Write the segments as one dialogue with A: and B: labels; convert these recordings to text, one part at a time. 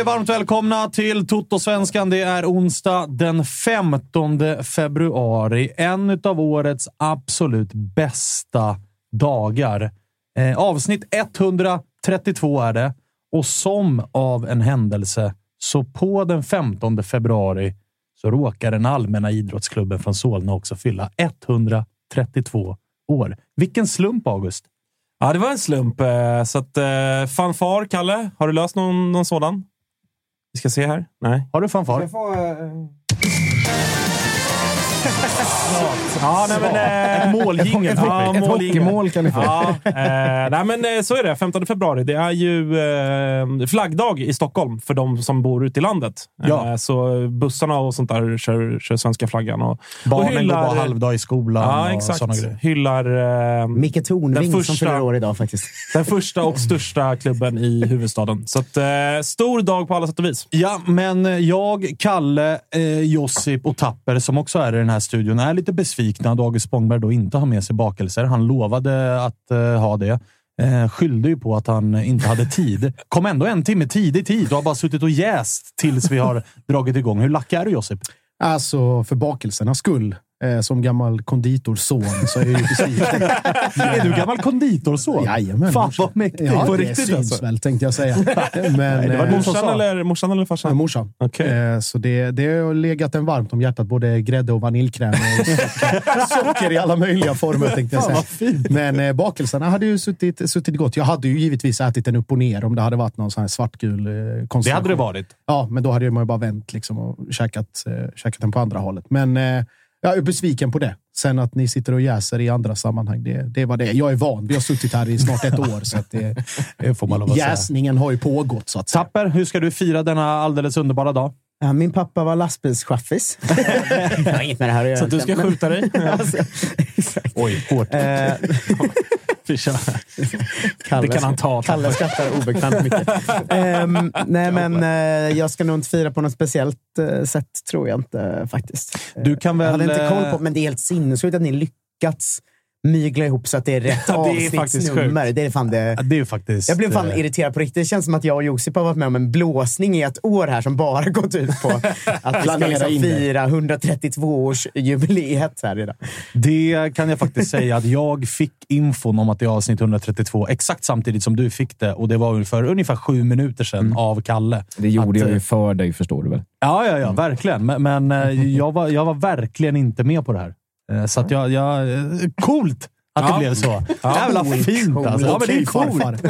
A: Är varmt välkomna till Toto-svenskan. Det är onsdag den 15 februari. En av årets absolut bästa dagar. Eh, avsnitt 132 är det. Och som av en händelse, så på den 15 februari så råkar den allmänna idrottsklubben från Solna också fylla 132 år. Vilken slump, August!
B: Ja, det var en slump. Eh, så att, eh, fanfar, Kalle. Har du löst någon, någon sådan? Vi ska se här. Nej.
A: Har du fanfar?
B: Ja, nej, men, eh,
A: Ett måljingel.
B: Ja,
C: Ett hockeymål kan ni få.
B: Ja, eh, nej, men eh, så är det. 15 februari. Det är ju eh, flaggdag i Stockholm för de som bor ute i landet.
A: Ja.
B: Eh, så bussarna och sånt där kör, kör svenska flaggan. Och, och
A: Barnen går bara halvdag i skolan
B: Ja,
A: och
B: exakt.
A: sådana grejer.
B: Hyllar eh,
C: Micke Tornving
B: Den
C: som
B: första-
C: fyller år idag faktiskt.
B: den första och största klubben i huvudstaden. Så att, eh, stor dag på alla sätt och vis.
A: Ja, men jag, Kalle, eh, Josip och Tapper, som också är i den här studion, är lite besvikna att August Spångberg då inte har med sig bakelser. Han lovade att eh, ha det. Eh, skyllde ju på att han inte hade tid. Kom ändå en timme tidigt hit och har bara suttit och jäst tills vi har dragit igång. Hur lack är du, Josip?
C: Alltså, för bakelsernas skull. Eh, som gammal konditorson så är jag ju besviken.
A: är du gammal konditorson?
C: Jajamän.
A: Fan vad mäktigt.
C: Ja,
A: På
C: det
A: riktigt
C: syns
A: alltså.
C: väl, tänkte jag säga. Men,
A: det var
C: eh,
A: morsan
B: Morsan
A: sa.
B: eller, morsan eller farsan?
C: Ja, morsan.
B: Okej.
C: Eh, Så det, det har legat en varmt om hjärtat. Både grädde och vaniljkräm och socker, i alla möjliga former, tänkte jag säga. Men eh, bakelserna hade ju suttit, suttit gott. Jag hade ju givetvis ätit en upp och ner om det hade varit någon sån här svartgul eh,
A: Det hade det varit.
C: Ja, men då hade man ju bara vänt liksom och käkat, eh, käkat den på andra hållet. Men eh, jag är besviken på det. Sen att ni sitter och jäser i andra sammanhang, det, det var det. Jag är van. Vi har suttit här i snart ett år, så att det,
A: Det får man lov att säga.
C: jäsningen har ju pågått. Så att säga.
A: Tapper, hur ska du fira denna alldeles underbara dag?
D: Ja, min pappa var lastbilschaffis. det har inget med det här att göra.
B: Så att du ska skjuta dig?
D: alltså.
A: Oj, hårt.
D: Eh, Kalle,
B: Det kan han ta.
D: Kalle skrattar obekvämt mycket. Ehm, nej, men eh, jag ska nog inte fira på något speciellt eh, sätt, tror jag inte faktiskt. Eh,
A: Du kan
D: jag hade
A: väl,
D: inte koll
A: eh,
D: på, men det är helt sinnessjukt att ni lyckats mygla ihop så att det är rätt
B: Ja, det
D: avsnittsnummer. Det är fan det.
A: Ja, Det är faktiskt...
D: Jag blev fan
A: eh,
D: irriterad på riktigt. Det känns som att jag och Josip har varit med om en blåsning i ett år här som bara gått ut på att vi ska liksom
C: det.
D: fira 132-årsjubileet här idag.
A: Det kan jag faktiskt säga att jag fick infon om att det är avsnitt 132 exakt samtidigt som du fick det och det var för ungefär sju minuter sedan av Kalle.
E: Det gjorde
A: Att,
E: jag
A: eh,
E: ju för dig, förstår du väl?
A: Ja, ja, ja, verkligen. Men, men eh, jag, var, jag var verkligen inte med på det här. Eh, Så att jag... jag eh, coolt att det
B: Ja.
A: blev så. Jävla fint alltså. Ja, men det är coolt.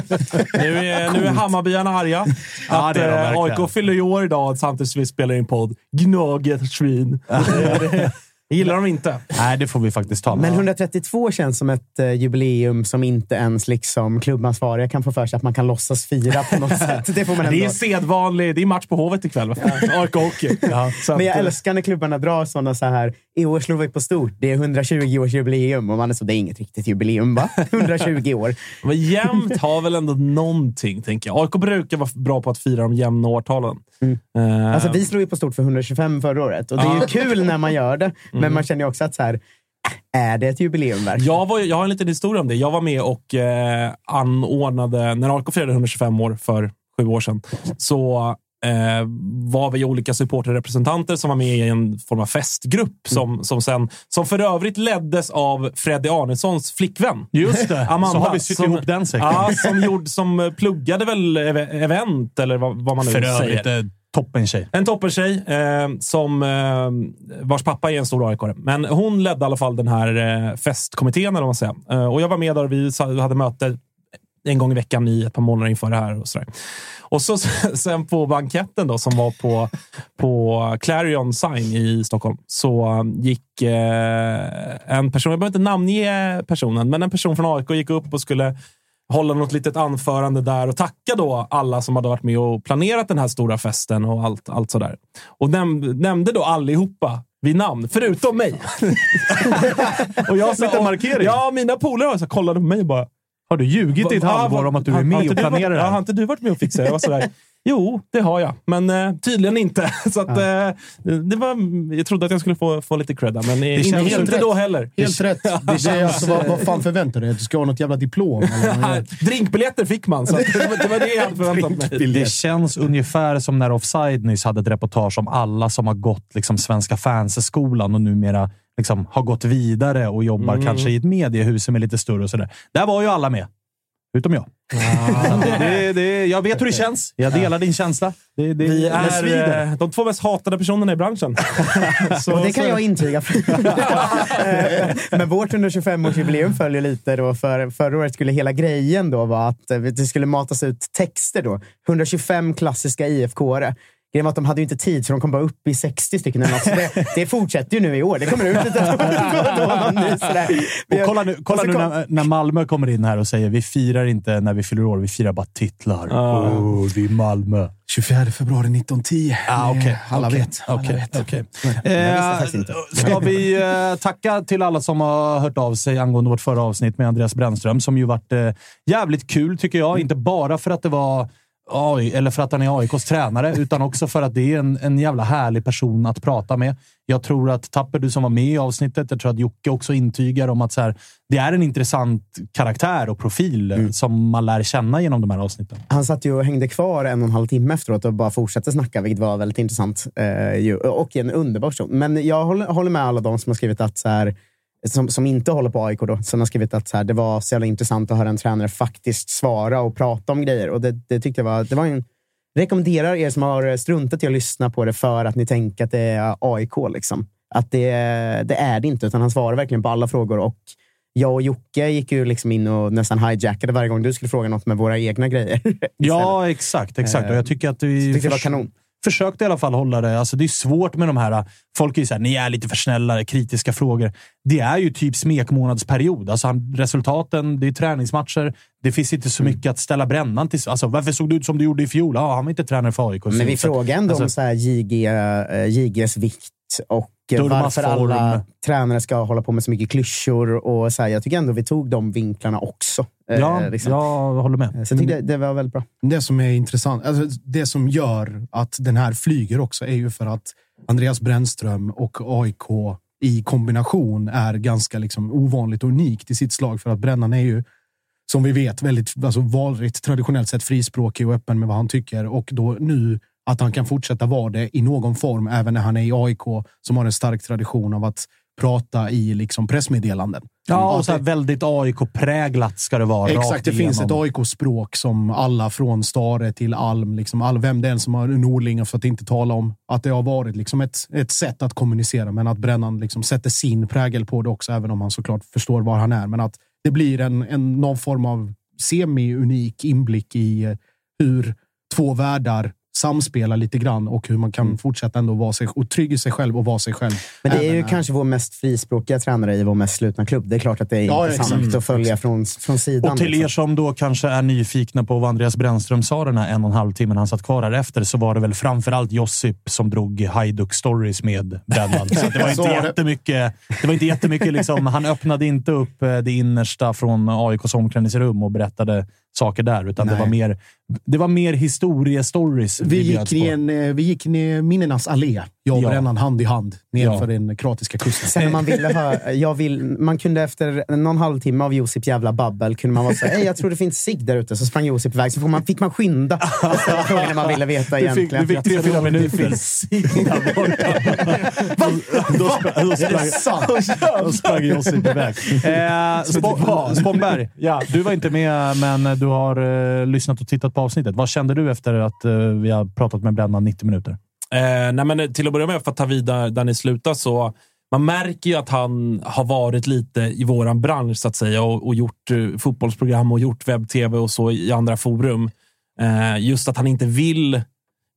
B: Nu är, nu är Hammarbyarna arga.
A: Ja,
B: att
A: det är de
B: eh. AIK fyller ju år idag samtidigt som vi spelar in podd. Gnaget svin. Det gillar de inte.
A: Nej, det får vi faktiskt ta.
D: Men 132 känns som ett eh, jubileum som inte ens liksom klubbansvariga kan få för sig att man kan låtsas fira på något sätt. Det får man
B: Det
D: ändå.
B: är sedvanlig. Det är match på Hovet ikväll. AIK Hockey. Ja,
D: Men jag älskar när klubbarna drar sådana så här. I år slår vi på stort. Det är 120-årsjubileum. Och man är så, det är inget riktigt jubileum va? 120 år.
B: Men jämnt har väl ändå någonting, tänker jag. AIK brukar vara bra på att fira de jämna årtalen. Eh,
D: Alltså, vi slog ju på stort för 125 förra året. Och det är ju kul när man gör det. Men man känner ju också att så här, äh, är det ett jubileum verkligen?
B: Jag, var, jag har en liten historia om det. Jag var med och eh, anordnade, när AIK firade 125 år för sju år sedan, så eh, var vi olika supporterrepresentanter som var med i en form av festgrupp som, som, sen, som för övrigt leddes av Freddy Arnessons flickvän.
A: Just det.
B: Amanda,
A: så har vi sytt
B: som-
A: ihop den säcken.
B: Ja, som, gjorde, som pluggade väl ev- event, eller vad, vad man nu
A: För
B: säger.
A: övrigt, eh, toppen tjej.
B: En toppentjej eh, som, eh, vars pappa är en stor aik Men hon ledde i alla fall den här eh, festkommittén, eller vad man säger. Eh, och jag var med där och vi hade möte en gång i veckan i ett par månader inför det här. Och, sådär. Och så sen på banketten då, som var på, på Clarion Sign i Stockholm, så gick eh, en person, jag behöver inte namnge personen, men en person från AIK gick upp och skulle hålla något litet anförande där och tacka då alla som hade varit med och planerat den här stora festen och allt, allt sådär. Och näm nämnde då allihopa vid namn, förutom mig. och jag sa,
A: markering.
B: Ja, mina polare så kollade på mig och bara...
A: Har du ljugit i ett
B: "Va-
A: halvår om att du är med och planerar det
B: ja, Har
A: här?
B: inte du varit med och fixat det? Jag var sådär, jo, det har jag. Men eh, tydligen inte. Så att, eh, det var, jag trodde att jag skulle få, få lite cred, där, men det
A: känns
B: inte,
A: helt
B: inte
C: rätt.
B: då heller.
C: Helt rätt. Det är alltså, vad, vad fan förväntar du dig? Att du ska ha något jävla diplom? Eller?
B: Drinkbiljetter fick man, så att, det, var, det var det jag hade förväntat mig.
A: Det känns ungefär som när Offside nyss hade ett reportage om alla som har gått liksom, Svenska fansskolan och numera liksom, har gått vidare och jobbar
B: Mm.
A: kanske i ett mediehus som är lite större och sådär. Där var ju alla med. Utom jag. Att det, det, jag vet hur det känns. Jag delar din känsla. Det, det,
B: Vi är eh, de två mest hatade personerna i branschen. så,
D: Och det kan
B: så-
D: jag intyga. Men vårt 125-årsjubileum följer lite då. För förra året skulle hela grejen då vara att eh, det skulle matas ut texter då. 125 klassiska IFK-are. Grejen var att de hade ju inte tid, så de kom bara upp i 60 stycken. Eller något. Så det, det fortsätter ju nu i år. Det kommer ut lite då och då, någon ny sådär.
A: Och kolla nu, kolla nu
D: kom-
A: när, när Malmö kommer in här och säger vi firar inte när vi fyller år, vi firar bara titlar.
B: Ja.
A: Oh, vi är Malmö.
C: 24 februari 1910.
A: Ah, okej.
C: Alla
A: Okej.
C: vet. Alla
A: Okej,
C: vet.
D: visste
A: Eh. Ska vi eh, tacka till alla som har hört av sig angående vårt förra avsnitt med Andreas Brännström, som ju varit eh, jävligt kul tycker jag. Inte bara för att det var AI, eller för att han är AIKs tränare, utan också för att det är en, en jävla härlig person att prata med. Jag tror att Tapper, du som var med i avsnittet, jag tror att Jocke också intygar om att så här, det är en intressant karaktär och profil eh, som man lär känna genom de här avsnitten.
D: Han satt ju och hängde kvar en och en halv timme efteråt och bara fortsatte snacka, vilket var väldigt intressant. Eh, och en underbar person. Men jag håller, håller med alla de som har skrivit att så här, som, som inte håller på AIK då, som har skrivit att så här, det var så jävla intressant att höra en tränare faktiskt svara och prata om grejer. Och det, det tyckte jag var, det var en, rekommenderar er som har struntat i att lyssna på det för att ni tänker att det är AIK. Liksom. Att det, det är det inte, utan han svarar verkligen på alla frågor. Och jag och Jocke gick ju liksom in och nästan hijackade varje gång du skulle fråga något med våra egna grejer.
A: Ja, exakt. exakt. Och jag tycker att vi
D: tyckte det var kanon
A: försökte i alla fall hålla det. Alltså, det är svårt med de här... Folk är ju såhär, ni är lite för snälla, kritiska frågor. Det är ju typ smekmånadsperiod. Alltså, han, resultaten, det är träningsmatcher. Det finns inte så mycket att ställa brännan till. Alltså, varför såg du ut som du gjorde i fjol? Ja, han var inte tränare för AIK.
D: Men vi frågade ändå
A: alltså-
D: om så här JG, eh, JGs vikt och eh, varför alla
A: form.
D: tränare ska hålla på med så mycket klyschor. Och så här, jag tycker ändå vi tog de vinklarna också. eh,
A: Ja,
D: liksom.
A: jag håller med.
D: Så jag tyckte det var väldigt bra.
C: Det som är intressant, alltså det som gör att den här flyger också är ju för att Andreas Brännström och AIK i kombination är ganska liksom ovanligt och unikt i sitt slag. För att Brännan är ju, som vi vet, väldigt alltså varit traditionellt sett frispråkig och öppen med vad han tycker. Och då nu att han kan fortsätta vara det i någon form, även när han är i AIK, som har en stark tradition av att prata i liksom pressmeddelanden.
A: Ja, och
C: Att
A: så väldigt AIK-präglat ska det vara.
C: Exakt, det finns ett. AIK-språk som alla från Stare till Alm, liksom all, vem det än som har Norlingar för att inte tala om, att det har varit liksom ett, ett sätt att kommunicera, men att Brännan liksom sätter sin prägel på det också, även om han såklart förstår var han är. Men att det blir en, en någon form av semi-unik inblick i eh, hur två världar samspelar lite grann och hur man kan fortsätta ändå vara sig och trygg i sig själv och vara sig själv.
D: Men det är ju
C: Även när-
D: kanske vår mest frispråkiga tränare i vår mest slutna klubb. Det är klart att det är
C: Ja,
D: intressant
C: exakt.
D: att följa från, från sidan.
A: Och till er
D: liksom.
A: som då kanske är nyfikna på vad Andreas Brännström sa den här en och en halv timmen han satt kvar här efter så var det väl framförallt Josip som drog Hajduk stories med Brännan. Så det var inte jättemycket. Det var inte jättemycket liksom, han öppnade inte upp eh, det innersta från AIKs omklädningsrum och berättade saker där, utan det
C: Nej.
A: var mer, det var mer historiestories
C: Vi
A: bjöds
C: gick, i
A: på.
C: en, eh, vi gick ner minnenas allé, jag och
A: Ja.
C: brännan hand i hand, nerför
A: Ja.
C: den kroatiska kusten.
D: Sen när man ville ha, jag vill, man kunde efter någon halvtimme av Josip jävla babbel, kunde man vara så här, "Ey, jag tror det finns cigg där ute. Så sprang Josip iväg, så man, fick man skynda och ställa frågorna man ville veta
A: Du fick,
D: egentligen.
A: du fick tre, fyra minuter. Då, spr- då, sprang, då sprang Josip iväg. Eh, Spå- Spångberg, ja, du var inte med, men du har eh, lyssnat och tittat på avsnittet. Vad kände du efter att eh, vi har pratat med Brännan 90 minuter?
B: Eh, nej, men eh, till att börja med, för att ta vid där, där ni slutar, så man märker ju att han har varit lite i våran bransch så att säga och, och gjort eh, fotbollsprogram och gjort webb-tv och så i andra forum. Eh, just att han inte vill...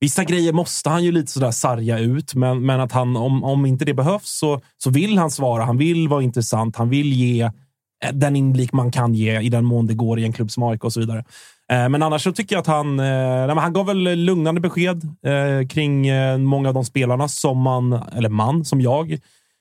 B: Vissa grejer måste han ju lite sådär sarga ut, men, men att han, om, om inte det behövs så, så vill han svara. Han vill vara intressant. Han vill ge eh, den inblick man kan ge i den mån det går i en klubb som AIK och så vidare. Eh, Men annars så tycker jag att han, eh, nej, han gav väl lugnande besked eh, kring eh, många av de spelarna som man, eller man, som jag,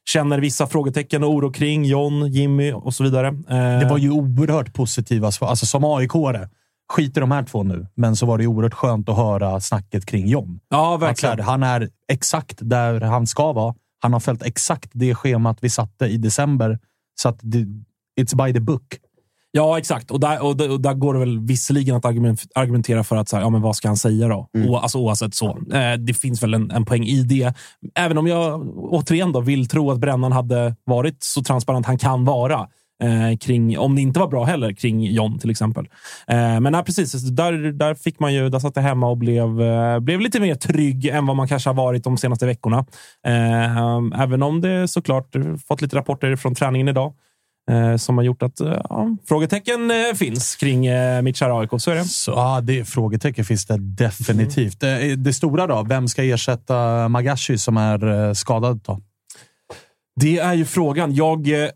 B: känner vissa frågetecken och oro kring. John, Jimmy och så vidare. Eh,
A: Det var ju oerhört positiva svar. Alltså som AIK-are. Skit i de här två nu, men så var det oerhört skönt att höra snacket kring John.
B: Ja, verkligen.
A: här, han är exakt där han ska vara. Han har följt exakt det schemat vi satte i december. Så att det, it's by the book.
B: Ja, exakt. Och där, och, där- och där går det väl visserligen att argument- argumentera för att så här, ja, men vad ska han säga då? O, alltså, oavsett så. Eh, det finns väl en, en poäng i det. Även om jag återigen då vill tro att Brännan hade varit så transparent han kan vara. Eh, kring, om det inte var bra heller, kring John till exempel. Eh, men nej, precis, där, där fick man ju, där satt jag hemma och blev, eh, blev lite mer trygg än vad man kanske har varit de senaste veckorna. Eh, även om det såklart fått lite rapporter från träningen idag som har gjort att eh, ja, frågetecken eh, finns kring eh, mitt kära AIK. Så är det.
A: Så, ja, det, frågetecken finns det definitivt. Det, det stora då? Vem ska ersätta Magashi som är eh, skadad? Då?
B: Det är ju frågan. Jag eh,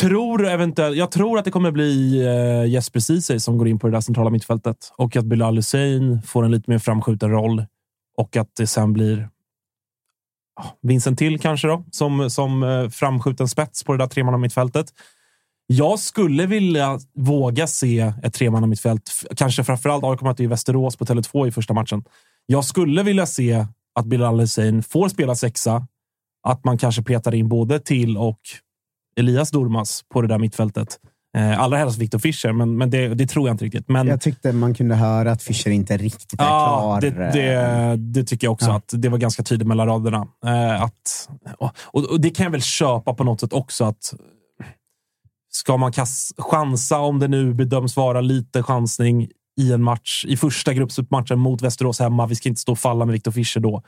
B: tror eventuellt, jag tror att det kommer bli eh, Jesper Ceesay som går in på det där centrala mittfältet och att Bilal Hussein får en lite mer framskjuten roll och att det sen blir Vincent Till kanske då som, som eh, framskjuten spets på det där tremannamittfältet. Jag skulle vilja våga se ett tremannamittfält, kanske framförallt AIK möter ju Västerås på Tele2 i första matchen. Jag skulle vilja se att Bilal Hussein får spela sexa, att man kanske petar in både till och Elias Dormas på det där mittfältet. Eh, allra helst Victor Fischer, men, men det, det tror jag inte riktigt. Men,
D: Jag tyckte man kunde höra att Fischer inte riktigt är
B: ja,
D: klar.
B: det, det, det tycker jag också.
D: Ja.
B: att Det var ganska tydligt mellan raderna. Eh, att, och, och det kan jag väl köpa på något sätt också. att Ska man kass, chansa, om det nu bedöms vara lite chansning i en match, i första gruppmatchen mot Västerås hemma. Vi ska inte stå och falla med Victor Fischer då.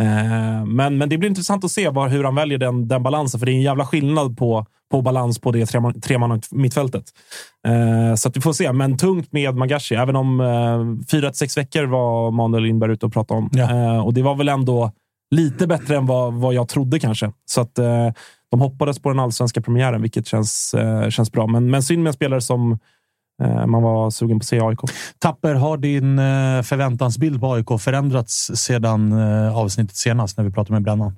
B: Eh, men, men det blir intressant att se var, hur han väljer den, den balansen, för det är en jävla skillnad på, på balans på det treman- mittfältet. Eh, så att vi får se, men tungt med Magashi, även om eh, fyra till sex veckor var Manuel Lindberg ute och pratade om.
A: Ja.
B: Eh, och det var väl ändå lite bättre än vad, vad jag trodde kanske. Så att eh, de hoppades på den allsvenska premiären, vilket känns, eh, känns bra. Men, men synd med en spelare som eh, man var sugen på att se AIK.
A: Tapper, har din eh, förväntansbild på AIK förändrats sedan avsnittet senast när vi pratade med Brännan?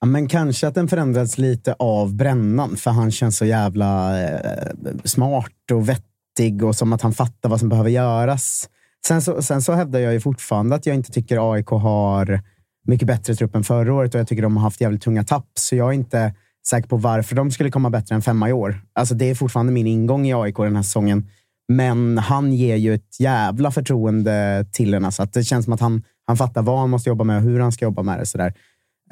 D: Ja, men kanske att den förändrats lite av brännan, för han känns så jävla eh, smart och vettig och som att han fattar vad som behöver göras. Sen så, sen så hävdar jag ju fortfarande att jag inte tycker AIK har mycket bättre trupp än förra året och jag tycker de har haft jävligt tunga tapp, så jag är inte säker på varför de skulle komma bättre än femma i år. Alltså det är fortfarande min ingång i AIK den här säsongen. Men han ger ju ett jävla förtroende till en. Alltså att det känns som att han, han fattar vad han måste jobba med och hur han ska jobba med det. Sådär.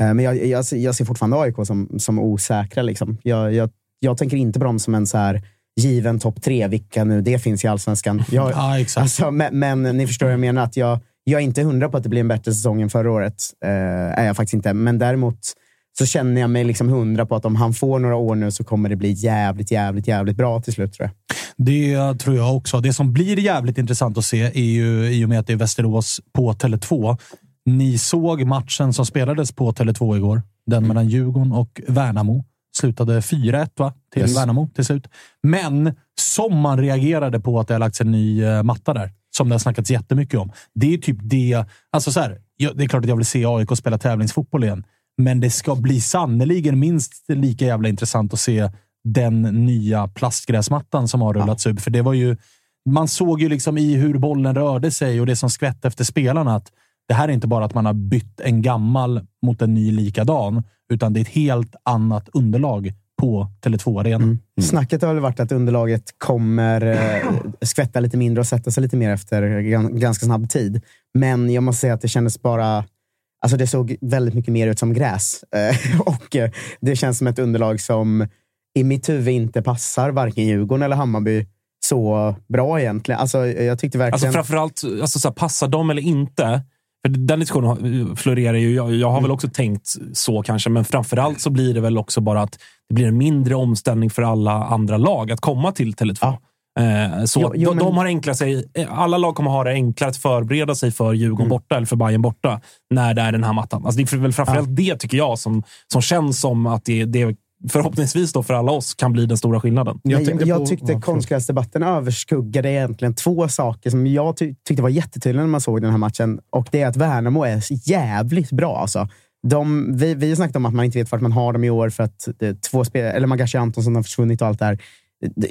D: Eh, Men jag, jag, ser- jag ser fortfarande AIK som, som osäkra. Liksom. Jag, jag, jag tänker inte på dem som en så här given topp tre, vilka nu det finns i allsvenskan. Jag,
A: Ja, exakt.
D: alltså, men, men ni förstår vad jag menar. Att jag, jag är inte hundra på att det blir en bättre säsong än förra året. Eh, är jag faktiskt inte. Men däremot så känner jag mig liksom hundra på att om han får några år nu så kommer det bli jävligt, jävligt, jävligt bra till slut tror jag.
A: Det tror jag också. Det som blir jävligt intressant att se är ju, i och med att det är Västerås på Tele2. Ni såg matchen som spelades på Tele2 igår. Den mellan Djurgården och Värnamo. Slutade 4-1 va? till
D: Yes.
A: Värnamo till slut. Men som man reagerade på att det har lagts en ny eh, matta där. Som det har snackats jättemycket om. Det är typ det. Alltså så här, ja, det är klart att jag vill se AIK spela tävlingsfotboll igen. Men det ska bli sannoliken minst lika jävla intressant att se den nya plastgräsmattan som har rullats ut. För det var ju man såg ju liksom i hur bollen rörde sig och det som skvätte efter spelarna att det här är inte bara att man har bytt en gammal mot en ny likadan, utan det är ett helt annat underlag på Tele2 Arena. Mm.
D: Mm. Snacket har väl varit att underlaget kommer eh, skvätta lite mindre och sätta sig lite mer efter ganska snabb tid. Men jag måste säga att det kändes bara... Alltså det såg väldigt mycket mer ut som gräs. Eh, och eh, det känns som ett underlag som i mitt huvud inte passar varken Djurgården eller Hammarby så bra egentligen. Alltså, jag tyckte verkligen...
B: Alltså framförallt, alltså så här, passar de eller inte? För den diskussionen florerar ju. Jag, jag har mm. väl också tänkt så kanske, men framförallt så blir det väl också bara att det blir en mindre omställning för alla andra lag att komma till Tele2. Ja. Eh, så jo, jo, de, men... de, har enklare sig, alla lag kommer ha det enklare att förbereda sig för Djurgården mm. borta eller för Bayern borta när det är den här mattan. Alltså det är väl framförallt ja. det, tycker jag, som, som känns som att det, det förhoppningsvis då för alla oss kan bli den stora skillnaden.
D: Jag, jag, jag tyckte konstgräsdebatten överskuggade egentligen två saker som jag ty tyckte var jättetydliga när man såg den här matchen. Och Det är att Värnamo är jävligt bra. Alltså. De, vi, vi har snackat om att man inte vet vart man har dem i år för att det två spelare, eller Magashi Antonsson har försvunnit och allt det här.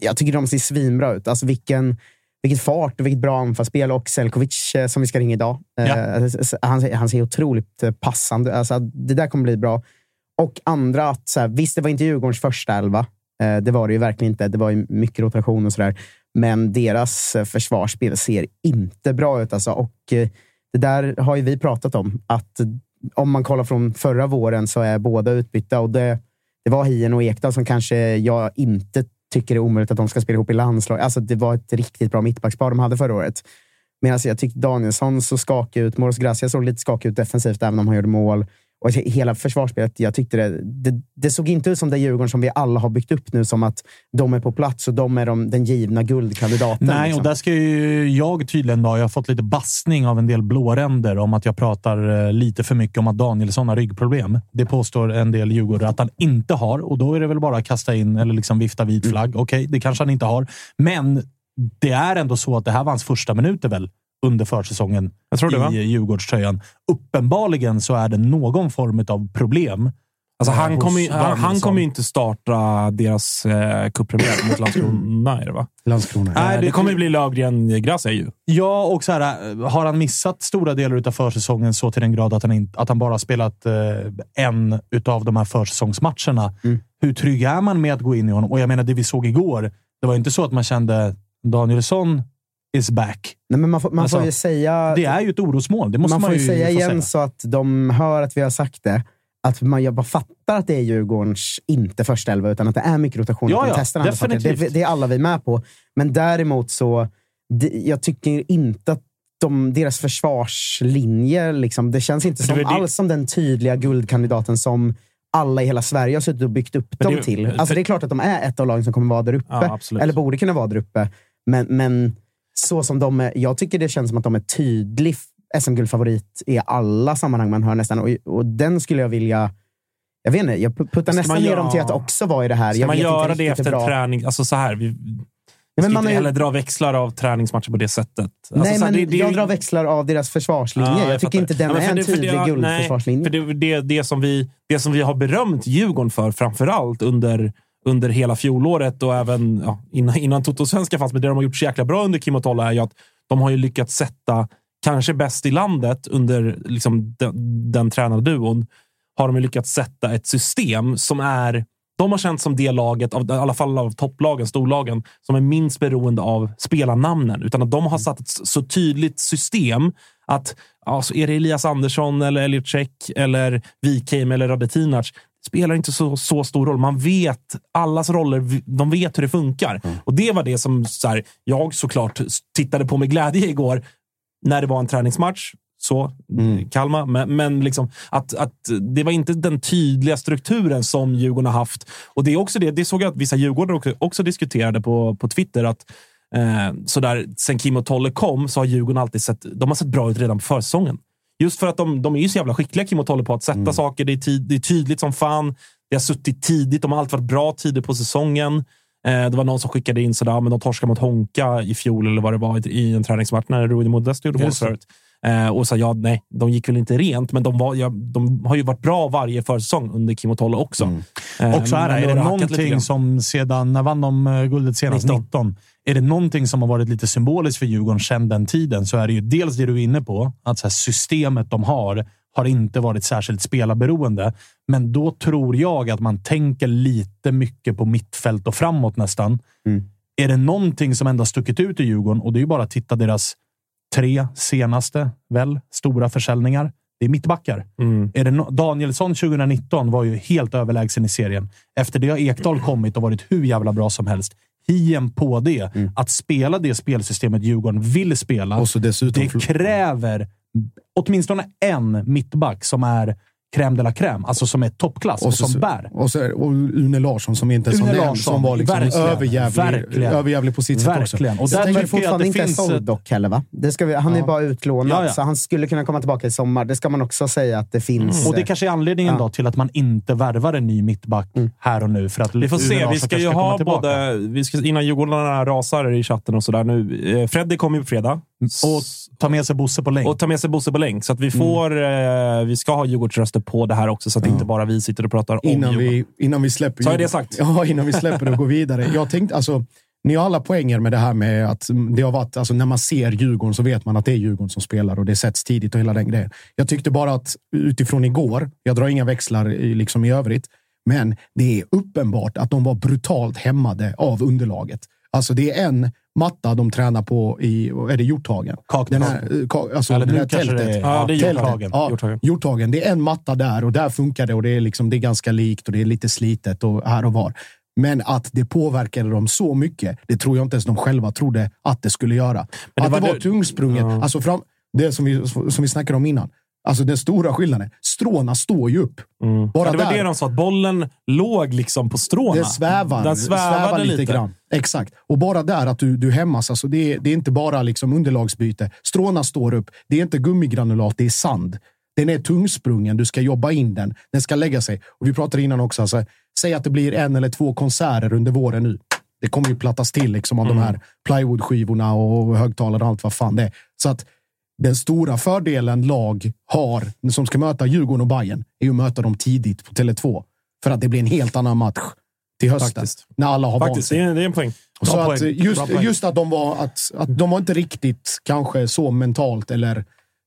D: Jag tycker de ser svinbra ut. Alltså vilken, vilket fart och vilket bra anfallsspel. Och Selkovic, eh, som vi ska ringa idag, ja. eh, han, han ser otroligt eh, passande Alltså, Det där kommer bli bra. Och andra att, så här, visst, det var inte Djurgårdens första elva. Eh, det var det ju verkligen inte. Det var ju mycket rotation och sådär. Men deras eh, försvarsspel ser inte bra ut. Alltså. Och eh, det där har ju vi pratat om. Att eh, om man kollar från förra våren så är båda utbytta. Och det, det var Hien och Ekdal som kanske jag inte tycker är omöjligt att de ska spela ihop i landslag. Alltså, det var ett riktigt bra mittbackspar de hade förra året. Medan jag tyckte Danielsson så skakig ut. Moros Gracia såg lite skakig ut defensivt, även om han gjorde mål. Och hela försvarsspelet, jag tyckte det, det, det, såg inte ut som det Djurgården som vi alla har byggt upp nu, som att de är på plats och de är de, den givna guldkandidaten.
A: Nej,
D: liksom.
A: och där ska ju jag tydligen då, jag har fått lite bastning av en del blåränder om att jag pratar eh, lite för mycket om att Danielsson har ryggproblem. Det påstår en del Djurgårdare att han inte har och då är det väl bara att kasta in eller liksom vifta vit flagg. Mm. Okej, okay, det kanske han inte har, men det är ändå så att det här var hans första minuter väl? Under försäsongen
B: jag tror det, va?
A: i Djurgårdströjan. Uppenbarligen så är det någon form av problem.
B: Alltså han kommer ju han, han kommer inte starta deras eh, cuppremiär mot Landskrona. Är det, va?
C: Landskrona.
B: Nej, det, det kommer ju bli Löfgren Gracia ju.
A: Ja, och så här, har han missat stora delar av försäsongen så till den grad att han, in, att han bara spelat eh, en av de här försäsongsmatcherna. Mm. Hur trygg är man med att gå in i honom? Och jag menar, det vi såg igår, det var inte så att man kände Danielsson is back.
D: Nej, men man får, man alltså, får ju säga...
A: Det är ju ett orosmål. Det måste
D: man,
A: man
D: får ju säga igen säga. så att de hör att vi har sagt det. Att man, jag bara fattar att det är Djurgårdens, inte första elva, utan att det är mycket rotation.
A: Ja, ja, definitivt.
D: Det, det, är alla vi med på. Men däremot så, det, jag tycker inte att de, deras försvarslinje, liksom, det känns inte som, det, alls som den tydliga guldkandidaten som alla i hela Sverige har suttit och byggt upp dem till. Alltså, det är klart att de är ett av lagen som kommer vara där uppe. Ja, eller borde kunna vara där uppe. Men, men så som de är, jag tycker det känns som att de är tydlig SM-guldfavorit i alla sammanhang man hör nästan. Och, och den skulle jag vilja... Jag vet inte, jag puttar nästan ner dem till att också vara i det här.
B: Ska
D: jag
B: man göra det efter en träning? Alltså så här, vi, vi ska inte heller dra växlar av träningsmatcher på det sättet. Alltså,
D: nej, men det, det, jag drar växlar av deras försvarslinje. Ja, jag, jag tycker inte den ja, är en tydlig guldförsvarslinje.
B: För det, det, som vi, det som vi har berömt Djurgården för, framför allt under under hela fjolåret och även ja, innan, innan Toto-svenska fanns. Men det de har gjort så jäkla bra under Kim och Tolla är ju att de har ju lyckats sätta, kanske bäst i landet under liksom, den, den tränarduon, har de lyckats sätta ett system som är de har känt som det laget, av, i alla fall av topplagen, storlagen, som är minst beroende av spelarnamnen. Utan att de har satt ett så tydligt system att alltså, är det Elias Andersson eller Elliot Check eller Wikheim eller Radetinac, spelar inte så, så stor roll. Man vet allas roller. De vet hur det funkar. Mm. Och det var det som så här, jag såklart tittade på med glädje igår när det var en träningsmatch. Så, mm. Kalmar. Men, men liksom att, att det var inte den tydliga strukturen som Djurgården har haft. Och det är också det, det såg jag att vissa Djurgårdare också, också diskuterade på, på Twitter. att eh, så där, Sen Kim och Tolle kom så har Djurgården alltid sett, de har sett bra ut redan på försäsongen. Just för att de, de är ju så jävla skickliga, Kim och Tolle, på att sätta mm. saker. Det är, tid, det är tydligt som fan. Det har suttit tidigt. De har alltid varit bra tider på säsongen. Eh, det var någon som skickade in sådär, men de torskade mot Honka i fjol, eller vad det var, i en träningsmatch när Rudi Modesto gjorde mål förut. Eh, och så, ja, nej, de gick väl inte rent, men de, var, ja, de har ju varit bra varje försäsong under Kim och Tolle också. Mm.
A: Eh, och så här, är det någonting som sedan, när vann de uh, guldet senast? 19. 19. Är det någonting som har varit lite symboliskt för Djurgården sedan den tiden så är det ju dels det du är inne på, att så här, systemet de har har inte varit särskilt spelarberoende. Men då tror jag att man tänker lite mycket på mittfält och framåt nästan. Mm. Är det någonting som ändå stuckit ut i Djurgården, och det är ju bara att titta deras tre senaste väl, stora försäljningar. Det är mittbackar. Mm. Är det no Danielsson 2019 var ju helt överlägsen i serien. Efter det har Ekdal kommit och varit hur jävla bra som helst. Hien på det. Mm. Att spela det spelsystemet Djurgården vill spela. Det kräver åtminstone en mittback som är crème de la crème, alltså som är toppklass och, och som bär.
C: Och, så, och Une Larsson som inte är som den, som var liksom överjävlig, överjävlig på sitt sätt också.
D: Och där tänker fortfarande inte finns såld dock heller, va? Det ska vi, han ja. är bara utlånad, ja, ja. så han skulle kunna komma tillbaka i sommar. Det ska man också säga att det finns.
A: Mm. Och det kanske är anledningen då till att man inte värvar en ny mittback mm. här och nu. För att
B: vi får se. Vi ska ju ha både... Vi ska, innan Djurgårdarna rasar i chatten och sådär nu. Eh, Freddy kommer ju på fredag.
A: Och ta med sig Bosse på länk.
B: Och ta med sig Bosse på länk. Så att vi mm. får... Mm. Eh, vi ska ha Djurgårdsröster på det här också, så att ja. inte bara vi sitter och pratar
C: innan
B: om
C: vi, Innan vi släpper...
B: Så har jag det sagt.
C: Ja, innan vi släpper och går vidare. Jag tänkte, alltså, ni har alla poänger med det här med att det har varit, alltså när man ser Djurgården så vet man att det är Djurgården som spelar och det sätts tidigt och hela den grejen. Jag tyckte bara att utifrån igår, jag drar inga växlar i, liksom i övrigt, men det är uppenbart att de var brutalt hämmade av underlaget. Alltså det är en matta de tränar på i, är det Hjorthagen? Den här, alltså Eller det här tältet. Det är,
B: ja, det är Hjorthagen.
C: Ja, Hjorthagen. Det är en matta där och där funkar det och det är, liksom, det är ganska likt och det är lite slitet och här och var. Men att det påverkade dem så mycket, det tror jag inte ens de själva trodde att det skulle göra. Men det att var det var tungsprunget. Ja. Alltså fram, det som vi, som vi snackade om innan. Alltså den stora skillnaden. Stråna står ju upp.
B: Mm. Bara det var där, det de sa, att bollen låg liksom på stråna.
C: Den svävar, den svävar lite, lite grann. Exakt. Och bara där att du, du hämmas. Alltså det, är, det är inte bara liksom underlagsbyte. Stråna står upp. Det är inte gummigranulat, det är sand. Den är tungsprungen. Du ska jobba in den. Den ska lägga sig. Och vi pratade innan också. Alltså, säg att det blir en eller två konserter under våren nu. Det kommer ju plattas till liksom av mm. de här plywoodskivorna och högtalare och allt vad fan det är. Så att den stora fördelen lag har som ska möta Djurgården och Bayern är att möta dem tidigt på Tele2. För att det blir en helt annan match till hösten.
B: Faktiskt.
C: När alla har
B: Faktiskt, det är, det är en poäng.
C: Så att just, just, att de var att, att de var inte riktigt kanske så mentalt eller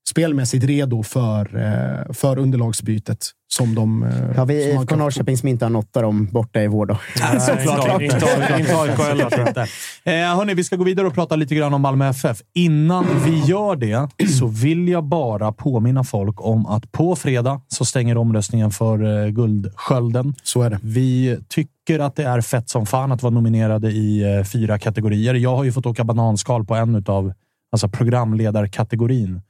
C: spelmässigt redo för, eh, för underlagsbytet som de... Eh,
D: ja, vi IFK Norrköping som inte har något av dem borta i vår. Då.
A: Såklart. Inte Hörni, vi ska gå vidare och prata lite grann om Malmö FF. Innan vi gör det så vill jag bara påminna folk om att på fredag så stänger omröstningen för eh, Guldskölden.
C: Så är det.
A: Vi tycker att det är fett som fan att vara nominerade i eh, fyra kategorier. Jag har ju fått åka bananskal på en av alltså programledarkategorin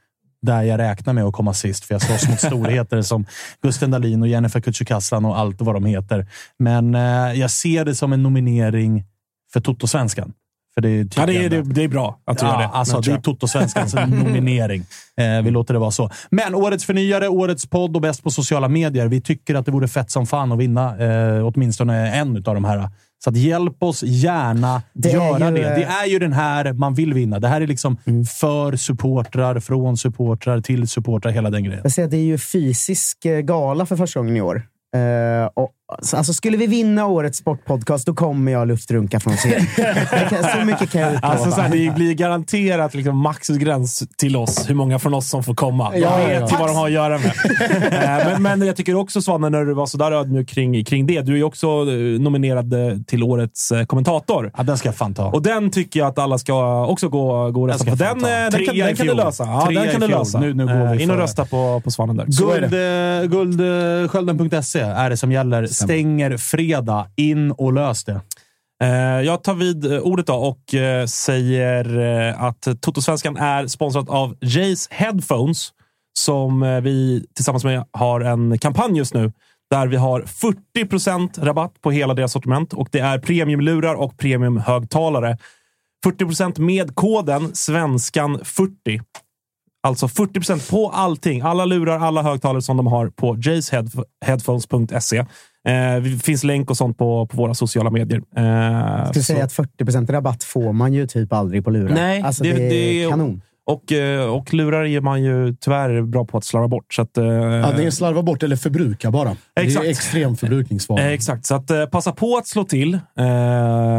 A: där jag räknar med att komma sist, för jag slåss mot storheter som Gusten Dahlin och Jennifer Kücükaslan och allt vad de heter. Men eh, jag ser det som en nominering för Toto-svenskan. För det,
B: ja, det, är, det, det är bra att du ja, gör det.
A: Alltså, det är Toto-svenskans nominering. Eh, vi låter det vara så. Men årets förnyare, årets podd och bäst på sociala medier. Vi tycker att det vore fett som fan att vinna eh, åtminstone en av de här så att hjälp oss gärna det göra ju, det. Det är ju den här man vill vinna. Det här är liksom mm. för supportrar, från supportrar till supportrar, hela den grejen.
D: Jag säger, det är ju fysisk eh, gala för första gången i år. Uh, och, alltså, skulle vi vinna årets sportpodcast, då kommer jag luftrunka från scen. så mycket kan jag utlova.
B: Alltså, så här, det blir garanterat liksom, maxgräns till oss, hur många från oss som får komma. Jag vet ja, ja. vad de har att göra med. uh, men, men, jag tycker också, Svanne, när du var så där ödmjuk kring, kring det. Du är ju också nominerad till årets kommentator.
A: Ja, den ska jag fan ta.
B: Och den tycker jag att alla ska också gå, gå och rösta på. Den, den, den, kan, den kan du lösa. Ja, den kan du lösa. Nu, nu går vi in och rösta på, på Svanen där.
A: Guld, guldskölden.se är det som gäller. Stänger fredag. In och lös det.
B: Eh, jag tar vid eh, ordet då och eh, säger att Toto-svenskan är sponsrat av Jays Headphones som vi tillsammans med har en kampanj just nu där vi har 40% rabatt på hela deras sortiment och det är premiumlurar och premiumhögtalare. 40% med koden svenskan40. Alltså 40% på allting. Alla lurar, alla högtalare som de har på jaysheadphones.se. Eh, det finns länk och sånt på, på våra sociala medier.
D: Eh, jag skulle säga att 40% rabatt får man ju typ aldrig på lurar.
B: Nej,
D: alltså, det, det, är kanon.
B: Och, eh, och lurar är man ju tyvärr bra på att slarva bort. Så att, eh,
C: Ja, det är slarva bort eller förbruka bara.
B: Exakt.
C: Det är extrem förbrukningsvara.
B: Eh, exakt, så att, passa på att slå till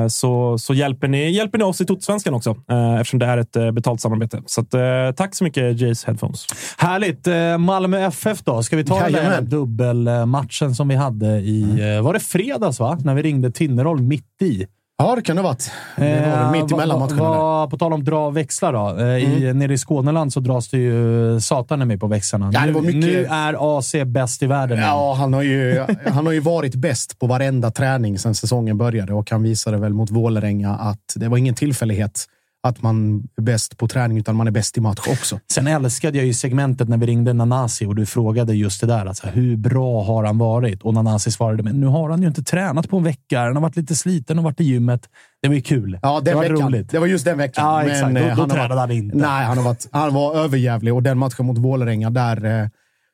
B: så, så hjälper, ni, hjälper ni oss i Totosvenskan också eftersom det är ett betalt samarbete. Så att, tack så mycket Jays Headphones.
A: Härligt! Malmö FF då. Ska vi ta den där
C: Jajamän.
A: dubbelmatchen som vi hade i... eh, Var det fredags, va? När vi ringde Tinnerholm mitt i.
C: Ja, det kan det ha varit. Det var
A: Eh,
C: mitt emellan matcherna.
A: vad- På tal om dra växlar då. Eh, i, Nere i Skåneland så dras det ju satan med på växlarna.
C: Ja,
A: nu,
C: mycket-
A: nu är AC bäst i världen.
C: Ja, han har, ju, han har ju varit bäst på varenda träning sedan säsongen började och han visade väl mot Vålerenga att det var ingen tillfällighet att man är bäst på träning, utan man är bäst i match också.
A: Sen älskade jag ju segmentet när vi ringde Nanasi och du frågade just det där. Alltså, hur bra har han varit? Och Nanasi svarade, men nu har han ju inte tränat på en vecka. Han har varit lite sliten och varit i gymmet. Det var ju kul.
C: Ja,
A: det var
C: veckan.
A: roligt.
C: Det var just den veckan.
A: Ja, exakt. Då-
C: eh,
A: då
C: har
A: tränade han inte.
C: Nej, han, har varit, han var överjävlig och den matchen mot Vålerenga, där eh,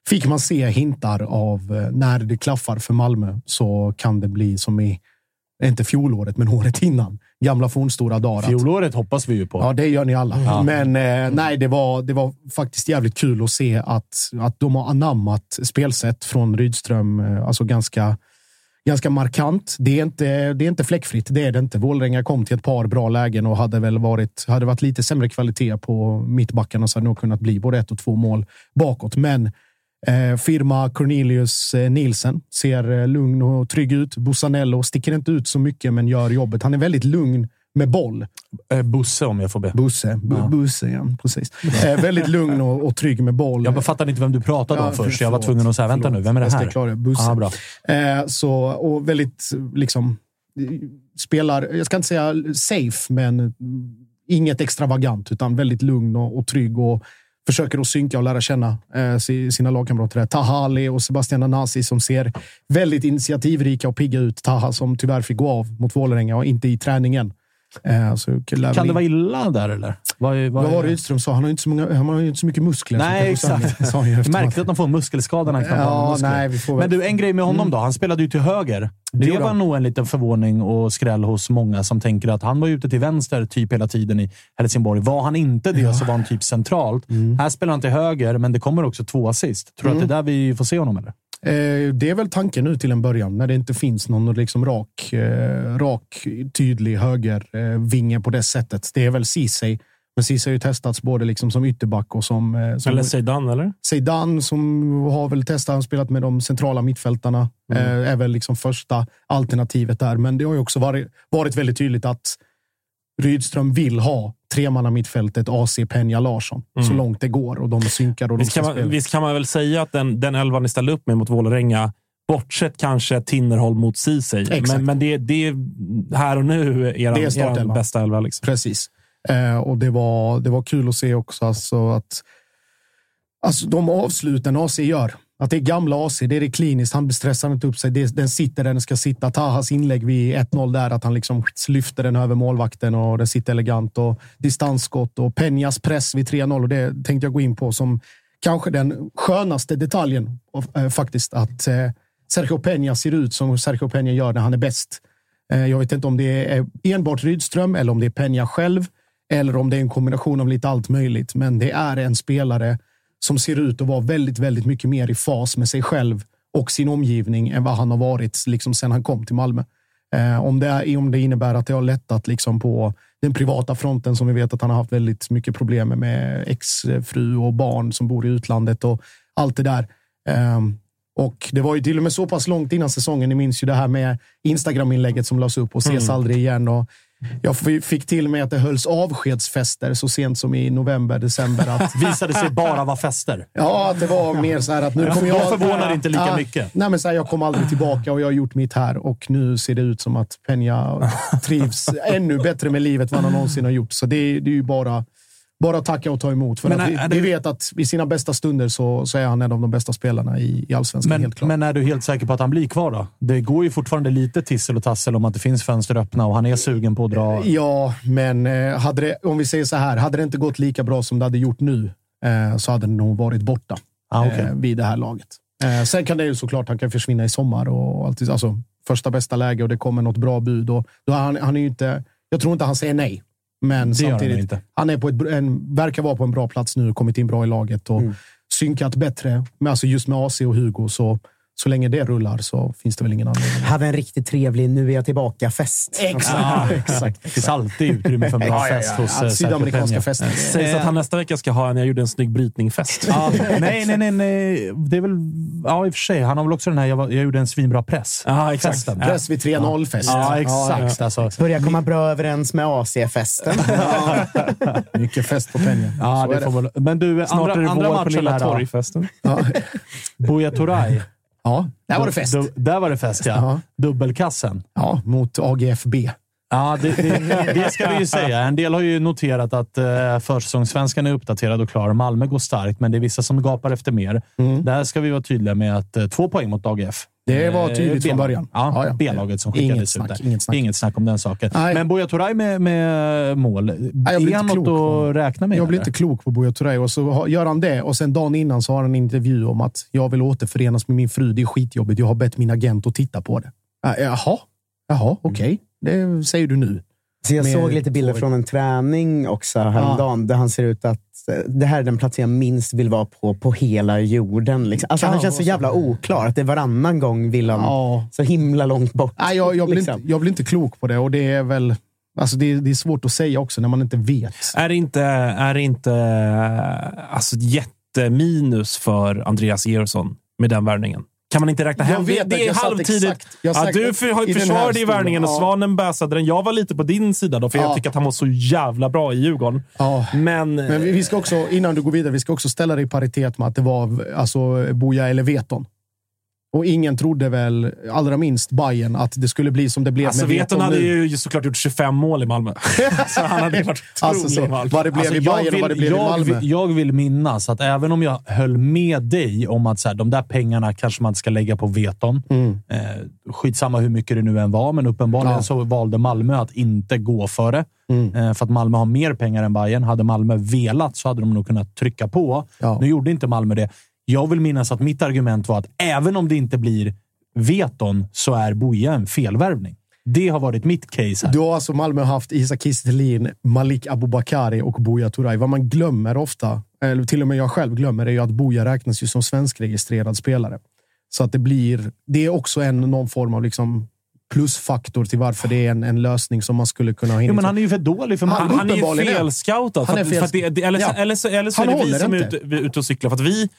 C: fick man se hintar av eh, när det klaffar för Malmö så kan det bli som i, inte fjolåret, men året innan. Gamla fornstora dagar.
A: Fjolåret hoppas vi ju på.
C: Ja, det gör ni alla. Men eh, nej, det var, det var faktiskt jävligt kul att se att, att de har anammat spelsätt från Rydström. Eh, alltså ganska, ganska markant. Det är, inte, det är inte fläckfritt, det är det inte. Vålerenga kom till ett par bra lägen och hade väl varit, hade varit lite sämre kvalitet på mittbackarna så hade det nog kunnat bli både ett och två mål bakåt. Men firma Cornelius eh, Nielsen ser eh, lugn och trygg ut. Bussanello sticker inte ut så mycket, men gör jobbet. Han är väldigt lugn med boll.
A: Eh, Busse om jag får be.
C: Busse. Bu Busse, ja. Precis. Eh, väldigt lugn och, och trygg med boll.
A: Jag fattade inte vem du pratade om
C: Ja,
A: först. Jag var
C: förlåt.
A: tvungen att säga, vänta
C: Förlåt.
A: nu, vem är det
C: Jag
A: här?
C: klara det. Busse.
A: Ja, bra.
C: Eh, så, och väldigt, liksom, spelar, jag ska inte säga safe, men inget extravagant, utan väldigt lugn och, och trygg och försöker att synka och lära känna eh, sina lagkamrater. där. Taha Ali och Sebastian Anasi som ser väldigt initiativrika och pigga ut. Taha som tyvärr fick gå av mot Vålerenga och inte i träningen. Eh, så
A: Kan det vara illa där eller? Vad, vad
C: Vad var det Rydström sa? Han har ju inte så, många, han har inte så mycket muskler.
A: Nej, exakt.
C: han.
A: Märkligt att de får muskelskador när han knappt
C: Ja, nej, vi får
A: Men du, en grej med honom då. Han spelade ju till höger. Det
C: gjorde
A: var
C: han.
A: nog en liten förvåning och skräll hos många som tänker att han var ute till vänster typ hela tiden i Helsingborg. Var han inte det så var han typ centralt. Här spelar han till höger, men det kommer också två assist. Tror du att det är där vi får se honom? Eller?
C: Eh, det är väl tanken nu till en början, när det inte finns någon liksom rak, eh, rak tydlig högervinge på det sättet. Det är väl Ceesay. Men Ceesay har ju testats både liksom som ytterback och som... Eh, som
B: Eller Zeidan, eller?
C: Zeidan som har väl testat och spelat med de centrala mittfältarna. Eh, är väl liksom första alternativet där. Men det har ju också varit, varit väldigt tydligt att Rydström vill ha tremanna mittfältet AC Peña Larsson så långt det går och de synkar och de
B: Visst
C: ska
B: kan, man, visst kan man väl säga att den, den elvan ni ställde upp med mot Vålerenga, bortsett kanske Tinnerholm mot Ceesay, men, men det, det är här och nu
C: Det är
B: er, er bästa elva. Liksom.
C: Precis. Eh, och det var, det var kul att se också alltså att alltså de avsluten AC gör. Att det är gamla AC, det är det kliniskt. Han stressar inte upp sig. Det, den sitter där den ska sitta. Tahas inlägg vid 1-0 där, att han liksom lyfter den över målvakten och den sitter elegant. Och distansskott och Penjas press vid 3-0. Och det tänkte jag gå in på som kanske den skönaste detaljen och, eh, faktiskt. Att eh, Sergio Peña ser ut som Sergio Peña gör när han är bäst. Eh, Jag vet inte om det är enbart Rydström eller om det är Peña själv eller om det är en kombination av lite allt möjligt. Men det är en spelare som ser ut att vara väldigt, väldigt mycket mer i fas med sig själv och sin omgivning än vad han har varit liksom sen han kom till Malmö. Eh, om, det är, om det innebär att det har lättat liksom på den privata fronten som vi vet att han har haft väldigt mycket problem med, med exfru och barn som bor i utlandet och allt det där. Ehm, och det var ju till och med så pass långt innan säsongen. Ni minns ju det här med Instagram-inlägget som lades upp och ses aldrig igen. Och jag fick till med att det hölls avskedsfester så sent som i november, december. Att,
A: Visade sig bara vara fester.
C: ja, att det var mer så här att nu kommer
A: Då
C: jag...
A: förvånar inte lika
C: Ja,
A: mycket.
C: Nej, men så här, jag kommer aldrig tillbaka och jag har gjort mitt här och nu ser det ut som att Peña trivs ännu bättre med livet än vad han någonsin har gjort. Så det, det är ju bara, bara tacka och ta emot. För
A: är-
C: vi,
A: är det-
C: vi vet att i sina bästa stunder så, så är han en av de bästa spelarna i, i allsvenskan.
A: Men,
C: helt klart.
A: men är du helt säker på att han blir kvar då? Det går ju fortfarande lite tissel och tassel om att det finns fönster öppna och han är sugen på att dra.
C: Ja, men eh, hade det, om vi säger så här. Hade det inte gått lika bra som det hade gjort nu eh, så hade det nog varit borta
A: Ah, okej.
C: eh, vid det här laget. Eh, sen kan det ju såklart han kan försvinna i sommar och alltid, alltså, första bästa läge och det kommer något bra bud. Och, då han, han är inte, jag tror inte han säger nej. Men
A: Det gör han
C: samtidigt,
A: inte.
C: han är på ett, en, verkar vara på en bra plats nu, kommit in bra i laget och
A: Mm.
C: synkat bättre. Men alltså just med AC och Hugo, så, så länge det rullar så finns det väl ingen anledning.
D: Hade en riktigt trevlig nu är jag tillbaka-fest.
C: Exakt. exakt.
A: Det finns alltid utrymme för en bra fest hos
C: Ja,
A: eh,
C: Sydamerikanska
A: Peña.
C: fester.
B: Sägs att han nästa vecka ska ha en “Jag gjorde en snygg brytning”-fest.
A: Ja, nej, nej, nej, nej. Det är väl... Ja, i och för sig. Han har väl också den här “Jag, var, jag gjorde en svinbra press”.
B: Ja, exakt.
A: Festen.
C: Press vid 3-0-fest.
A: Ja, exakt. Alltså,
D: Börjar komma bra överens med AC-festen.
C: Mycket fest på Peña.
A: ja,
C: är
A: det får väl, men du,
B: Snart
A: andra,
B: är
A: andra matchen då.
B: Torgfesten.
C: Ja.
A: Buya Turay.
C: Ja, där var det fest.
A: Du, där var det fest, ja.
C: Ja.
A: Dubbelkassen.
C: Ja, mot AGFB.
A: Ja, det, det, det ska vi ju säga. En del har ju noterat att eh, försäsongssvenskan är uppdaterad och klar. Malmö går starkt, men det är vissa som gapar efter mer. Där ska vi vara tydliga med att eh, två poäng mot AGF.
C: Det var
A: Eh,
C: tydligt från början.
A: Ja,
C: Ja, ja.
A: B-laget som
C: Inget
A: skickades ut
C: snack,
A: där.
C: inget snack.
A: Inget snack om den saken.
C: Nej.
A: Men Buya Turay med, med mål.
C: jag blir
A: är han
C: inte
A: något att räkna med?
C: Jag blir
A: eller?
C: inte klok på Buya Turay och så gör han det och sen dagen innan så har han en intervju om att jag vill återförenas med min fru. Det är skitjobbigt. Jag har bett min agent att titta på det. Äh, jaha, jaha, okej. Det säger du nu.
D: Så jag såg lite bilder från en träning också häromdagen där han ser ut att eh, det här är den plats jag minst vill vara på på hela jorden. Liksom. Alltså, han känns så jävla oklar. Att det är varannan gång vill han
C: Ja.
D: så himla långt bort.
C: Nej, jag, jag, blir
D: liksom.
C: inte, jag blir inte klok på det och det är väl... Alltså det, det är svårt att säga också när man inte vet.
B: Är det inte, är det inte alltså, jätteminus för Andreas Georgsson med den värvningen? Kan man inte räkna
C: Jag
B: hem? det, det är
C: jag
B: halvtidigt.
C: exakt- jag
B: Ja, du för, försvarade ju
C: stolen,
B: värvningen och. Svanen bäsade den. Jag var lite på din sida då, för jag
C: Ja.
B: tycker att han var så jävla bra i Djurgården.
C: Ja.
B: Men,
C: Men vi vi ska också, innan du går vidare, vi ska också ställa det i paritet med att det var alltså, Boja eller Veton. Och ingen trodde väl, allra minst Bayern att det skulle bli som det blev
B: alltså,
C: med
B: Veton hade
C: nu.
B: ju såklart gjort 25 mål i Malmö. så han hade varit otrolig
C: Alltså så,
B: i Malmö.
C: vad det blev
A: Alltså,
C: i Bayern och vad det blev i
A: jag,
C: Malmö.
A: vill, jag vill minnas att även om jag höll med dig om att så här, de där pengarna kanske man inte ska lägga på Veton. Eh, skitsamma hur mycket det nu än var, men uppenbarligen
C: Mm. Ja.
A: så valde Malmö att inte gå för det.
C: Mm.
A: Eh, för att Malmö har mer pengar än Bayern. Hade Malmö velat så hade de nog kunnat trycka på.
C: Ja.
A: Nu gjorde inte Malmö det. Jag vill minnas att mitt argument var att även om det inte blir Veton så är Boja en felvärvning. Det har varit mitt case här.
C: Då har alltså Malmö haft Isak Kiese Malik Abubakari och Buya Turay. Vad man glömmer ofta, eller till och med jag själv glömmer, är ju att Buya räknas ju som svenskregistrerad spelare. Så att det blir... Det är också en, någon form av liksom plusfaktor till varför det är en, en lösning som man skulle kunna ha
A: Jo, men han är ju för dålig för Malmö.
B: Han, han är ju felscoutad.
C: Han är
B: att-
C: fel-
B: att det- Eller så-
C: Ja.
B: eller så eller så är det vi som är ute, ute och cyklar. För att vi,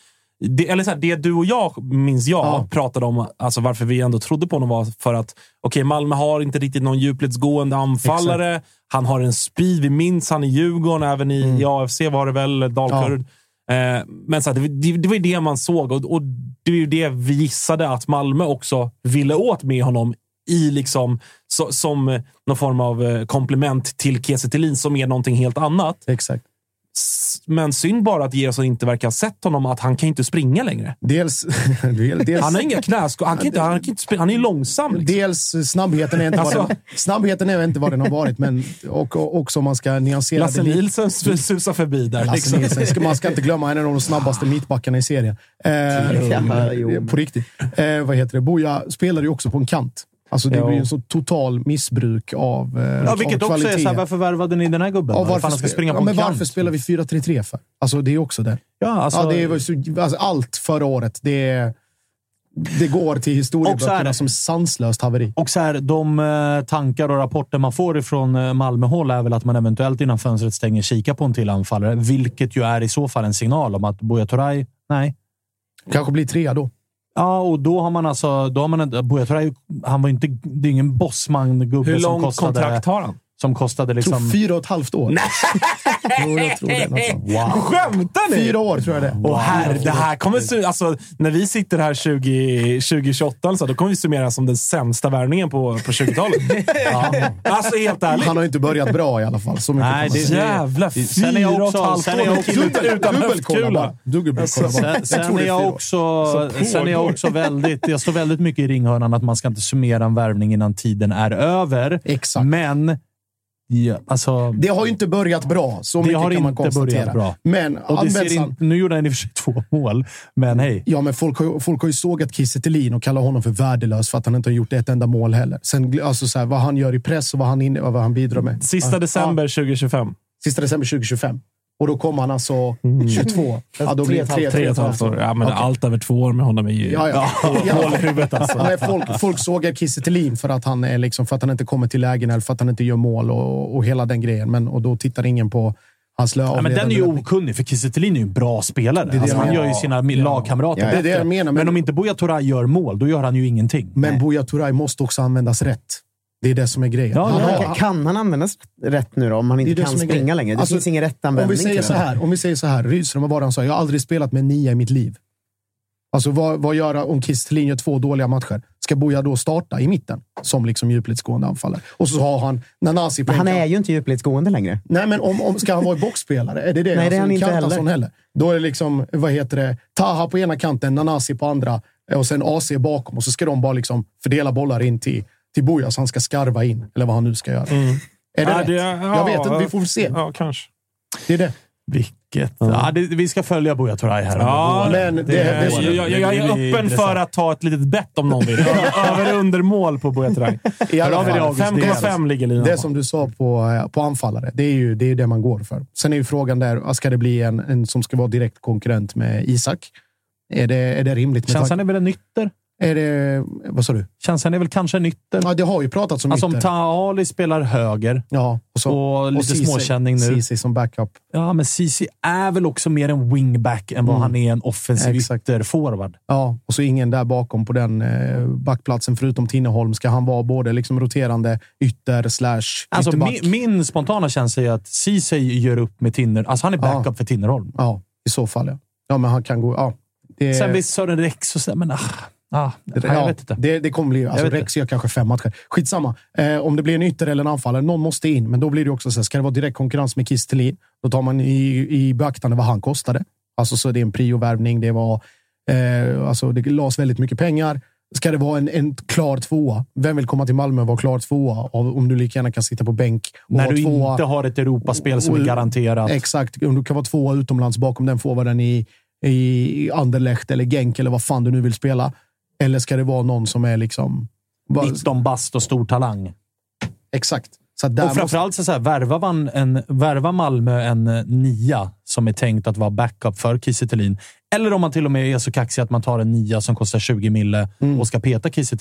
B: det, eller så här, det du och jag, minns jag,
C: Ja.
B: pratade om alltså varför vi ändå trodde på honom var för att okej, Malmö har inte riktigt någon djupledsgående anfallare. Han har en speed. Vi minns han i Djurgården, även i,
C: Mm.
B: i AFC var det väl, Dalkurd. Eh, men så här, det, det, det var ju det man såg och, och det är ju det vi gissade att Malmö också ville åt med honom i liksom, så, som någon form av eh, komplement till Kiese som är någonting helt annat.
C: Exakt.
B: Men synd bara att Gerson inte verkar ha sett honom, att han kan inte springa längre.
C: Dels... dels
B: Han har inga knäskor. Han, kan inte, han, kan inte springa. han är långsam. Liksom.
C: Dels snabbheten är inte vad
B: Alltså-
C: den, snabbheten är inte vad den har varit, men och, och också om man ska nyansera
B: Lasse
C: det lite.
B: Nielsen s- susar förbi där.
C: Lasse
B: Liksom.
C: Nilsson. Ska- Man ska inte glömma, en av de snabbaste mittbackarna i serien. Eh,
D: Ja,
C: på riktigt. Eh, vad heter det? Boja spelar ju också på en kant. Alltså det
B: Jo.
C: blir en så total missbruk av, eh,
A: Ja, vilket
C: av
A: också är
C: kvalitet.
A: såhär, varför värvade ni den här gubben?
C: Ja,
A: Varför ska springa på
C: ja,
A: en
C: men
A: kant?
C: varför spelar vi 4-3-3 för? Alltså, det är också det.
A: Ja, alltså,
C: ja, det så, alltså, allt förra året, det, är- det går till
A: är
C: historieböckerna som sanslöst haveri.
A: Och så här, de eh, tankar och rapporter man får ifrån eh, Malmöhåll är väl att man eventuellt innan fönstret stänger kika på en till anfallare, vilket ju är i så fall en signal om att Buya Turay, nej.
C: Kanske blir trea då.
A: Ja, och då har man alltså... Då har man han var inte... Det är ingen bossman-gubbe
B: Hur
A: som
B: långt
A: kostade...
B: kontrakt har han?
A: Som kostade
C: Jag tror
A: liksom...
C: fyra och ett halvt år. jo, jag tror det.
A: Wow.
B: Skämtar ni?
C: Fyra år tror jag det.
B: Åh herre, det här kommer... Alltså, när vi sitter här 20, 2028, alltså, då kommer vi summera som den sämsta värvningen på, på 20-talet. Alltså helt ärligt.
C: Han har inte börjat bra i alla fall. Så mycket
A: Nej, det-
C: säga.
B: Jävla
A: det- sen är jag
B: fyra och ett
A: också-
B: halvt
A: sen är
B: år
A: jag också-
C: Dubbel-
B: utan
C: Dubbelkolla
B: höftkula.
C: bara. Dubbelkolla bara.
A: Sen, är
C: är
A: jag
C: fyra
A: också,
B: Så
A: sen är jag också väldigt... Jag står väldigt mycket i ringhörnan att man ska inte summera en värvning innan tiden är över.
C: Exakt.
A: Men Ja, alltså,
C: Det har ju inte börjat bra. Så mycket
A: har
C: kan man konstatera.
A: börjat bra.
C: Men
A: och det ser in, nu gjorde han i och för sig två mål, men hej.
C: Ja, men folk har, folk har ju sågat Kiese Thelin och kallar honom för värdelös för att han inte har gjort ett enda mål heller. Sen, alltså så här, vad han gör i press och vad han, och vad han bidrar med.
B: Sista
C: Ja,
B: december 2025.
C: Sista december 2025. Och då kommer han alltså 22. Ja, då blir det tre,
B: Tre och ett halvt år. Ja, men
C: Okej.
B: Allt över två år med honom är ju...
C: Ja, ja. ja.
B: Hål i huvudet alltså.
C: Nej, folk, folk sågar Kiese Thelin för att, han är liksom, för att han inte kommer till lägen eller för att han inte gör mål och, och hela den grejen. Men, och då tittar ingen på hans lö-
A: Ja, men den är ju okunnig, för Kiese Thelin är ju en bra spelare.
C: det
A: alltså,
C: jag
A: han
C: menar.
A: gör ju sina lagkamrater
D: Ja,
C: det är det jag menar,
A: Men,
C: men-
A: om inte Buya Turay gör mål, då gör han ju ingenting.
C: Men Buya Turay måste också användas rätt. Det är det som är grejen.
A: Ja,
C: Han
A: ja.
D: Kan, han användas rätt nu då, om han inte
C: det
D: kan springa
C: grejen.
D: längre? Det
C: Alltså,
D: finns ingen rätt
C: Om
D: användning
C: vi säger så här, om vi säger så här. Rydström, var det han sa? Jag har aldrig spelat med nia i mitt liv. Alltså vad, vad gör om Kiese Thelin gör två dåliga matcher? Ska Buya då starta i mitten som liksom djupledsgående anfallare? Och så har han Nanasi på
D: Men han är ju inte djupledsgående längre.
C: Nej, men om, om ska han vara boxspelare? Är det det?
D: Nej, det är han inte heller.
C: heller. Då är det liksom, vad heter det, Taha på ena kanten, Nanasi på andra eh, och sen AC bakom. Och så ska de bara liksom fördela bollar in till, till Buya så han ska skarva in. Eller vad han nu ska göra. Är det
B: Ja,
C: rätt?
B: det-
C: Jag
B: ja,
C: vet inte, vi får se.
B: Ja, kanske.
C: Det är det.
A: Vilket... Ja, det, vi ska följa Buya Turay här.
B: Ja,
C: men
A: våren.
C: det- det-
B: jag, jag, jag är öppen
A: intressant.
B: för att ta ett litet bett om någon vill. Över under mål på Buya Turay.
C: I alla
A: har vi det,
C: fall,
A: August.
B: 5,5 ligger linan
C: Det som du sa på, eh, på anfallare, det är ju det, är det man går för. Sen är ju frågan där, ska det bli en, en som ska vara direkt konkurrent med Isak? Är det, är det rimligt? med
A: Känslan
C: tanke-
A: är väl en ytter?
C: Är det, vad sa du?
A: Känslan är väl kanske en ytter?
C: Ja, det har ju pratats om
A: Alltså om
C: ytter.
A: Taha Ali spelar höger
C: Ja, och, så,
A: och lite
C: Ceesay-
A: småkänning nu.
C: Ceesay som backup.
A: Ja, men Ceesay är väl också mer en wingback än vad
C: Mm.
A: han är en offensiv
C: Exakt.
A: ytterforward.
C: Ja, och så ingen där bakom på den eh, backplatsen förutom Tinneholm. Ska han vara både liksom roterande ytter slash
A: Alltså, min, min spontana känsla är att Ceesay gör upp med Tinner. Alltså han är backup
C: Ja.
A: för Tinnerholm.
C: Ja, i så fall ja. Ja, men han kan gå... Ja, det,
A: Sen visst Sören Rex och så, men ah, ah, jag
C: ja,
A: vet inte.
C: Det, det kommer bli... Alltså, Rex gör kanske fem matcher. Skitsamma. Eh, om det blir en ytter eller en anfallare, någon måste in. Men då blir det också så här, ska det vara direkt konkurrens med Kiss Thelin, då tar man i, i beaktande vad han kostade. Alltså så det är en priovärvning. Det var... Eh, alltså det lades väldigt mycket pengar. Ska det vara en, en klar tvåa? Vem vill komma till Malmö och vara klar tvåa? Om du lika gärna kan sitta på bänk och
A: När du
C: tvåa.
A: inte har ett Europaspel som är garanterat.
C: Exakt. Om du kan vara tvåa utomlands bakom den forwarden i, i Anderlecht eller Genk eller vad fan du nu vill spela. Eller ska det vara någon som är liksom... va-
A: 19 bast och stor talang.
C: Exakt. Så där
A: Och
C: måste,
A: framförallt så, så här, värvar, man en, värvar Malmö en eh, nia som är tänkt att vara backup för Kiese eller om man till och med är så kaxig att man tar en nia som kostar 20 mille
C: Mm.
A: och ska peta Kiese.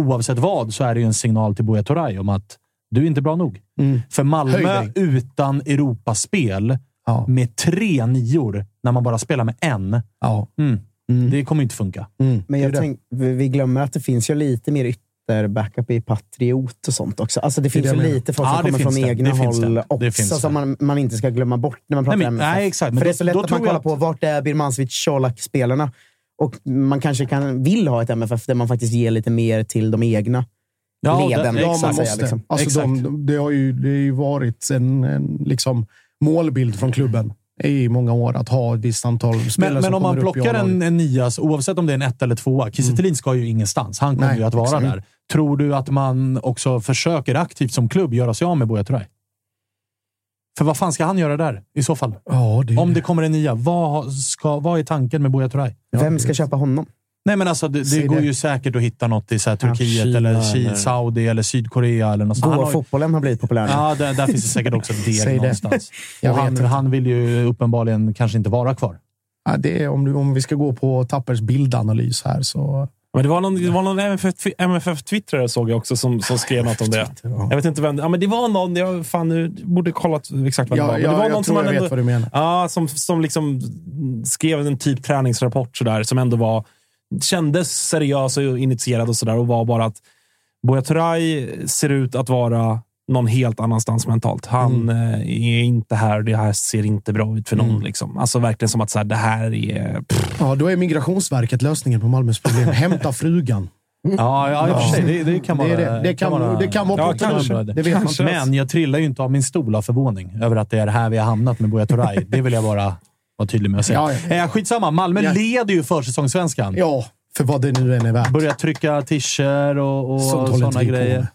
A: Oavsett vad så är det ju en signal till Buya Turay om att du är inte bra nog.
C: Mm.
A: För Malmö utan Europaspel
C: Ja.
A: med tre nior när man bara spelar med en.
C: Ja.
A: Mm.
C: Mm.
A: Det kommer inte funka.
C: Mm.
D: Men jag tänk, vi glömmer att det finns ju lite mer ytter-backup i Patriot och sånt också. Alltså det finns
C: det
D: ju lite folk
A: Ja,
D: som
A: det
D: kommer från
A: det.
D: egna
A: Det
D: håll
A: det. Det
D: också,
A: finns
D: som
A: det.
D: man, man inte ska glömma bort när man pratar
A: Nej, men-
D: MFF.
A: nej, exakt. Men
D: För det är
A: då-
D: så lätt
A: då
D: att man kollar
A: att-
D: på vart är Birmancevic, Colak-spelarna. Och man kanske kan, vill ha ett MFF där man faktiskt ger lite mer till de egna.
A: Ja,
D: Leden.
A: det-
C: Ja,
A: exakt.
C: man
D: säga,
C: måste.
D: liksom.
C: Alltså, de, det har ju, det har ju varit en, en liksom målbild från klubben i många år att ha ett visst antal spelare
A: Men, men
C: som
A: om man plockar en, en nia, så oavsett om det är en ett eller tvåa, Kiese Thelin ska ju ingenstans. Han kommer
C: Nej,
A: ju att vara
C: exakt.
A: där. Tror du att man också försöker aktivt som klubb göra sig av med Buya Turay? För vad fan ska han göra där i så fall?
C: Ja, det,
A: Om det kommer en nia, vad, ska, vad är tanken med Buya Turay?
D: Vem ska köpa honom?
A: Nej, men alltså, det, det går
C: det.
A: ju säkert att hitta något i så här, Turkiet,
B: Kina
A: eller,
B: eller-
A: Saudi eller Sydkorea. Eller något sånt. Han har-
D: Gå-fotbollen har blivit populär.
A: Ja, där, där finns det säkert också deg
C: det.
A: någonstans.
C: Jag
A: han, han vill ju uppenbarligen kanske inte vara kvar.
C: ja, det är, om, du, om vi ska gå på Tappers bildanalys här så...
B: Men det var någon, det var någon MFF MFF-twittrare såg jag också som, som skrev något om det.
C: Ja.
B: Jag vet inte vem. Ja, men det var någon. Jag, fan, nu borde kollat exakt vad det var.
C: Ja,
B: Men det
C: ja,
B: var
C: jag
B: någon
C: tror
B: som
C: jag
B: ändå,
C: vet vad du menar.
B: Ja, som, som liksom skrev en typ träningsrapport sådär, som ändå var kändes seriös och initierad och sådär och var bara att Buya Turay ser ut att vara någon helt annanstans mentalt. Han eh, är inte här. Det här ser inte bra ut för någon.
C: Mm.
B: Liksom. Alltså verkligen som att så här, det här är... Pff,
C: Ja, då är Migrationsverket lösningen på Malmös problem. Hämta frugan.
A: Ja, ja, i och för sig. Det, det kan
C: Det,
A: vara...
C: är det. Det, kan,
A: vara-
C: det kan vara
B: Ja, kanske.
C: Det vet man.
A: Men jag trillar ju inte av min stol av förvåning över att det är här vi har hamnat med Buya. Det vill jag bara vara tydlig med att säga.
C: Ja, ja.
A: Eh, skitsamma, Malmö leder ju försäsongssvenskan.
C: Ja, för vad det nu än är värt.
A: Börjar trycka t-shirts och, och sådana
C: på
A: grejer.
C: med.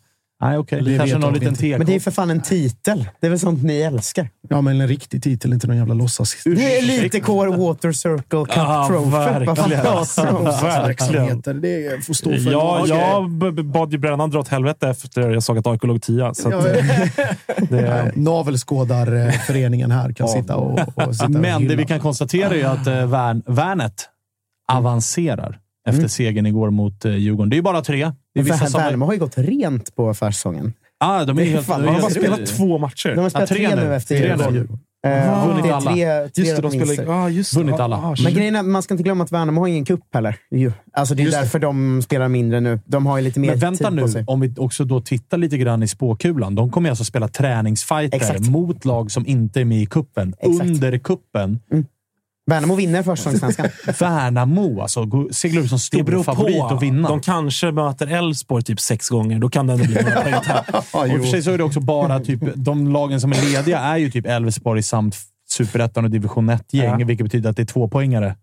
A: Nej, okej.
C: Det
A: Det kanske någon liten. TK.
D: Men det är för fan en titel. Det är väl sånt ni älskar?
C: Ja, men en riktig titel, inte någon jävla låtsas.
D: Det är lite Core Water Circle Cup
B: Ja,
D: Trophy.
B: verkligen.
C: Verksamheter, det får stå för
B: Ja,
C: en
B: jag bad ju brännan dra åt helvete efter jag såg att AIK låg tia. Så att,
C: Ja,
B: det,
C: Navelskådarföreningen här kan sitta och, och sitta och
A: Men det
C: hylla.
A: vi kan konstatera är ju att eh, Värn, Värnet avancerar efter segern igår mot eh, Djurgården. Det är ju bara tre. Det är vissa som...
D: Värnamo har ju gått rent på försäsongen.
A: Ah, de är
D: Det
A: helt,
D: fan-
A: de
B: har bara spelat två matcher.
D: De har spelat
A: tre
D: tre,
A: nu.
D: nu efter Djurgården.
A: nu.
D: Eh,
A: Vunnit
D: det är
A: alla.
D: tre, tre
B: Just det, de spelar... Ja, just det.
A: Vunnit alla.
B: ah,
D: Men grejen är man ska inte glömma att Värnamo har ingen cup heller. Alltså det är
C: Just det.
D: därför de spelar mindre nu. De har ju lite mer
A: Men vänta
D: tid
A: nu,
D: på sig.
A: om vi också då tittar lite grann i spåkulan. De kommer alltså spela träningsfighter
D: Exakt.
A: mot lag som inte är med i kuppen
D: Exakt.
A: Under kuppen.
D: Värnamo vinner försäsongssvenskan.
A: Värnamo alltså, seglar ut som stor favorit att vinna.
B: De kanske möter Elfsborg typ sex gånger. Då kan det ändå bli några poäng
A: Och i och
C: jo.
A: för sig så är det också bara typ, de lagen som är lediga är ju typ Elfsborg samt Superettan och division 1-gäng,
B: Ja.
A: vilket betyder att det är två poängare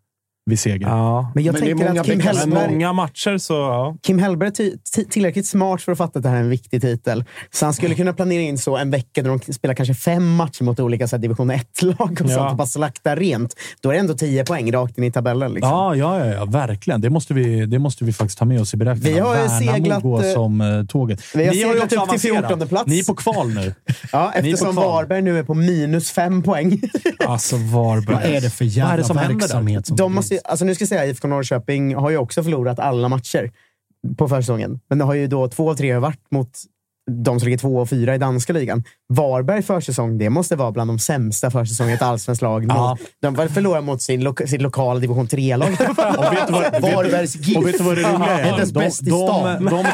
A: vid seger.
B: Ja.
D: Men jag
C: Men det är
D: tänker
C: många
D: att Kim Hellberg,
B: många matcher så... Ja.
D: Kim Hellberg är tillräckligt smart för att fatta att det här är en viktig titel. Så han skulle kunna planera in så en vecka där de spelar kanske fem matcher mot olika så här, division 1-lag och
B: Ja.
D: sånt och bara slakta rent. Då är det ändå tio poäng rakt in i tabellen. Liksom.
A: Ja, ja, ja, ja, verkligen. Det måste, vi, det måste vi faktiskt ta med oss i beräkningen.
D: Vi har ju
A: Värnamo
D: seglat,
A: går
D: eh,
A: som eh, tåget.
D: vi har
A: Ni
D: seglat upp till
A: avancerat.
D: 14:e plats.
A: Ni är på kval nu.
D: Ja, eftersom
A: kval.
D: Varberg nu är på minus fem poäng.
B: Alltså Varberg.
C: Vad är det för jävla
A: Vad är det som händer där?
C: verksamhet? Som
D: De måste, ju- alltså nu ska jag säga IFK Norrköping har ju också förlorat alla matcher på försäsongen. Men det har ju då två av tre varit mot de som ligger två och fyra i danska ligan. Varberg försäsong, det måste vara bland de sämsta försäsongerna i ett allsvenskt lag.
A: Ja.
D: De förlorar mot sin, lo sitt lokala division 3-lag.
A: Och vet du vad,
C: Varbergs GIF.
A: och vet du vad det roliga
C: är
A: De, de,
C: stan.
A: de,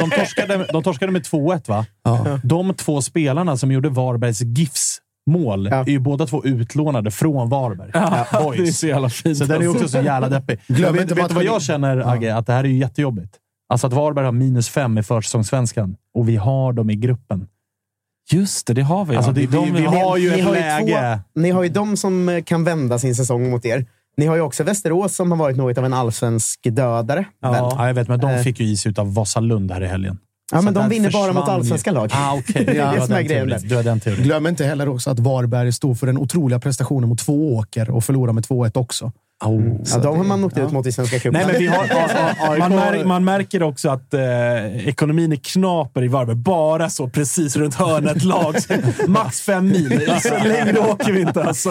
A: de, torskade, de torskade med 2-1, va?
C: Ja.
A: De två spelarna som gjorde Varbergs GIFs mål
D: Ja.
A: är ju båda två utlånade från Varberg.
B: Ja, det är
A: Boys.
B: så jävla fint.
A: Så den är också så jävla deppig.
C: Glöm
A: vet,
C: inte
A: vet du vad jag känner, Agge? Att det här är ju jättejobbigt. Alltså att Varberg har minus fem i försäsongssvenskan och vi har dem i gruppen.
B: Just det, det har vi.
A: Alltså, det,
B: de
A: vi
B: vi har.
A: ju
D: Ni
A: ett
D: har ju
A: läge.
D: två- Ni har ju de som eh, kan vända sin säsong mot er. Ni har ju också Västerås som har varit något av en allsvensk dödare.
B: Ja.
A: Ja, jag vet, men de
D: Eh.
A: fick ju is av Vasalund här i helgen.
D: Ja, men de vinner bara mot allsvenska lag.
A: Ah, okej.
D: Det är det som är grejen där.
C: Glöm inte heller också att Varberg stod för den otroliga prestationen mot två åker och förlorade med 2-1 också.
A: Oh.
D: Ja, de har man åkt ut mot i Svenska cupen.
A: Nej, men vi har... A- A- AIK
B: Man, mär, man märker också att eh, ekonomin är knaper i Varberg. Bara så precis runt hörnet lag. Max fem mil. Så längre åker vi inte. Alltså.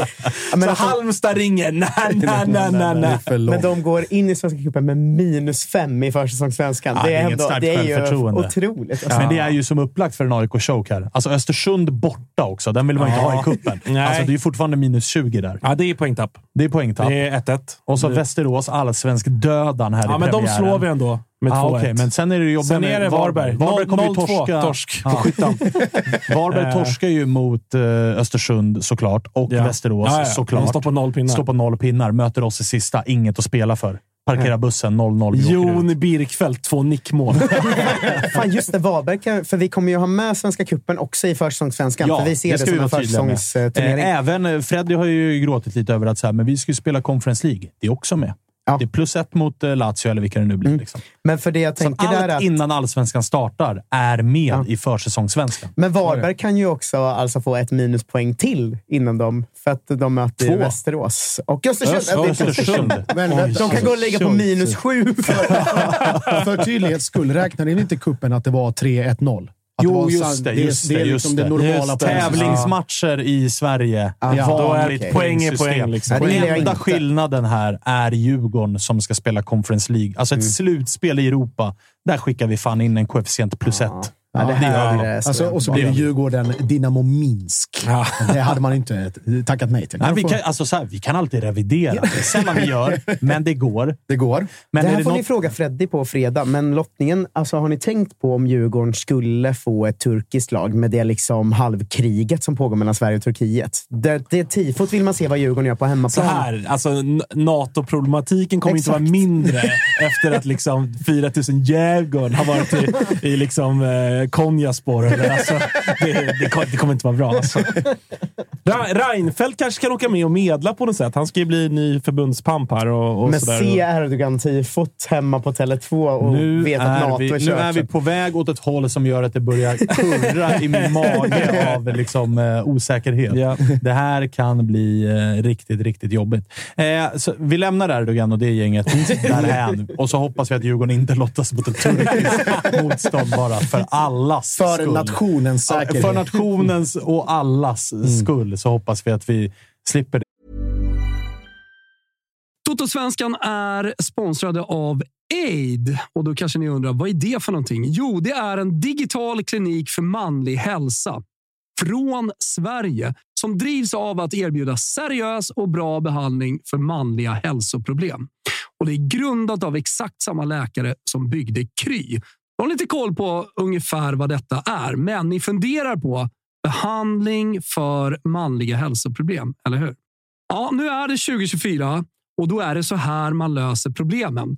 D: men
B: så
D: alltså-
B: Halmstad ringer. Nej, nej, nej, nej, nej.
D: Men de går in i Svenska cupen med minus fem i försäsongssvenskan.
A: Ja,
D: det
A: det är
D: ändå,
A: starkt
D: det är ju otroligt. Alltså.
A: Men det är ju som upplagt för en AIK-choke här. Alltså Östersund borta också. Den vill man inte
B: Ja.
A: ha i kuppen.
B: Nej.
A: Alltså, det är ju fortfarande minus 20 där.
B: Ja, det är poängtapp.
A: Det är poängtapp.
B: Det är 1-1.
A: Och så Västerås allsvensk dödan här
B: Ja,
A: i
B: men de slår vi ändå med 2-1.
A: Ah, okej, men sen är det jobbigt
B: Sen är det Varberg.
A: Varberg kommer ju
B: 0-2
A: torska.
B: torsk på skyttan.
A: Varberg torskar ju mot eh, Östersund såklart och
B: Ja.
A: Västerås
B: Ja, ja.
A: såklart.
B: De står på noll pinnar.
A: Står på noll pinnar. Möter oss i sista. Inget att spela för. Parkera bussen 0-0. vi åker ut.
B: Jon Birkfeldt, två nickmål.
D: Fan, just det. Varberg för vi kommer ju ha med Svenska cupen också i försäsongssvenskan.
A: Ja,
D: för vi ser
A: det
D: det, som en försäsongsturnering.
A: Eh, Även eh, Freddy har ju gråtit lite över att så här, men vi ska ju spela Conference League. Det är också med.
D: Ja.
A: Det är plus ett mot eh, Lazio, eller vilka det nu blir.
D: Mm.
A: Liksom.
D: Men för det jag tänker
A: allt
D: att
A: innan allsvenskan startar är med
D: Ja.
A: i försäsongssvenskan.
D: Men Varberg kan ju också alltså få ett minuspoäng till innan de, för att de möter
A: Två.
D: Västerås. Och Östersund.
A: Öst-
D: Ja, det är
A: Östersund.
C: Men,
D: De kan gå och ligga på minus sju.
C: För tydlighets skull, räknar ni inte kuppen att det var 3-1-0? Att
A: Jo, just det, just
C: det. är
A: det,
C: liksom det
A: det.
C: normala
B: det.
A: Tävlingsmatcher i Sverige.
D: Ja,
B: då är
A: Vanligt
D: okej.
B: poäng är poäng. Liksom.
D: Det
A: Den enda skillnaden här är Djurgården som ska spela Conference League. Alltså ett
D: Mm.
A: slutspel i Europa. Där skickar vi fan in en koefficient plus ett.
D: Ja, det
A: det
D: här så
C: Alltså, och så blir det Djurgården Dynamo Minsk.
B: Ja.
C: Det hade man inte tackat nej till.
A: Nej, vi, kan, alltså, så här, vi kan alltid revidera. Det är sällan vi gör, men det går.
C: Det går.
A: Men
D: det
A: är
D: här
A: det
D: får
A: något...
D: ni fråga Freddy på fredag, men lottningen, alltså, har ni tänkt på om Djurgården skulle få ett turkiskt lag med det liksom halvkriget som pågår mellan Sverige och Turkiet? Det, det tifot vill man se vad Djurgården gör på
B: Så
D: hemmaplan.
B: här, alltså NATO-problematiken kommer inte vara
D: Exakt.
B: mindre efter att liksom 4000 Djurgården har varit i, i liksom, eh, Konjaspor. Eller, Alltså, det, det, kom- det kommer inte vara bra. Alltså. Reinfeldt kanske kan åka med och medla på något sätt. Han ska ju bli ny förbundspamp här. Och, och sådär.
D: se Erdogan-tifot hemma på Tele2 och
A: Nu
D: vet att
A: är,
D: NATO
A: vi,
D: är
A: nu
D: kört.
A: är vi på väg åt ett håll som gör att det börjar kurra i min mage av liksom, eh, osäkerhet.
B: Ja.
A: Det här kan bli eh, riktigt, riktigt jobbigt. Eh, så vi lämnar Erdogan och det gänget därhän och så hoppas vi att Djurgården inte lottas mot ett turkiskt motstånd bara för allas
C: För
A: skull.
C: nationens säkerhet.
A: För nationens och allas skull så hoppas vi att vi slipper det.
E: Totosvenskan är sponsrade av Aid. Och då kanske ni undrar, vad är det för någonting? Jo, det är en digital klinik för manlig hälsa från Sverige som drivs av att erbjuda seriös och bra behandling för manliga hälsoproblem. Och Det är grundat av exakt samma läkare som byggde Kry. Jag har lite koll på ungefär vad detta är, men ni funderar på behandling för manliga hälsoproblem, eller hur? Ja, nu är det 2024 och då är det så här man löser problemen.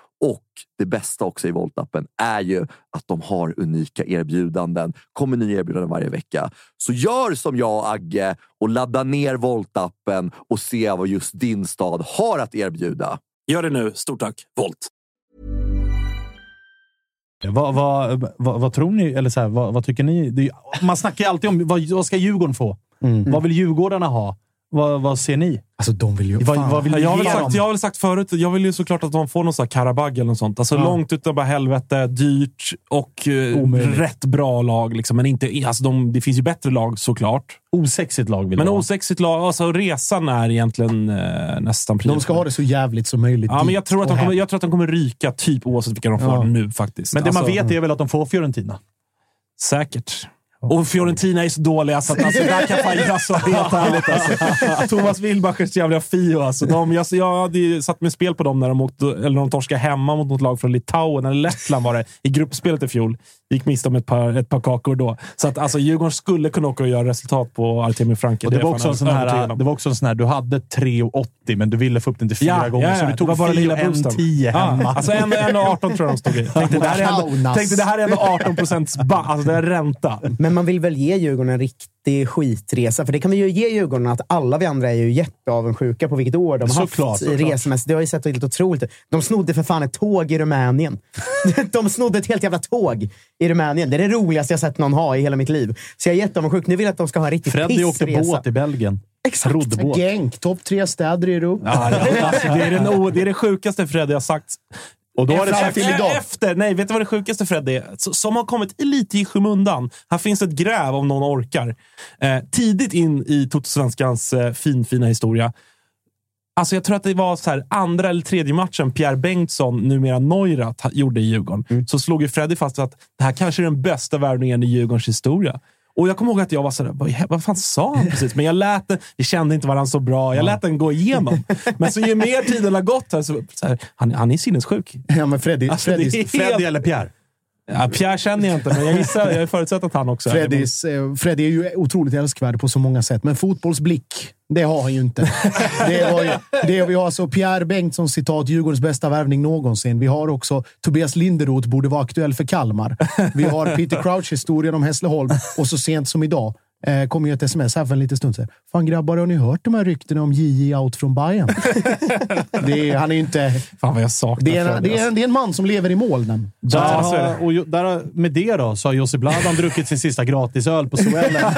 F: Och det bästa också i Volt-appen är ju att de har unika erbjudanden. kommer nya erbjudanden varje vecka. Så gör som jag och Agge och ladda ner Volt-appen och se vad just din stad har att erbjuda.
B: Gör det nu. Stort tack, Volt!
A: Vad, vad, vad, vad tror ni? Eller så här, vad, vad tycker ni? Är, man snackar ju alltid om vad, vad ska Djurgården få? Vad vill Djurgårdarna ha? Vad, vad ser ni?
C: Alltså, de vill ju...
A: Vad, vad vill ni
B: Jag har, väl sagt,
A: dem?
B: jag har väl sagt förut, jag vill ju såklart att de får någon sån här Karabag eller något sånt. Alltså
A: Ja.
B: långt utav bara helvete, dyrt och eh,
A: Omöjligt.
B: rätt bra lag. Liksom. Men inte, alltså de, det finns ju bättre lag såklart.
A: Osexigt lag vill
B: Men
A: ha.
B: osexigt lag, alltså resan är egentligen eh, nästan prio.
C: De ska ha det så jävligt som möjligt.
B: Ja, men jag tror, att de kommer, jag tror att de kommer ryka typ oavsett vilka de får
C: Ja.
B: nu faktiskt.
A: Men det man
B: Alltså,
A: vet är väl att de får Fiorentina.
B: Säkert. Och Fiorentina är så dåliga så att alltså, där kan fan jag så helt ärligt. Alltså. Thomas Wilbachers jävla Fio. Alltså, de, jag, jag hade ju satt med spel på dem när de, åkte, eller när de torskade hemma mot något lag från Litauen, eller Lettland var det, i gruppspelet i fjol. Gick miste om ett par, ett par kakor då. Så att alltså, Djurgården skulle kunna åka och göra resultat på Artemi Franke.
A: Det,
B: är
A: var också en sån här, det var också en sån här, du hade 3,80 men du ville få upp den till fyra
B: Ja,
A: gånger.
B: ja,
A: så du
B: det
A: tog
B: var bara lilla
A: och en
B: boosten.
A: 10 hemma.
B: Ja, alltså en, en och 18 tror jag de stod i. Tänkte, det här är ändå, tänkte, det här är ändå 18 procents alltså det är ränta.
D: Men man vill väl ge Djurgården en riktig skitresa? För det kan vi ju ge Djurgården att alla vi andra är ju jätteavundsjuka på vilket år de har
A: Såklart,
D: haft
A: såklart.
D: resemässigt. Det har ju sett helt otroligt. De snodde för fan ett tåg i Rumänien. de snodde ett helt jävla tåg i Rumänien. Det är det roligaste jag sett någon ha i hela mitt liv. Så jag är jätteavundsjuk. Nu vill jag att de ska ha en riktig
A: Freddy åkte
D: pissresa.
A: båt i Belgien.
D: Exakt.
A: Roddbåt.
C: Genk, topp tre städer i Europa.
B: Ja, ja, alltså, det, är den, det är det sjukaste Freddy har sagt.
A: Och då har det
C: till idag.
B: Efter, nej, vet du vad det sjukaste Freddy är? Som har kommit lite i skymundan. Här finns ett gräv om någon orkar. Eh, tidigt in i Totosvenskans eh, finfina historia. Alltså jag tror att det var så här, andra eller tredje matchen Pierre Bengtsson, numera Neurath, gjorde i Djurgården. Så slog ju Freddy fast att det här kanske är den bästa värvningen i Djurgårdens historia. Och jag kommer ihåg att jag var sådär, vad, fan sa han precis? Men jag lät den, vi kände inte varandra så bra. Jag lät den gå igenom. Men så ju mer tiden har gått, här, så, så här, han, han är sinnessjuk.
C: Ja, men Freddy,
B: Alltså,
A: Freddy
B: helt...
A: eller Pierre?
B: Ja, Pierre känner jag inte, men jag gissar, jag förutsätter att han också är det.
C: Freddys, eh, Freddy är ju otroligt älskvärd på så många sätt, men fotbollsblick, det har han ju inte. Det var ju, det, vi har alltså Pierre Bengtsson citat Djurgårdens bästa värvning någonsin. Vi har också Tobias Linderoth borde vara aktuell för Kalmar. Vi har Peter Crouch-historien om Hässleholm och så sent som idag eh, kom ju ett sms här för en liten stund sedan. Fan grabbar, har ni hört de här ryktena om JJ out från Bayern? det är, han är ju inte...
B: Fan vad jag saknar
C: Det är, en, det, är, en- det är en man som lever i molnen.
A: Där
B: Ja, så är
A: har, och ju- där, har- med det då, så har Jussi Bladan druckit sin sista gratisöl på Suellen.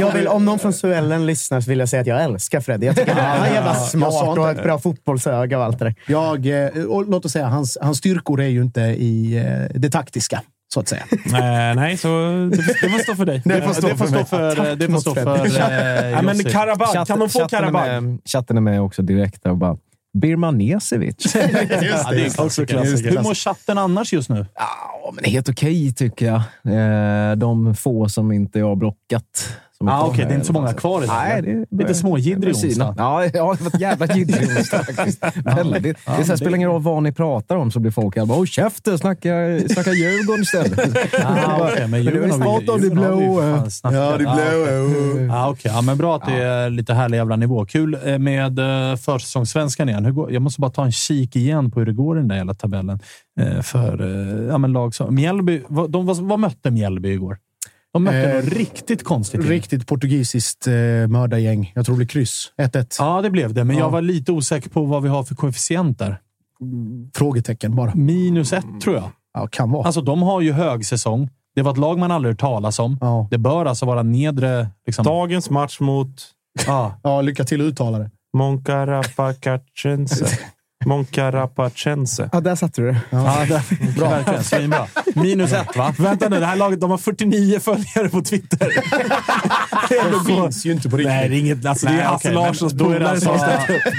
D: Jag vill, om någon från Suellen lyssnar så vill jag säga att jag älskar Freddy. Jag tycker han är jävla smart och ett bra fotbollsöga och allt det där.
C: Jag, eh, och låt oss säga, hans, hans styrkor är ju inte i eh, det taktiska, så att säga.
B: Eh, nej, så det, det får stå för dig.
A: Det får stå
C: för
A: för,
C: mig.
A: för, det får stå för eh,
B: Ja, men. Karabag, kan de få
G: chatten, är
B: Karabag?
G: med, chatten är med också direkt där och bara Birman Nesevic.
A: Ja, det är en klassiker. Hur mår chatten annars just nu?
G: Ja, men helt okej tycker jag. Eh, de få som inte jag har blockat. Som
A: Ah, Okej, det är inte så många kvar idag.
G: Nej, det
A: Lite småjiddrig onsdag.
G: Ja, ja, det har varit jävla jiddrig onsdag faktiskt. Väldigt. Det, är så här, spelar ingen roll vad ni pratar om så blir folk här bara “Håll käften, snacka, snacka Djurgården istället”.
A: Ah, okay, men Djurgården har vi-
C: om det blåa. Ja, det
A: Ah,
C: blåa.
A: Ja, okej. Ja, men bra att det är lite härlig jävla nivå. Kul eh, med eh, försäsongssvenskan igen. Hur går, jag måste bara ta en kik igen på hur det går i den där jävla tabellen. Eh, För ja, men lag som... Mjällby, vad, de, vad, vad mötte Mjällby igår? De mötte
C: Eh,
A: något riktigt konstigt. gäng.
C: Riktigt portugisiskt eh, mördargäng. Jag tror det blir kryss. 1-1.
A: Ja, det blev det. Men
C: Ja.
A: jag var lite osäker på vad vi har för koefficient där.
C: Frågetecken bara.
A: Minus ett, tror jag.
C: Ja, kan vara.
A: Alltså, de har ju hög säsong. Det var ett lag man aldrig hört talas om.
C: Ja.
A: Det bör alltså vara nedre... Liksom,
B: Dagens match mot
A: ja.
C: ja, lycka till att uttala det.
B: Moncarapacense. Moncarapacense.
D: Ja, där satte du det.
A: Ja, det, bra. Verkligen. Svinbra. Minus ett, va?
B: Vänta nu, det här laget de har 49 följare på Twitter.
C: Det finns ju inte på riktigt.
B: Nej, det är inget. Alltså, det är
A: Nej,
B: Hasse
A: men
B: Larssons
A: då är, det
B: polare
A: alltså,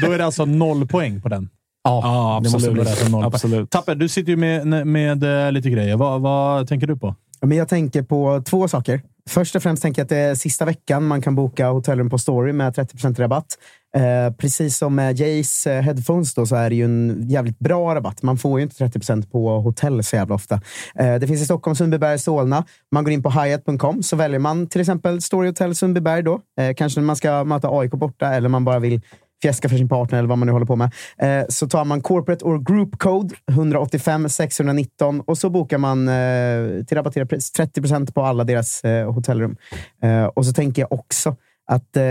A: då är det alltså noll poäng på den.
C: Ja,
B: Ja, absolut. absolut.
A: Tapper, du sitter ju med, med, eh, lite grejer. Vad, vad tänker du på?
D: Men jag tänker på två saker. Först och främst tänker jag att det är sista veckan man kan boka hotellrum på Story med 30% rabatt. Eh, precis som med Jays eh, headphones då, så är det ju en jävligt bra rabatt. Man får ju inte 30% på hotell så jävla ofta. Eh, det finns i Stockholm, Sundbyberg, Solna. Man går in på hyatt.com så väljer man till exempel Story Hotel Sundbyberg. Då. Eh, kanske när man ska möta AIK borta eller man bara vill fjäska för sin partner eller vad man nu håller på med. Eh, så tar man corporate or group code 185 619 och så bokar man eh, till rabatterat pris 30 procent på alla deras eh, hotellrum. Eh, och så tänker jag också att eh,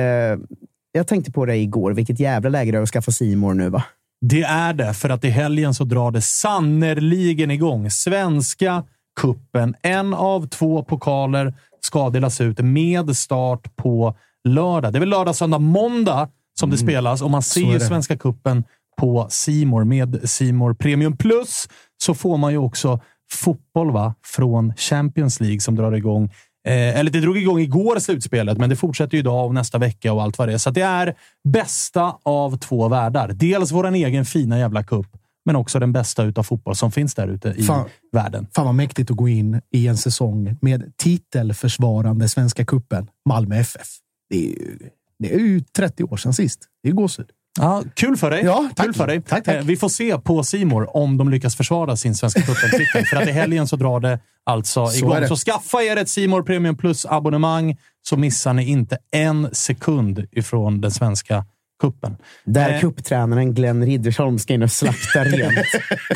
D: jag tänkte på det igår. Vilket jävla läge det är att skaffa Simor nu va?
A: Det är det, för att i helgen så drar det sannerligen igång. Svenska kuppen. En av två pokaler ska delas ut med start på lördag. Det är väl lördag, söndag, måndag som det spelas och man ser
C: Mm.
A: ju. Svenska Cupen på Simor Med Simor Premium Plus så får man ju också fotboll va? från Champions League som drar igång. Eh, eller det drog igång igår, slutspelet, men det fortsätter ju idag och nästa vecka och allt vad det är. Så det är bästa av två världar. Dels vår egen fina jävla cup, men också den bästa utav fotboll som finns där ute i
C: Fan.
A: världen.
C: Fan vad mäktigt att gå in i en säsong med titelförsvarande Svenska Kuppen Malmö FF. Det är, ju, det är ju 30 år sedan sist. Det är gåshud.
A: Ja, kul för dig.
C: Ja, tack.
A: Kul för dig.
C: Tack, tack.
A: Eh, Vi får se på Simor om de lyckas försvara sin Svenska cupen-titel. för att i helgen så drar det alltså
C: Så
A: igång. Så skaffa er ett Simor Premium Plus-abonnemang så missar ni inte en sekund ifrån den svenska kuppen.
D: Där
A: Eh.
D: kupptränaren Glenn Riddersholm ska in och slakta rent.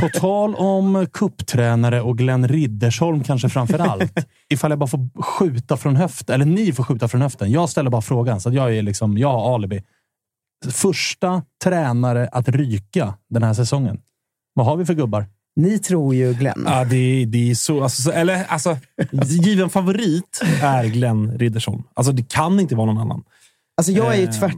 A: På tal om kupptränare och Glenn Riddersholm kanske framför allt. Ifall jag bara får skjuta från höften, eller ni får skjuta från höften. Jag ställer bara frågan, så att jag, är liksom, jag har alibi. Första tränare att ryka den här säsongen. Vad har vi för gubbar?
D: Ni tror ju Glenn.
B: Ja, det, är- det är så, alltså, så- eller, alltså, given favorit är Glenn Riddersholm. Alltså, det kan inte vara någon annan.
D: Alltså jag är ju
B: Eh.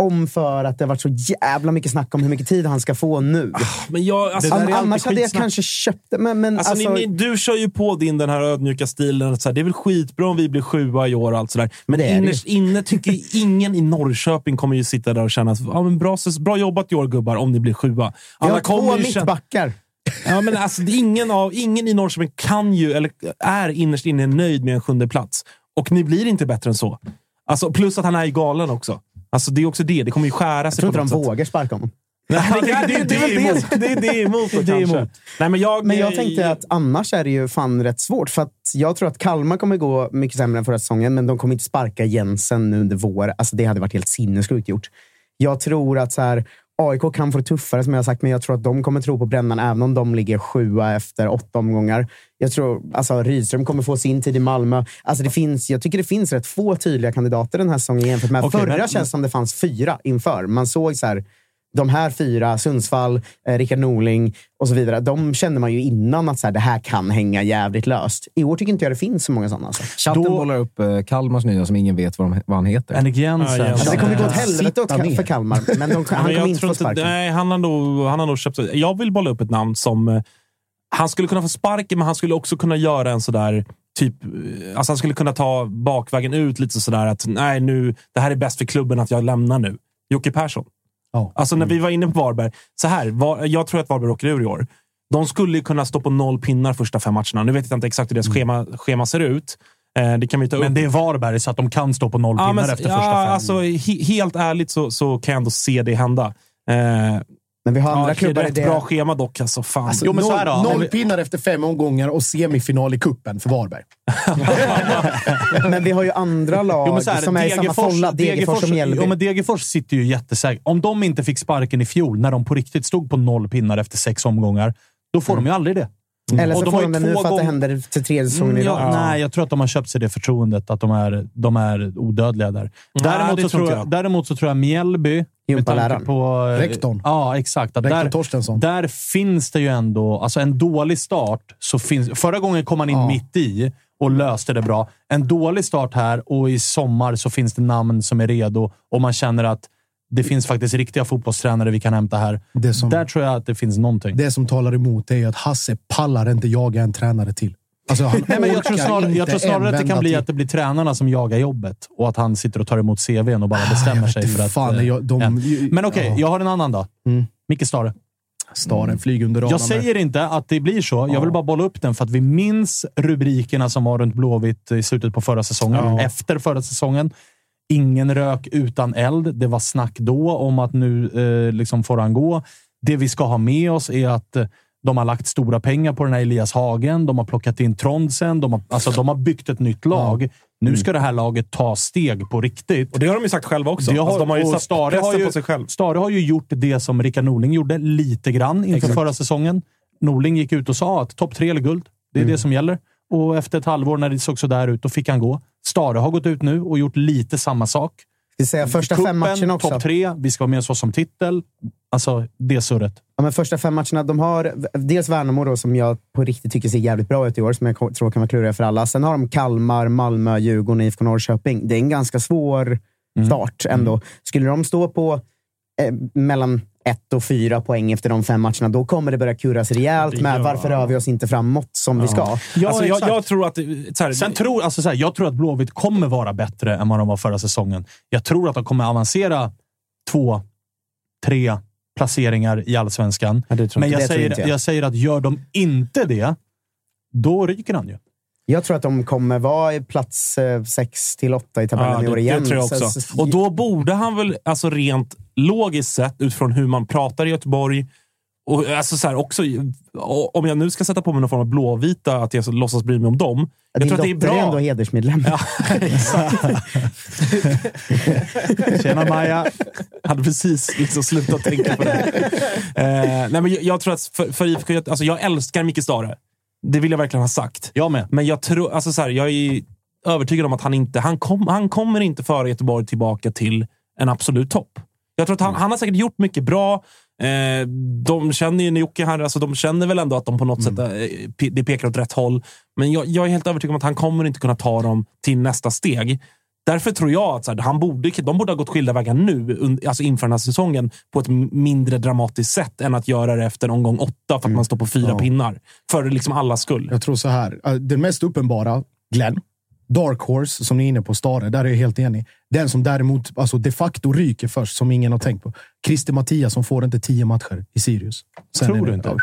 D: Tvärtom för att det har varit så jävla mycket snack om hur mycket tid han ska få nu.
B: Men jag, alltså,
A: alltid
D: Annars hade jag kanske köpt det. Men, men
B: Alltså,
D: alltså,
B: ni, ni, du kör ju på din den här ödmjuka stilen. Så här, det är väl skitbra om vi blir sjua i år och allt sådär. Men innerst inne tycker ingen i Norrköping kommer ju sitta där och känna att ja, men bra, bra jobbat i år gubbar om ni blir sjua.
D: vi har
B: kommer ju känna-
D: mittbackar.
B: Ja, men alltså, ingen, av, ingen i Norrköping kan ju, eller är innerst inne nöjd med en sjunde plats. Och ni blir inte bättre än så. Alltså, plus att han är ju galen också. Alltså, det är också det. Det kommer ju skära
D: Jag
B: sig
D: tror inte de vågar sparka honom.
B: Nej, det, är- det, är- det, är emot. det är det emot. då,
A: Det är
B: kanske.
A: emot.
B: Nej, men jag,
D: Men jag tänkte att annars är det ju fan rätt svårt. För att jag tror att Kalmar kommer gå mycket sämre än förra säsongen, men de kommer inte sparka Jensen nu under våren. Alltså det hade varit helt sinnessjukt gjort. Jag tror att så här, AIK kan få det tuffare som jag har sagt, men jag tror att de kommer tro på Brännan även om de ligger sjua efter åtta omgångar. Jag tror alltså Rydström kommer få sin tid i Malmö. Alltså det finns, jag tycker det finns rätt få tydliga kandidater den här säsongen jämfört med
A: Okej,
D: förra.
A: men-
D: känns som det fanns fyra inför. Man såg så här, de här fyra, Sundsvall, eh, Rickard Norling och så vidare, de kände man ju innan att så här, det här kan hänga jävligt löst. I år tycker inte jag det finns så många sådana. Alltså.
G: Chatten
A: Då-
G: bollar upp eh, Kalmars nya som ingen vet vad, de, vad han heter.
A: Henrik Jensen.
B: Ja.
D: Alltså, det kommer gå åt helvete åt, för Kalmar, men de, han kommer inte få sparken.
B: Nej, han har, nog, han har nog köpt... Jag vill bolla upp ett namn som... eh, Han skulle kunna få sparken, men han skulle också kunna göra en sådär... Typ, eh, alltså han skulle kunna ta bakvägen ut lite sådär att nej, nu, det här är bäst för klubben att jag lämnar nu. Jocke Persson.
C: Ja.
B: Alltså när vi var inne på Varberg. Så här, var, jag tror att Varberg åker ur i år. De skulle kunna stå på noll pinnar första fem matcherna. Nu vet jag inte exakt hur deras schema, schema ser ut. Eh, det kan vi ta upp.
A: Men det är Varberg, så att de kan stå på noll
B: Ja,
A: pinnar
B: men,
A: efter
B: ja,
A: första fem.
B: alltså, he, helt ärligt så, så kan jag ändå se det hända. Eh,
D: Men vi har andra
B: ja,
D: klubbar i det.
B: bra schema dock. Alltså, fan.
C: Alltså,
A: Jo, men så
C: noll,
A: här då.
C: noll pinnar efter fem omgångar och semifinal i kuppen för Varberg.
D: Men vi har ju andra lag
A: Jo, men så här,
D: som är i samma folla. Degerfors och Mjällby.
A: jo, men Degerfors sitter ju jättesäkert. Om de inte fick sparken i fjol, när de på riktigt stod på noll pinnar efter sex omgångar, då får de ju aldrig det.
D: Eller
A: Och
D: så
A: de
D: får de
A: ju
D: det nu
A: två
D: för att det händer till tredje säsongen
A: Mm, ja,
D: rad.
A: Nej, jag tror att de har köpt sig det förtroendet att de är, de är odödliga där. Däremot,
B: det
A: så
B: tror
A: jag,
B: jag.
A: däremot så tror jag Mjällby...
D: Gympaläraren.
A: på, eh,
C: Rektorn.
A: Ja, exakt.
C: Rektor
A: där,
C: Torstensson.
A: där finns det ju ändå... Alltså en dålig start. Så finns, förra gången kom han in
C: Ja.
A: mitt i och löste det bra. En dålig start här och i sommar så finns det namn som är redo och man känner att det finns faktiskt riktiga fotbollstränare vi kan hämta här.
C: Det som,
A: Där tror jag att det finns någonting.
C: det som talar emot är att Hasse pallar inte jaga en tränare till. Alltså, han
A: Nej, men jag tror snarare, jag tror snarare att det kan bli
C: till.
A: att det blir tränarna som jagar jobbet och att han sitter och tar emot CVn och bara bestämmer sig för att...
C: Fan,
A: eh,
C: jag, de,
A: en. Men okej,
C: ja.
A: jag har en annan då.
C: Mm.
A: Micke Stare.
C: Staren flyger under radarn.
A: Jag säger inte att det blir så. Jag vill bara bolla upp den för att vi minns rubrikerna som var runt Blåvitt i slutet på förra säsongen.
C: Ja.
A: Efter förra säsongen. Ingen rök utan eld. Det var snack då om att nu eh, liksom får han gå. Det vi ska ha med oss är att eh, de har lagt stora pengar på den här Elias Hagen. De har plockat in Trondsen. De har, alltså, de har byggt ett nytt lag. Nu ska det här laget ta steg på riktigt.
B: Och det har de ju sagt själva också.
A: Det har,
B: alltså, de har ju satt
A: Stare
B: pressen
A: har ju,
B: på sig själv.
A: Stare har ju gjort det som Rickard Norling gjorde lite grann inför
C: Exakt.
A: förra säsongen. Norling gick ut och sa att topp tre eller guld. Det är
B: Mm.
A: det som gäller. Och efter ett halvår när det såg så där ut, då fick han gå. Stare har gått ut nu och gjort lite samma sak.
D: Vi säga första fem matcherna också?
A: topp tre. Vi ska ha med oss som titel. Alltså, det surret.
D: Ja, men första fem matcherna, de har dels Värnamo då, som jag på riktigt tycker ser jävligt bra ut i år, som jag tror kan vara kluriga för alla. Sen har de Kalmar, Malmö, Djurgården, IFK Norrköping. Det är en ganska svår start ändå. Skulle de stå på eh, mellan ett och fyra poäng efter de fem matcherna, då kommer det börja kurras rejält med varför rör vi oss inte framåt som vi ska.
A: Ja,
B: alltså, jag, tror att... Så här,
A: Sen tror, alltså så här, jag tror att Blåvitt kommer vara bättre än vad de var förra säsongen. Jag tror att de kommer avancera två, tre placeringar i allsvenskan.
B: Ja,
A: Men
B: jag
A: säger, jag.
D: jag.
A: säger att gör de inte det, då ryker han ju.
D: Jag tror att de kommer vara i plats eh, sex till åtta i tabellen
B: Ja,
D: i år
B: det,
D: igen.
B: det tror jag
D: Så-
B: också.
D: så-
B: Och då borde han väl, alltså rent logiskt sett, utifrån hur man pratar i Göteborg, och alltså så här, också, om jag nu ska sätta på mig någon form av blåvita, att jag låtsas bry mig om dem. Jag
D: Din
B: tror att det är
D: dotter är
B: bra.
D: ändå hedersmedlem.
B: Ja.
A: Tjena Maja!
B: hade precis liksom slutat tänka på det. Eh, nej, men jag, jag tror att för, för IFK alltså jag älskar Micke Stare. Det vill jag verkligen ha sagt.
A: Jag med.
B: Men jag tror, alltså så här, jag är övertygad om att han inte, han, kom, han kommer inte föra Göteborg tillbaka till en absolut topp. Jag tror att han, han har säkert gjort mycket bra. Eh, de känner ju Jocke här, alltså de känner väl ändå att de på något sätt, eh, det pekar åt rätt håll. Men jag, jag är helt övertygad om att han kommer inte kunna ta dem till nästa steg. Därför tror jag att så här, han borde, de borde ha gått skilda vägar nu, alltså inför den här säsongen, på ett mindre dramatiskt sätt än att göra det efter omgång åtta för att man står på fyra
C: Ja.
B: pinnar. För liksom allas skull.
C: Jag tror så här. eh, Den mest uppenbara, Glenn. Dark Horse, som ni är inne på, Stare. Där är jag helt enig. Den som däremot alltså de facto ryker först, som ingen har tänkt på. Christer Mattias som får inte tio matcher i Sirius. Sen
A: Tror
C: är
A: du
C: det-
A: inte?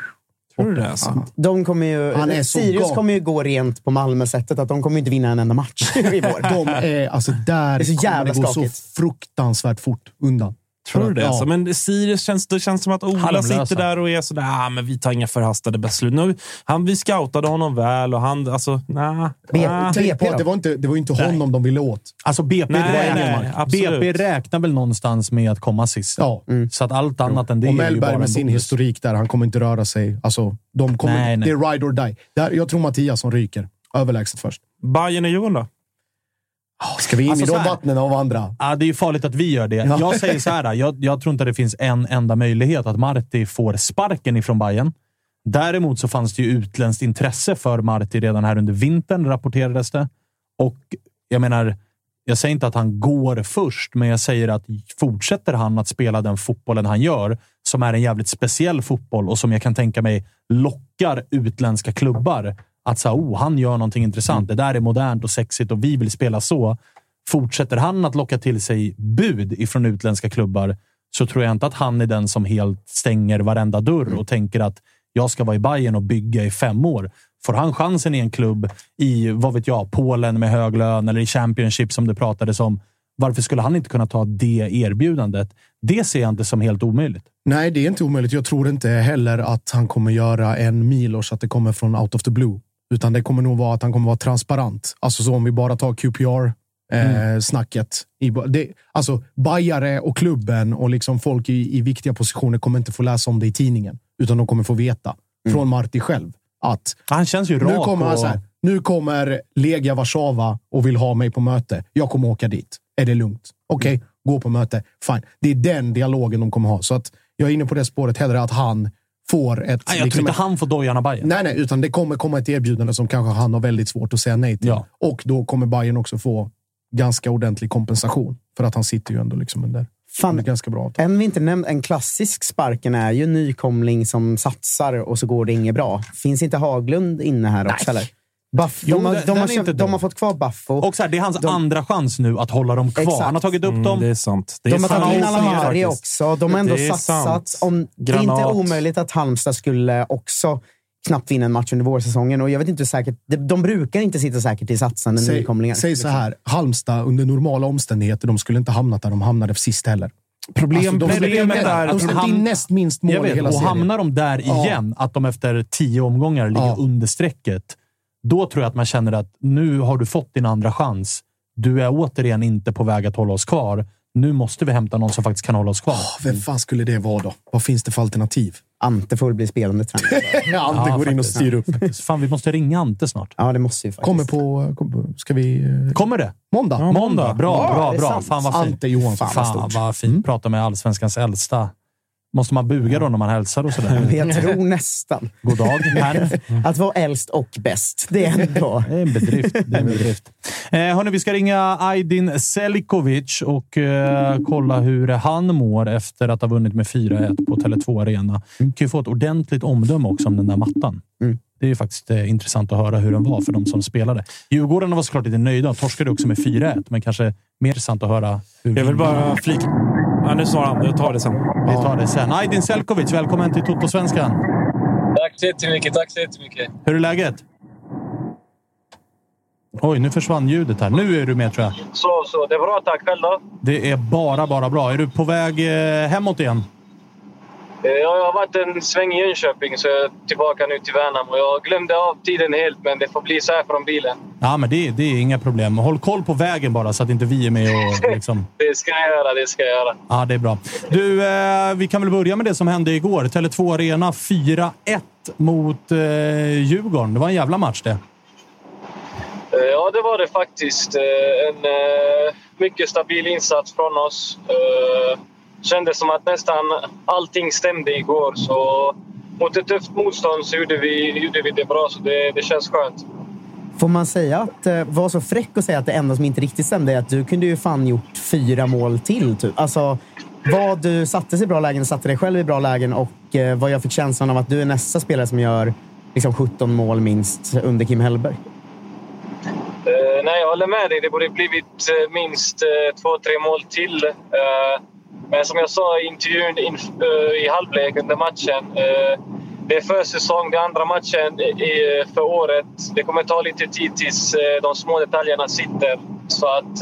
B: Tror du det? Alltså?
D: De kommer ju,
C: Han är så
D: Sirius kommer ju gå rent på Malmö-sättet. Att de kommer inte vinna en enda match i vår.
C: De är, alltså där
D: Det är så
C: kommer
D: jävla
C: det gå så
D: skakigt.
C: fruktansvärt fort undan.
B: Tror du det?
C: Ja.
B: Alltså, men Sirius känns, det känns som att Ola
A: Halvlösa.
B: sitter där och är sådär, ah, men vi tar inga förhastade beslut. Nu, han, vi scoutade honom väl och han, alltså, nah,
D: B-
B: nah.
D: BP
C: det var inte, det var inte honom de ville åt.
A: Alltså BP,
B: Nej,
A: räknar,
B: nej.
A: BP räknar väl någonstans med att komma sist.
C: Ja.
A: Så att allt annat än det
C: och
A: är ju bara
C: med sin
A: bonus.
C: historik där, han kommer inte röra sig. Alltså, de kommer,
A: Nej, nej.
C: Det är ride or die. Där, jag tror Mattias som ryker. Överlägset först.
B: Bayern och Djurgården då?
C: Ska vi in
A: Alltså,
C: i de vattnen av andra?
A: Ja, det är ju farligt att vi gör det. Jag säger så här, jag, jag tror inte att det finns en enda möjlighet att Marti får sparken ifrån Bayern. Däremot så fanns det ju utländskt intresse för Marti redan här under vintern, rapporterades det. Och jag menar, jag säger inte att han går först, men jag säger att fortsätter han att spela den fotbollen han gör, som är en jävligt speciell fotboll och som jag kan tänka mig lockar utländska klubbar. Att säga, oh, han gör någonting intressant. Det där är modernt och sexigt och vi vill spela så. Fortsätter han att locka till sig bud ifrån utländska klubbar så tror jag inte att han är den som helt stänger varenda dörr och tänker att jag ska vara i Bayern och bygga i fem år. Får han chansen i en klubb i, vad vet jag, Polen med hög lön eller i Championship som det pratades om. Varför skulle han inte kunna ta det erbjudandet? Det ser jag inte som helt omöjligt.
C: Nej, det är inte omöjligt. Jag tror inte heller att han kommer göra en Milos, att det kommer från out of the blue. Utan det kommer nog vara att han kommer vara transparent. Alltså så om vi bara tar QPR-snacket. det, alltså bajare och klubben och liksom folk i, i viktiga positioner kommer inte få läsa om det i tidningen. Utan de kommer få veta från Marti själv att
A: Han känns ju rak.
C: nu kommer,
A: och...
C: här, nu kommer Legia Warszawa och vill ha mig på möte. Jag kommer åka dit. Är det lugnt? Okej, gå på möte. Fine. Det är den dialogen de kommer ha. Så att jag är inne på det spåret hellre att han får ett...
A: Nej, jag tror
C: liksom
A: inte
C: ett-
A: han får dojan av Bayern.
C: Nej, nej, utan det kommer komma ett erbjudande som kanske han har väldigt svårt att säga nej till.
A: Ja.
C: Och då kommer Bayern också få ganska ordentlig kompensation. För att han sitter ju ändå liksom under,
D: Fan,
C: under ganska bra avtal.
D: En vi inte nämnt, en klassisk sparken är ju nykomling som satsar och så går det inget bra. Finns inte Haglund inne här också? Eller? Buff,
A: Jo,
D: de, har,
A: den-
D: de, har,
A: är inte
D: köpt, de har fått kvar Buffo.
A: Och så här, det är hans
D: De-
A: andra chans nu att hålla dem kvar.
D: Exakt.
A: Han har tagit upp
B: Mm,
A: dem.
B: det är sant. Det är
D: de har
B: sant.
D: tagit in
B: har
D: Alamari också. De har ändå
B: är
D: satsat.
B: sant.
D: Om, det är inte omöjligt att Halmstad skulle också knappt vinna en match under vårsäsongen. Och jag vet inte hur säkert, de, de brukar inte sitta säkert i satsande
C: Säg,
D: nykomlingar.
C: säg så här, Halmstad under normala omständigheter, de skulle inte hamnat där de hamnade sist heller.
B: Problem,
C: Alltså, de släppte
B: problemet är
C: de
B: att
C: släppte
A: han-
C: in näst minst mål
A: Jag
C: i
A: vet,
C: hela
A: och
C: serien.
A: hamnar de där
C: Ja.
A: igen, att de efter tio omgångar ligger
C: Ja.
A: under strecket, då tror jag att man känner att nu har du fått din andra chans. Du är återigen inte på väg att hålla oss kvar. Nu måste vi hämta någon som faktiskt kan hålla oss kvar.
C: Åh, Vem fan skulle det vara då? Vad finns det för alternativ?
D: Ante får bli spelande tränare.
C: Ja, Ante
A: Ja,
C: går in och
A: faktiskt.
C: styr upp.
A: Fan, vi måste ringa Ante snart.
D: ja, det måste ju faktiskt.
C: Kommer på... Ska vi... eh,
A: Kommer det?
C: Måndag?
A: Måndag. Bra,
D: Ja,
A: bra, bra.
D: sant.
A: Fan vad fint.
C: Ante Johansson.
A: Fan vad fint. Prata med allsvenskans äldsta Måste man buga då när man hälsar och sådär?
D: Jag tror nästan.
A: God dag, herr.
D: Att vara äldst och bäst, det är ändå...
A: Det är en bedrift. Det är en bedrift. Eh, hörni, vi ska ringa Aydin Selikovic och eh, kolla hur han mår efter att ha vunnit med 4-1 på Tele2 Arena. Vi kan ju få ett ordentligt omdöme också om den där mattan.
D: Mm.
A: Det är ju faktiskt eh, intressant att höra hur den var för de som spelade. Djurgården var såklart lite nöjda. De torskade också med 4-1, men kanske mer intressant att höra hur
B: Jag vill bara flika... Ja, nu svarar han. Jag tar det sen.
A: Vi tar det sen. Aydin Selkovic, välkommen till Toto-svenskan.
H: Tack så jättemycket. Tack så jättemycket.
A: Hur är läget? Oj, nu försvann ljudet här. Nu är du med tror jag.
H: Så, så. Det är bra. Tack. Själv då?
A: Det är bara, bara bra. Är du på väg eh, hemåt igen?
H: Eh, Jag har varit en sväng i Jönköping, så jag är tillbaka nu till Värnamo. Jag glömde av tiden helt, men det får bli så här från bilen.
A: Ja, men det, det är inga problem. Håll koll på vägen bara så att inte vi är med och liksom...
H: Det ska jag göra. Det ska jag göra.
A: Ja, det är bra. Du, eh, vi kan väl börja med det som hände igår. Tele2 Arena 4-1 mot eh, Djurgården. Det var en jävla match det.
H: Eh, Ja, det var det faktiskt. Eh, En eh, mycket stabil insats från oss. Eh, Kändes som att nästan allting stämde igår. Så mot ett tufft motstånd så gjorde vi, gjorde vi det bra, så det, det känns skönt.
D: Får man säga att, eh, vara så fräck och säga att det enda som inte riktigt stämde är att du kunde ju fan gjort fyra mål till. Typ. Alltså, vad du satte sig i bra lägen, satte dig själv i bra lägen och eh, vad jag fick känslan av att du är nästa spelare som gör liksom 17 mål minst under Kim Hellberg.
H: Eh, nej, jag håller med dig. Det borde blivit minst eh, två, tre mål till. Eh, men som jag sa i intervjun in, uh, i eh, halvlek under matchen. Uh, det är försäsong, det är andra matchen i, för året. Det kommer ta lite tid tills uh, de små detaljerna sitter. Så att...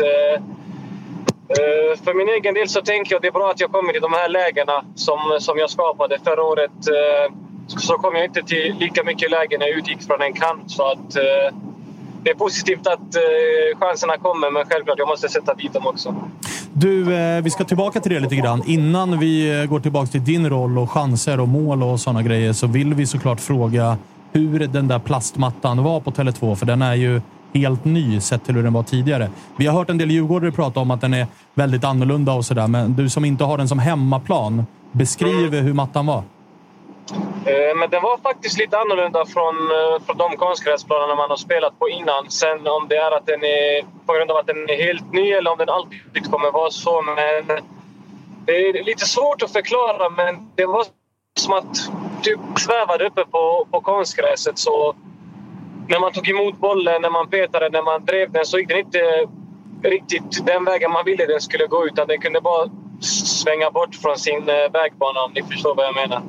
H: För min egen del så tänker jag att det är bra att jag kommer i de här lägena som, som jag skapade. Förra året så kom jag inte till lika mycket lägen när jag utgick från en kant. Så att, det är positivt att eh, chanserna kommer, men självklart jag måste sätta dit dem också.
A: Du, eh, vi ska tillbaka till det lite grann. Innan vi eh, går tillbaka till din roll och chanser och mål och sådana grejer så vill vi såklart fråga hur den där plastmattan var på Tele2, för den är ju helt ny sett till hur den var tidigare. Vi har hört en del djurgårdare prata om att den är väldigt annorlunda och sådär, men du som inte har den som hemmaplan, beskriv hur mattan var.
H: Eh, men den var faktiskt lite annorlunda från, eh, från de konstgräsplanerna man har spelat på innan. Sen om det är att den är på grund av att den är helt ny eller om den alltid kommer vara så. Men det är lite svårt att förklara, men det var som att typ svävade uppe på, på konstgräset. Så när man tog emot bollen, när man petade, när man drev den så gick den inte riktigt den vägen man ville den skulle gå utan den kunde bara svänga bort från sin eh, vägbana om ni förstår vad jag menar.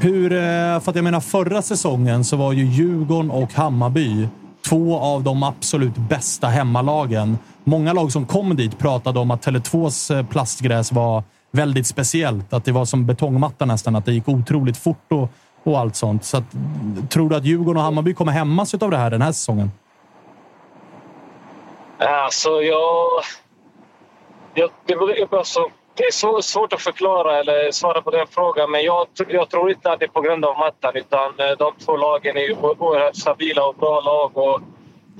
A: Hur, eh, för att jag menar förra säsongen så var ju Djurgården och Hammarby två av de absolut bästa hemmalagen. Många lag som kom dit pratade om att Tele2s eh, plastgräs var väldigt speciellt. Att det var som betongmatta nästan, att det gick otroligt fort och, och allt sånt. Så att, tror du att Djurgården och Hammarby kommer hämmas av det här den här säsongen?
H: Alltså, jag... jag det, beror- alltså, det är så svårt att förklara eller svara på den frågan, men jag, jag tror inte att det är på grund av mattan. Utan eh, de två lagen är oerhört stabila och bra lag. Och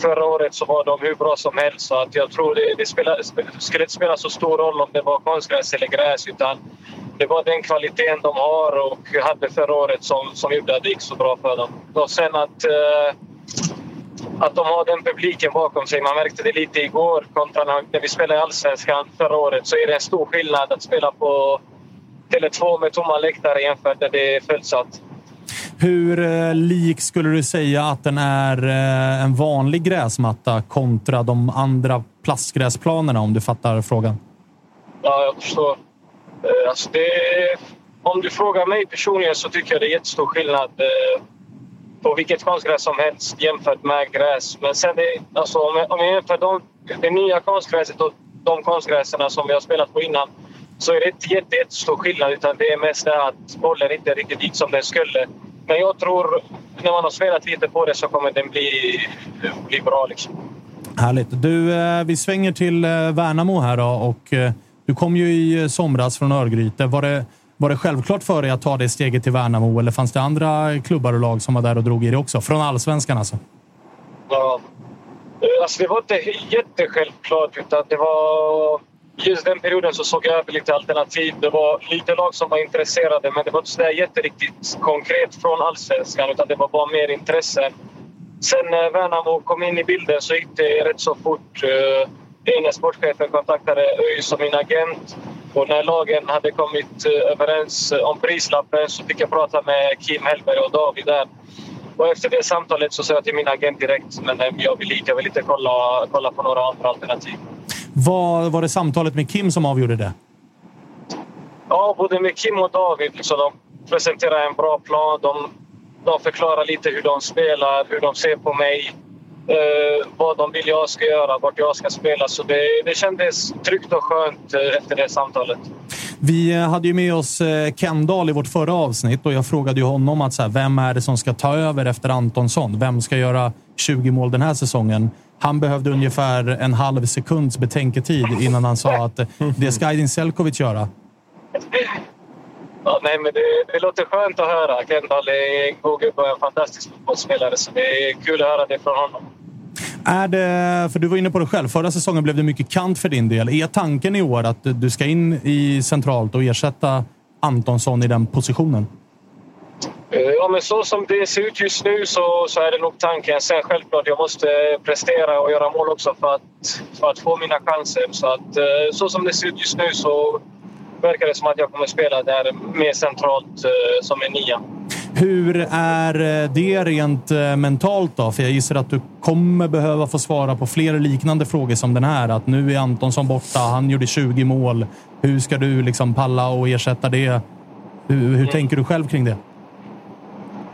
H: förra året så var de hur bra som helst. Så att jag tror det, det spelar, skulle inte spela så stor roll om det var konstgräs eller gräs. Utan det var den kvaliteten de har och hade förra året som, som gjorde att det gick så bra för dem. Och sen att... Eh, att de har den publiken bakom sig. Man märkte det lite igår kontra när när vi spelade i Allsvenskan förra året. Så är det en stor skillnad att spela på Tele2 med tomma läktare jämfört med det är fullsatt.
A: Hur eh, lik skulle du säga att den är eh, en vanlig gräsmatta kontra de andra plastgräsplanerna om du fattar frågan?
H: Ja, jag förstår. Eh, Alltså det, om du frågar mig personligen så tycker jag det är jättestor skillnad på vilket konstgräs som helst jämfört med gräs. Men sen det, alltså om, jag, om jag jämför de, det nya konstgräset och de konstgräserna som vi har spelat på innan så är det inte jätte, jättestor skillnad utan det är mest det att bollen inte riktigt gick som den skulle. Men jag tror när man har spelat lite på det så kommer den bli, bli bra. Liksom.
A: Härligt. Du, eh, vi svänger till eh, Värnamo här då och eh, du kom ju i somras från Örgryte. Var det, var det självklart för dig att ta det steget till Värnamo eller fanns det andra klubbar och lag som var där och drog i det också? Från allsvenskan alltså?
H: Ja. Eh, alltså det var inte jättesjälvklart utan det var... just den perioden så såg jag över lite alternativ. Det var lite lag som var intresserade men det var inte sådär jätteriktigt konkret från allsvenskan utan det var bara mer intresse. Sen när Värnamo kom in i bilden så gick det rätt så fort. Eh, ena sportchefen kontaktade ÖIS som min agent och när lagen hade kommit eh, överens om prislappen så fick jag prata med Kim Hellberg och David där. Och efter det samtalet så sa jag till min agent direkt men eh, jag vill, jag vill inte kolla, kolla på några andra alternativ.
A: Vad var det samtalet med Kim som avgjorde det?
H: Ja, både med Kim och David. Liksom, de presenterar en bra plan. De, de förklarar lite hur de spelar, hur de ser på mig. Eh, vad de vill jag ska göra, vart jag ska spela. Så det, det kändes tryggt och skönt eh, efter det samtalet.
A: Vi eh, hade ju med oss eh, Ken Dahl i vårt förra avsnitt och jag frågade ju honom att så här, vem är det som ska ta över efter Antonsson? Vem ska göra 20 mål den här säsongen? Han behövde ungefär en halv sekunds betänketid innan han sa att det ska Aydin Selkovic göra.
H: Ja, nej, men det, det låter skönt att höra. Kendall är en god gubbe och en fantastisk fotbollsspelare. Så det är kul att höra det från honom.
A: Är det, för du var inne på det själv, förra säsongen blev det mycket kant för din del. Är tanken i år att du ska in i centralt och ersätta Antonsson i den positionen?
H: Eh, ja, men så som det ser ut just nu så, så är det nog tanken. Sen självklart, jag måste prestera och göra mål också för att, för att få mina chanser. Så, att, eh, så som det ser ut just nu så verkar det som att jag kommer spela där mer centralt eh, som en nia.
A: Hur är eh, det rent eh, mentalt då? För jag gissar att du kommer behöva få svara på fler liknande frågor som den här. Att nu är Antonsson borta, han gjorde 20 mål. Hur ska du liksom palla och ersätta det? Hur, hur tänker du själv kring det?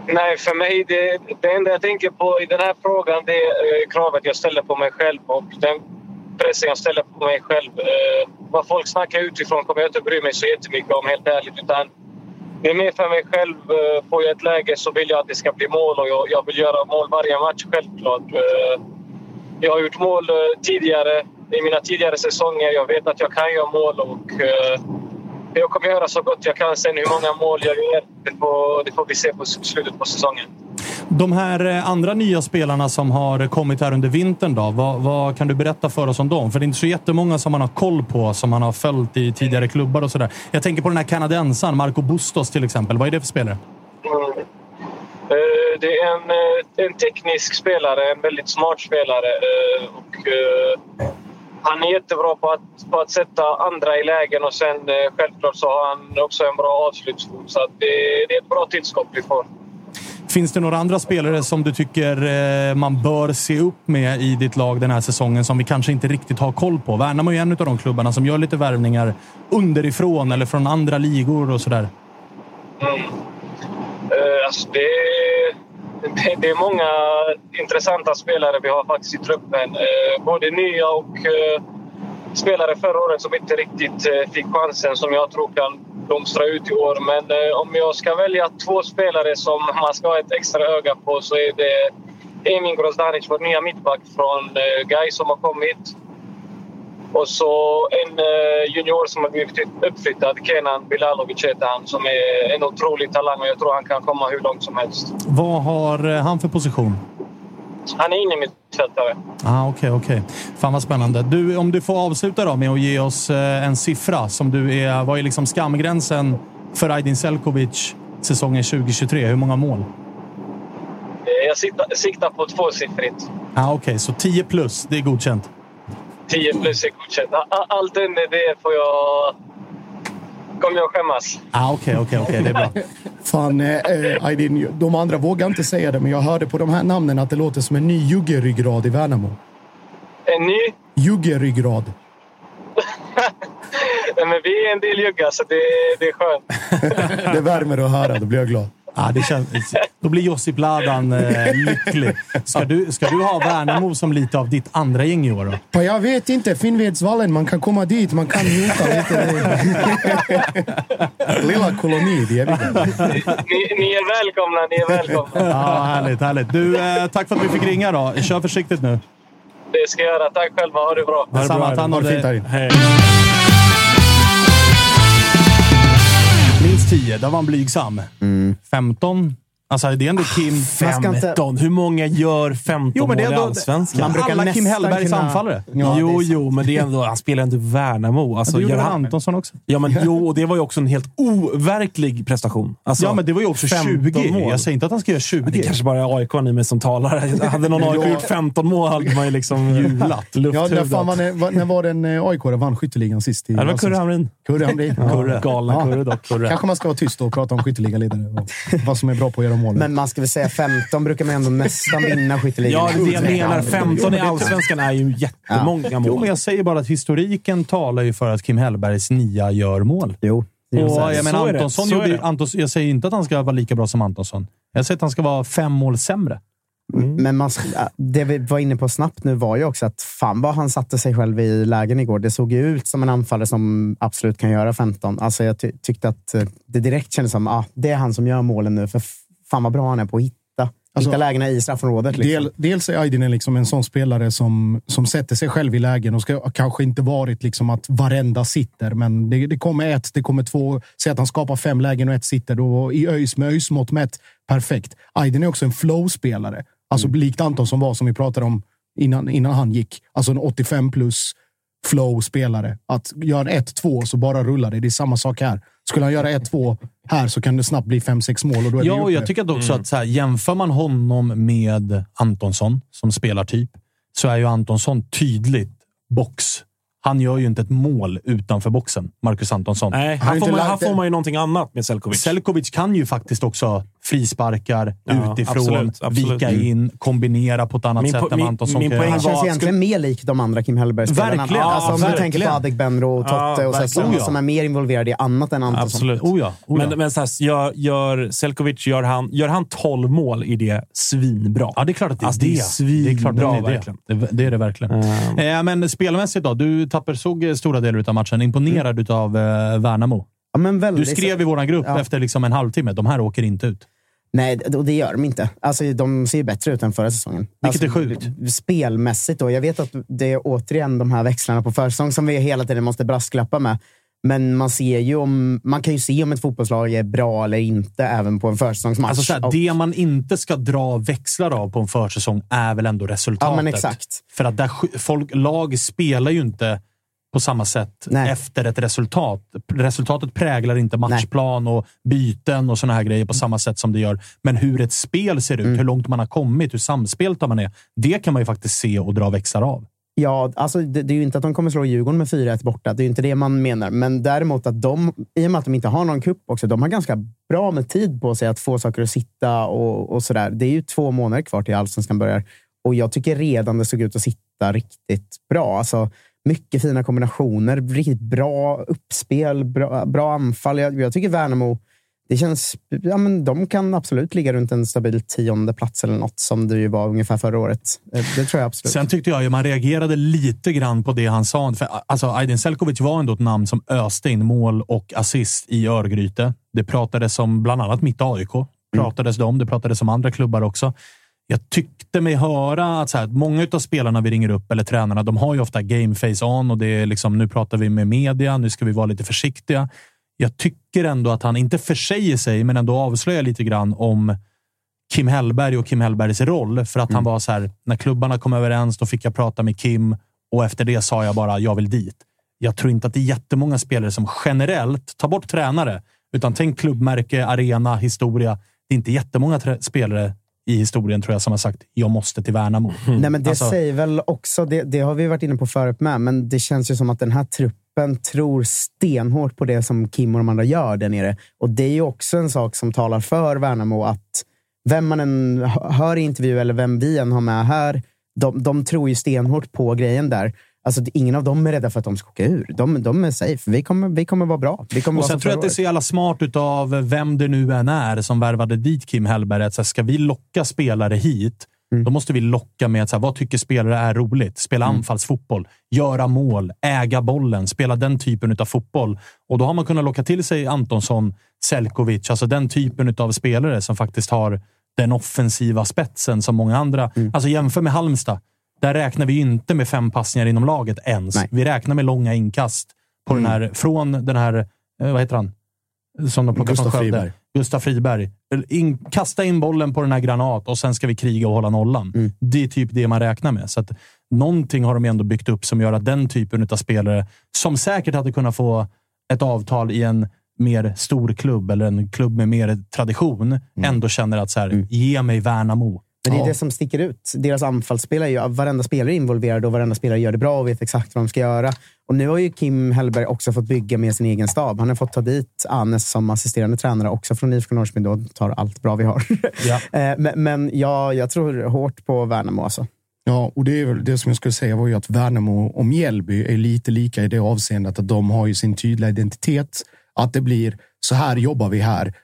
H: Nej, för mig, det, det enda jag tänker på i den här frågan det är eh, kravet jag ställer på mig själv och den pressen jag ställer på mig själv. Eh, vad folk snackar utifrån kommer jag inte bry mig så jättemycket om, helt ärligt. Utan det är mer för mig själv. Eh, får jag ett läge så vill jag att det ska bli mål och jag, jag vill göra mål varje match, självklart. Eh, jag har gjort mål eh, tidigare, i mina tidigare säsonger. Jag vet att jag kan göra mål och jag kommer göra så gott jag kan. Sen hur många mål jag gör, det får, det får vi se på slutet på säsongen.
A: De här eh, andra nya spelarna som har kommit här under vintern, då, vad, vad kan du berätta för oss om dem? För det är inte så jättemånga som man har koll på, som man har följt i tidigare klubbar och sådär. Jag tänker på den här kanadensaren, Marco Bustos till exempel. Vad är det för spelare?
H: Mm. Det är en, eh, en teknisk spelare, en väldigt smart spelare. Och, han är jättebra på att, på att sätta andra i lägen och sen självklart så har han också en bra avslutsfot. Så att det, det är ett bra tillskott vi får.
A: Finns det några andra spelare som du tycker eh, man bör se upp med i ditt lag den här säsongen som vi kanske inte riktigt har koll på? Värnamo är ju en av de klubbarna som gör lite värvningar underifrån eller från andra ligor och sådär.
H: Mm. Alltså det, det, det är många intressanta spelare vi har faktiskt i truppen. Eh, både nya och spelare förra året som inte riktigt fick chansen som jag tror kan blomstra ut i år. Men eh, om jag ska välja två spelare som man ska ha ett extra öga på så är det Emin Grozdanic, vår nya mittback från eh, som har kommit. Och så en eh, junior som har blivit uppflyttad, Kenan Bilalovic heter han, som är en otrolig talang och jag tror han kan komma hur långt som helst.
A: Vad har eh, han för position?
H: Han är inne mittfältare.
A: Ah, Okej, okej. Fan vad spännande. Du, om du får avsluta då med att ge oss eh, en siffra. som du är, Vad är liksom skamgränsen för Aydin Selkovic säsongen 2023? Hur många mål?
H: Eh, Jag siktar, siktar på tvåsiffrigt.
A: Ah, Okej, så 10 plus. Det är godkänt.
H: 10 plus är godkänt. Allt under det får jag... kommer jag skämmas.
A: Ah, Okej, okej, okej. Det är bra.
C: Fan, eh, eh, Aydin, de andra vågar inte säga det, men jag hörde på de här namnen att det låter som en ny juggeryggrad i Värnamo.
H: En ny?
C: Juggeryggrad.
H: Nej, men vi är en del juggar, så det, det är skönt.
C: Det värmer att höra, då blir jag glad.
A: Ah, det känns, då blir Josip Ladan eh, lycklig. Ska du, ska du ha Värnamo som lite av ditt andra gäng i år? Då?
C: Pa, Jag vet inte. Finnvedsvallen, man kan komma dit, man kan njuta lite. Lilla koloni, det är vi.
H: Ni, ni är välkomna, ni är välkomna.
A: Ja, härligt, härligt. Du, eh, tack för att vi fick ringa. då. Kör försiktigt nu.
H: Det ska jag göra. Tack själva. Ha det bra.
A: Detsamma. Ta hand
C: Ha
A: om
C: det fint
A: dig.
C: här inne.
A: Hej. Minst 10, där var han blygsam. 15? Alltså, det är ändå Kim...
D: Man ska inte-
B: 15. Hur många gör 15
A: Jo, men det är
B: mål i Allsvenskan?
D: Man brukar
A: Alla Kim Hellbergs
D: kunna-
A: anfallare.
D: Ja,
B: jo, jo, men det är ändå, han spelar inte Värnamo. Alltså,
A: det gjorde
B: han,
A: Antonsson också?
B: ja, men, jo, och det var ju också en helt overklig prestation. Alltså,
A: ja, men det var ju också
B: 15
A: 20.
B: mål.
A: Jag säger inte att han ska göra 20.
B: Det kanske bara är AIK i mig som talar. Hade någon AIK gjort 15 mål hade man ju liksom jublat.
C: Ja, när, fan var var- när var den eh, AIK vann skytteligan sist? I
B: Ja, det var Kurre Hamrin.
C: Kurre Hamrin.
B: Kurre. Galna
C: Ja.
B: Kurre dock. Kurre.
C: Kanske man ska vara tyst och prata om skytteligaledare och vad som är bra på att göra mål.
D: Men man ska väl säga 15 brukar man ändå nästan vinna skytteligan.
B: Ja, det jag menar. 15 i Allsvenskan är ju jättemånga
A: Jo, men
B: mål.
A: jag säger bara att historiken talar ju för att Kim Hellbergs nia gör mål.
D: Jo.
A: Och jag, menar. Antonsson gjorde. Antons, jag säger inte att han ska vara lika bra som Antonsson. Jag säger att han ska vara fem mål sämre.
D: Men man, det vi var inne på snabbt nu var ju också att fan vad han satte sig själv i lägen igår. Det såg ju ut som en anfallare som absolut kan göra 15. Alltså jag ty tyckte att eh, det direkt kändes som att ah, det är han som gör målen nu. För fan vad bra han är på att hitta,
C: Alltså,
D: hitta lägena i straffområdet. Liksom.
C: Del, dels är Aydin liksom en sån spelare som, som sätter sig själv i lägen och ska kanske inte varit liksom att varenda sitter, men det, det kommer ett, det kommer två. Säg att han skapar fem lägen och ett sitter. Då, I ÖIS med ÖIS mått mätt, perfekt. Aydin är också en flow-spelare. Alltså likt Antonsson var, som vi pratade om innan, innan han gick. Alltså en 85 plus flow-spelare. Att göra 1-2 så bara rullar det. Det är samma sak här. Skulle han göra 1-2 här så kan det snabbt bli 5-6 mål och då är
A: Ja, och jag tycker också att så här, jämför man honom med Antonsson som spelartyp så är ju Antonsson tydligt box. Han gör ju inte ett mål utanför boxen, Marcus Antonsson.
B: Nej, här får, man, här får man ju någonting annat med Selkovic.
A: Selkovic kan ju faktiskt också frisparkar
B: Ja,
A: utifrån,
B: absolut, absolut.
A: vika in, kombinera på ett annat
B: Min
A: sätt
B: po-
A: än
B: min-
A: Antonsson
B: min
A: kan
B: poäng
D: känns
B: var-
D: egentligen mer lik de andra Kim Hellberg-spelarna.
A: Verkligen.
D: Alltså, om
A: Ja,
D: du tänker på
A: verkligen.
D: Adegbenro och Totte
B: Ja,
D: och
B: verkligen.
D: som,
A: Oh, ja.
D: som är mer involverade i annat än Antonsson.
B: Absolut.
A: Oh ja, oh ja.
B: Men, men så här, gör, gör Selkovic, gör han, gör han 12 mål i det svinbra.
A: Ja, det är klart att det är
B: Alltså,
A: det.
B: det är svinbra,
A: det är det är
B: verkligen.
A: det. Det, är det verkligen. Eh, men spelmässigt då? Du Tapper såg eh, stora delar av matchen. Imponerad av eh, Värnamo.
D: Ja, men
A: Du skrev i vår grupp
D: Ja.
A: efter liksom en halvtimme. De här åker inte ut.
D: Nej, och det gör de inte. Alltså, de ser ju bättre ut än förra säsongen.
A: Vilket
D: alltså,
A: är sjukt.
D: Spelmässigt då. Jag vet att det är återigen de här växlarna på försäsong som vi hela tiden måste brasklappa med. Men man, ser ju om, man kan ju se om ett fotbollslag är bra eller inte även på en försäsongsmatch.
A: Alltså, såhär,
D: Och-
A: det man inte ska dra växlar av på en försäsong är väl ändå resultatet.
D: Ja, men exakt.
A: För att där, folk, lag spelar ju inte på samma sätt
D: Nej.
A: efter ett resultat. Resultatet präglar inte matchplan och byten och såna här grejer på samma sätt som det gör. Men hur ett spel ser
D: Mm.
A: ut, hur långt man har kommit, hur samspelta man är. Det kan man ju faktiskt se och dra växlar av.
D: Ja, alltså det, det är ju inte att de kommer slå Djurgården med 4-1 borta. Det är ju inte det man menar. Men däremot att de, i och med att de inte har någon kupp också, de har ganska bra med tid på sig att få saker att sitta och, och sådär. Det är ju två månader kvar till allsvenskan börjar. Och jag tycker redan det såg ut att sitta riktigt bra. Alltså, mycket fina kombinationer, riktigt bra uppspel, bra, bra anfall. Jag, jag tycker Värnamo, det känns, ja, men de kan absolut ligga runt en stabil tionde plats eller något som det ju var ungefär förra året. Eh, det tror jag absolut.
A: Sen tyckte jag ju man reagerade lite grann på det han sa. För, alltså, Aydin Selkovic var ändå ett namn som öste in mål och assist i Örgryte. Det pratades om bland annat mitt AIK. Pratades det om. Det pratades om andra klubbar också. Jag tyckte mig höra att så här, många av spelarna vi ringer upp, eller tränarna, de har ju ofta game face on och det är liksom, nu pratar vi med media, nu ska vi vara lite försiktiga. Jag tycker ändå att han, inte försäger sig, men ändå avslöjar lite grann om Kim Hellberg och Kim Hellbergs roll. För att han var så här, när klubbarna kom överens, då fick jag prata med Kim och efter det sa jag bara, jag vill dit. Jag tror inte att det är jättemånga spelare som generellt, tar bort tränare, utan tänk klubbmärke, arena, historia. Det är inte jättemånga spelare i historien tror jag som har sagt, jag måste till Värnamo.
D: Nej, men det
A: Alltså-
D: säger väl också, det, det har vi varit inne på förut med, men det känns ju som att den här truppen tror stenhårt på det som Kim och de andra gör där nere. Och det är ju också en sak som talar för Värnamo, att vem man än hö- hör i intervju eller vem vi än har med här, de, de tror ju stenhårt på grejen där. Alltså, ingen av dem är rädda för att de ska åka ur. De, de är safe. Vi kommer, vi kommer vara bra. Vi kommer
A: Och sen tror jag att det är så jävla smart utav vem det nu än är som värvade dit Kim Hellberg. Att så här, ska vi locka spelare hit,
D: Mm.
A: då måste vi locka med att så här, vad tycker spelare är roligt? Spela
D: Mm.
A: anfallsfotboll, göra mål, äga bollen, spela den typen av fotboll. Och då har man kunnat locka till sig Antonsson, Selkovic, alltså den typen av spelare som faktiskt har den offensiva spetsen som många andra.
D: Mm.
A: Alltså jämför med Halmstad. Där räknar vi inte med fem passningar inom laget ens.
D: Nej.
A: Vi räknar med långa inkast på den här, från den här, eh, vad heter han? Som de plockar från Skövde.
C: Friberg.
A: Gustav Friberg. in, kasta in bollen på den här granat och sen ska vi kriga och hålla nollan.
D: Mm.
A: Det är typ det man räknar med. Så att någonting har de ändå byggt upp som gör att den typen av spelare, som säkert hade kunnat få ett avtal i en mer stor klubb eller en klubb med mer tradition, ändå känner att så här, ge mig Värnamo.
D: Men det är det som sticker ut. Deras anfallsspelare, är ju- varenda spelare är involverad och varenda spelare gör det bra och vet exakt vad de ska göra. Och nu har ju Kim Hellberg också fått bygga med sin egen stab. Han har fått ta dit Anes som assisterande tränare också från IFK Norrköping. Då tar allt bra vi har.
A: Ja.
D: Eh, men men ja, jag tror hårt på Värnamo. Alltså.
C: Ja, och det, är det som jag skulle säga var ju att Värnamo och Mjällby är lite lika i det avseendet att de har ju sin tydliga identitet. Att det blir så här jobbar vi här.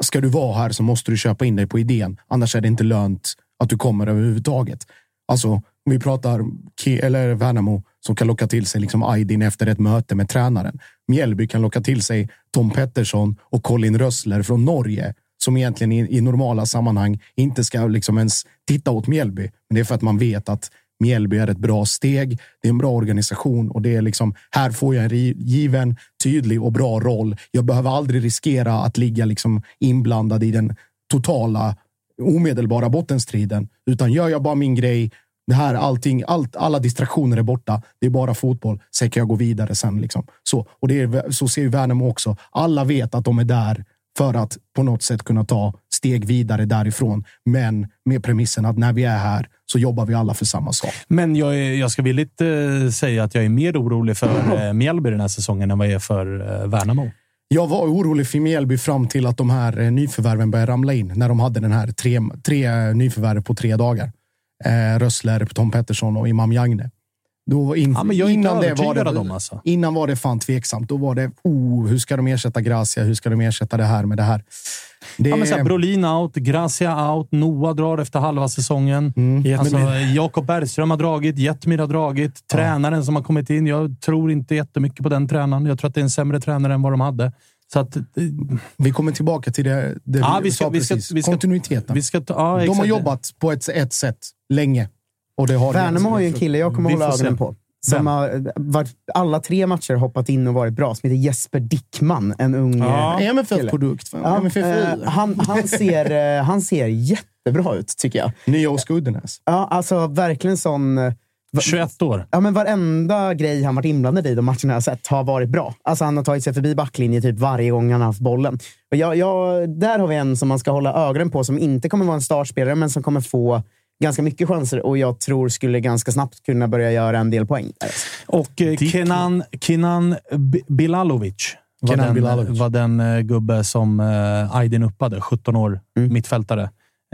C: Ska du vara här så måste du köpa in dig på idén. Annars är det inte lönt att du kommer överhuvudtaget. Alltså, om vi pratar Ke eller Värnamo som kan locka till sig liksom Aydin efter ett möte med tränaren. Mjällby kan locka till sig Tom Pettersson och Colin Rössler från Norge som egentligen i, i normala sammanhang inte ska liksom ens titta åt Mjällby. Men det är för att man vet att Mjällby är ett bra steg. Det är en bra organisation och det är liksom här får jag en given, tydlig och bra roll. Jag behöver aldrig riskera att ligga liksom inblandad i den totala omedelbara bottenstriden, utan gör jag bara min grej. Det här, allting, allt, alla distraktioner är borta. Det är bara fotboll. Sen kan jag gå vidare sen. Liksom. Så, och det är, så ser ju Värnamo också. Alla vet att de är där för att på något sätt kunna ta steg vidare därifrån. Men med premissen att när vi är här så jobbar vi alla för samma sak.
A: Men jag, är, jag ska villigt eh, säga att jag är mer orolig för eh, Mjällby den här säsongen än vad jag är för eh, Värnamo.
C: Jag var orolig för Mjällby fram till att de här eh, nyförvärven började ramla in. När de hade den här tre, tre eh, nyförvärv på tre dagar. Eh, Rössler, Tom Pettersson och Imam Jagne. Då in,
A: Ja,
C: innan det var det,
A: dem, alltså.
C: Innan var det fan tveksamt. Då var det, oh, hur ska de ersätta Gracia? Hur ska de ersätta det här med det här? Det,
A: Ja, men så här, Brolin out, Gracia out, Noah drar efter halva säsongen. Alltså, Jakob Bergström har dragit, Jetmir har dragit. Tränaren som har kommit in, jag tror inte jättemycket på den tränaren. Jag tror att det är en sämre tränare än vad de hade. Så att, eh,
C: vi kommer tillbaka till det, det
A: Ja,
C: vi,
A: ska-
C: sa
A: vi ska-
C: precis.
A: vi ska-
C: Kontinuiteten.
A: vi ska ja,
C: de har jobbat på ett, ett sätt länge. Och det har
D: Värnamo har ju en kille jag kommer hålla ögonen på. Som har varit, alla tre matcher hoppat in och varit bra. Som heter Jesper Dickman. En ung
B: Ja.
D: eh,
C: MFF-produkt.
D: Ja,
C: MFF
D: eh, han, han, ser, eh, han ser jättebra ut, tycker jag.
C: Nya Oskar Uddenäs.
D: Ja, alltså verkligen sån... eh, va-
A: 21 år.
D: Ja, men varenda grej han varit inblandad i de matcherna jag har sett har varit bra. Alltså han har tagit sig förbi backlinjen typ varje gång han har haft bollen. Och jag, jag, där har vi en som man ska hålla ögonen på som inte kommer vara en startspelare, men som kommer få ganska mycket chanser och jag tror skulle ganska snabbt kunna börja göra en del poäng. där.
A: Och eh, Kenan, Kenan Bilalovic var
C: Kenan
A: den,
C: Bilalovic.
A: var den eh, gubbe som eh, Aydin uppade. 17 år,
D: Mm.
A: mittfältare.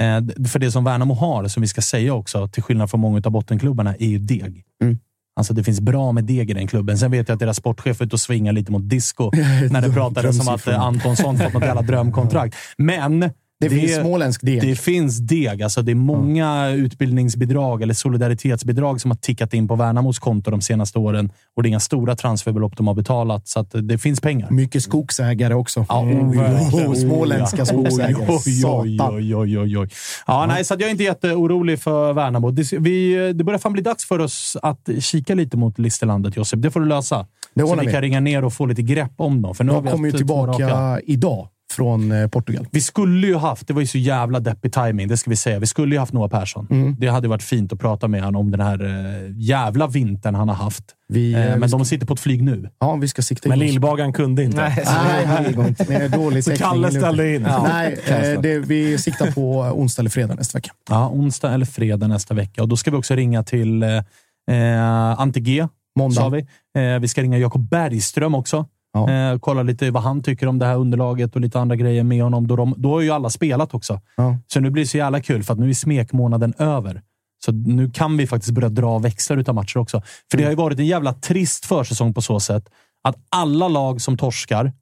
A: Eh, för det som Värnamo har, som vi ska säga också, till skillnad från många av bottenklubbarna, är ju deg.
D: Mm.
A: Alltså det finns bra med deg i den klubben. Sen vet jag att deras sportchef är ute och svingar lite mot disco när det pratades om att eh, Antonsson fått något jävla drömkontrakt. Men
C: Det finns småländsk deg.
A: det finns deg. Alltså det är många utbildningsbidrag eller solidaritetsbidrag som har tickat in på Värnamos konto de senaste åren. Och det är inga stora transferbelopp de har betalat, så att det finns pengar.
C: Mycket skogsägare också.
A: Ja,
C: Mm.
A: verkligen.
C: Oh, småländska skogsägare.
A: Oj, oj,
C: Satan.
A: oj, oj, oj, oj. Ja, nej, så att jag är inte jätteorolig för Värnamo. Det, vi, det börjar fan bli dags för oss att kika lite mot Listerlandet, Josip. Det får du lösa.
C: Det
A: så vi kan ringa ner och få lite grepp om dem. För nu
C: Jag
A: vi
C: kommer ju tillbaka idag från eh, Portugal.
A: Vi skulle ju haft, det var ju så jävla deppig timing, det ska vi säga. Vi skulle ju haft Noah Persson.
C: Mm.
A: Det hade varit fint att prata med honom om den här eh, jävla vintern han har haft.
C: Vi,
A: Eh, men
C: vi ska,
A: de sitter på ett flyg nu.
C: ja, vi ska sikta
B: Men
C: in.
B: Lillbagan kunde inte.
G: Nej,
C: Nej, går inte. Dålig
B: Så. Kalle ställde in.
C: Nej, eh, det, vi siktar på onsdag eller fredag nästa vecka.
A: Ja, onsdag eller fredag nästa vecka. Och Då ska vi också ringa till eh, Ante G.
C: Måndag.
A: Vi. Eh, vi ska ringa Jakob Bergström också.
C: Ja.
A: Eh, kolla lite vad han tycker om det här underlaget och lite andra grejer med honom. Då, de, då har ju alla spelat också.
C: Ja.
A: Så nu blir det så jävla kul, för att nu är smekmånaden över. Så nu kan vi faktiskt börja dra växlar utav matcher också. För det har ju varit en jävla trist försäsong på så sätt att alla lag som torskar,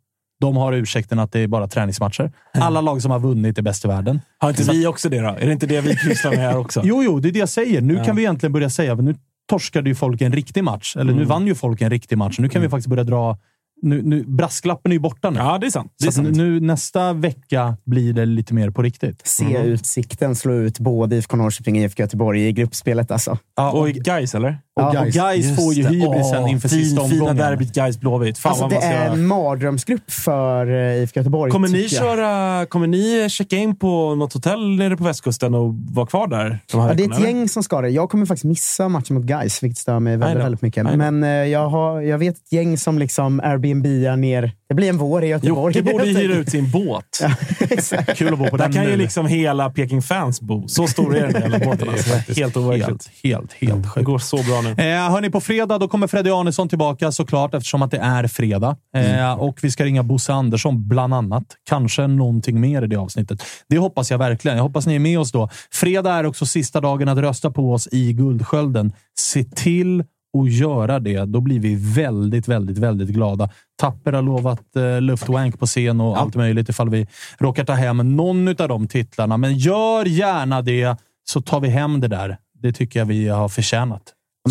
A: de har ursäkten att det är bara träningsmatcher. Alla lag som har vunnit är bäst i världen.
B: Har inte vi också det då? Är det inte det vi pysslar med här också?
A: Jo, jo, det är det jag säger. Nu kan vi egentligen börja säga, nu torskade ju folk en riktig match. Eller nu vann ju folk en riktig match. Nu kan vi faktiskt börja dra nu, nu, brasklappen är ju borta nu.
B: Ja, det är sant. Det är sant.
A: nu, nästa vecka blir det lite mer på riktigt.
D: Se utsikten slå ut både IFK Norrköping och IFK Göteborg i gruppspelet. Alltså.
A: Ja,
B: Och Gais eller?
A: Och
D: Ja,
A: Gais,
C: Gais.
A: får ju
B: det.
A: hybrisen inför
B: fin,
A: sista
B: Fina
A: omgången.
B: derbyt Gais-Blåvitt.
D: Alltså, det är
B: göra.
D: en mardrömsgrupp för eh, IFK Göteborg.
B: Kommer ni, köra, kommer ni checka in på något hotell nere på västkusten och vara kvar där? De
D: Ja, det är ett
B: eller?
D: gäng som ska det. Jag kommer faktiskt missa matchen mot Gais, vilket stör mig väldigt, väldigt mycket. Men eh, jag, har, jag vet ett gäng som liksom Airbnb-ar ner. Det blir en vår i Göteborg.
B: Jocke borde ju hyra ut sin båt.
D: Exakt.
A: Kul att bo på
B: Där
A: den
B: kan ju
A: nu.
B: liksom hela Peking Fans bo. Så stor är den jävla båten. Alltså. Helt overkligt.
A: Helt, helt, helt
B: Det
A: sjukt.
B: går så bra nu.
A: Eh, hörni, på fredag då kommer Freddy Arnesson tillbaka såklart eftersom att det är fredag. Eh, Och vi ska ringa Bosse Andersson bland annat. Kanske någonting mer i det avsnittet. Det hoppas jag verkligen. Jag hoppas ni är med oss då. Fredag är också sista dagen att rösta på oss i Guldskölden. Se till att göra det. Då blir vi väldigt, väldigt, väldigt glada. Tapper har lovat eh, luftwank på scen och allt möjligt ifall vi råkar ta hem någon av de titlarna. Men gör gärna det så tar vi hem det där. Det tycker jag vi har förtjänat.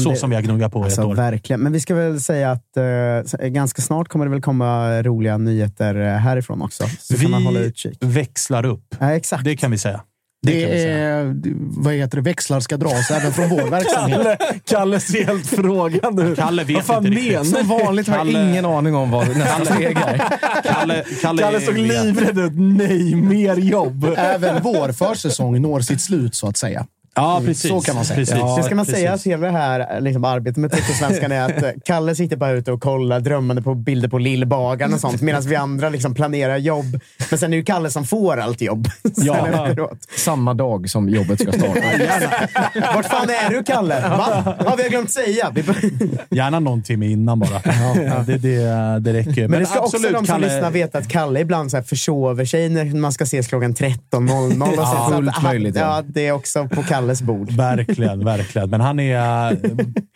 A: Så
D: det-
A: som vi har gnuggat på
D: Alltså,
A: ett år.
D: verkligen. Men vi ska väl säga att eh, ganska snart kommer det väl komma roliga nyheter eh, härifrån också. Så kan man hålla
A: Vi
D: utkik.
A: växlar upp.
D: Ja, exakt.
A: Det kan vi säga. vi
C: Det
A: säga.
C: är, vad heter det, växlar ska dras även från vår verksamhet.
B: Kalle, Kalle ser helt frågande ut.
A: Kalle vet
B: Vad fan
A: inte riktigt.
B: menar
G: Som vanligt har jag ingen aning om vad nästa steg är.
A: Kalle, Kalle,
B: Kalle såg livrädd ut. Nej, mer jobb.
C: Även vår försäsong når sitt slut, så att säga.
A: Ja, precis.
C: Så kan man säga.
A: Precis.
D: det ska man
A: precis.
D: säga att hela det här liksom, arbetet med Tuttosvenskan är att eh, Kalle sitter bara ute och kollar drömmande på bilder på Lillbagaren och sånt, medan vi andra liksom planerar jobb. Men sen är det ju Kalle som får allt jobb.
A: Ja.
G: Samma dag som jobbet ska starta.
D: Vart fan är du, Kalle? Va? Ja, vi har glömt säga. Vi...
A: Gärna någon timme innan bara. Ja, det, det, det räcker.
D: Men, det ska också
A: absolut,
D: de som
A: Kalle-
D: lyssnar veta att Kalle ibland så här försover sig när man ska ses klockan 13.00. och så-
G: Ja,
D: så att
G: fullt möjligt, ja.
D: Ja, det är också på Kalles bord.
A: Verkligen, verkligen. Men han är eh,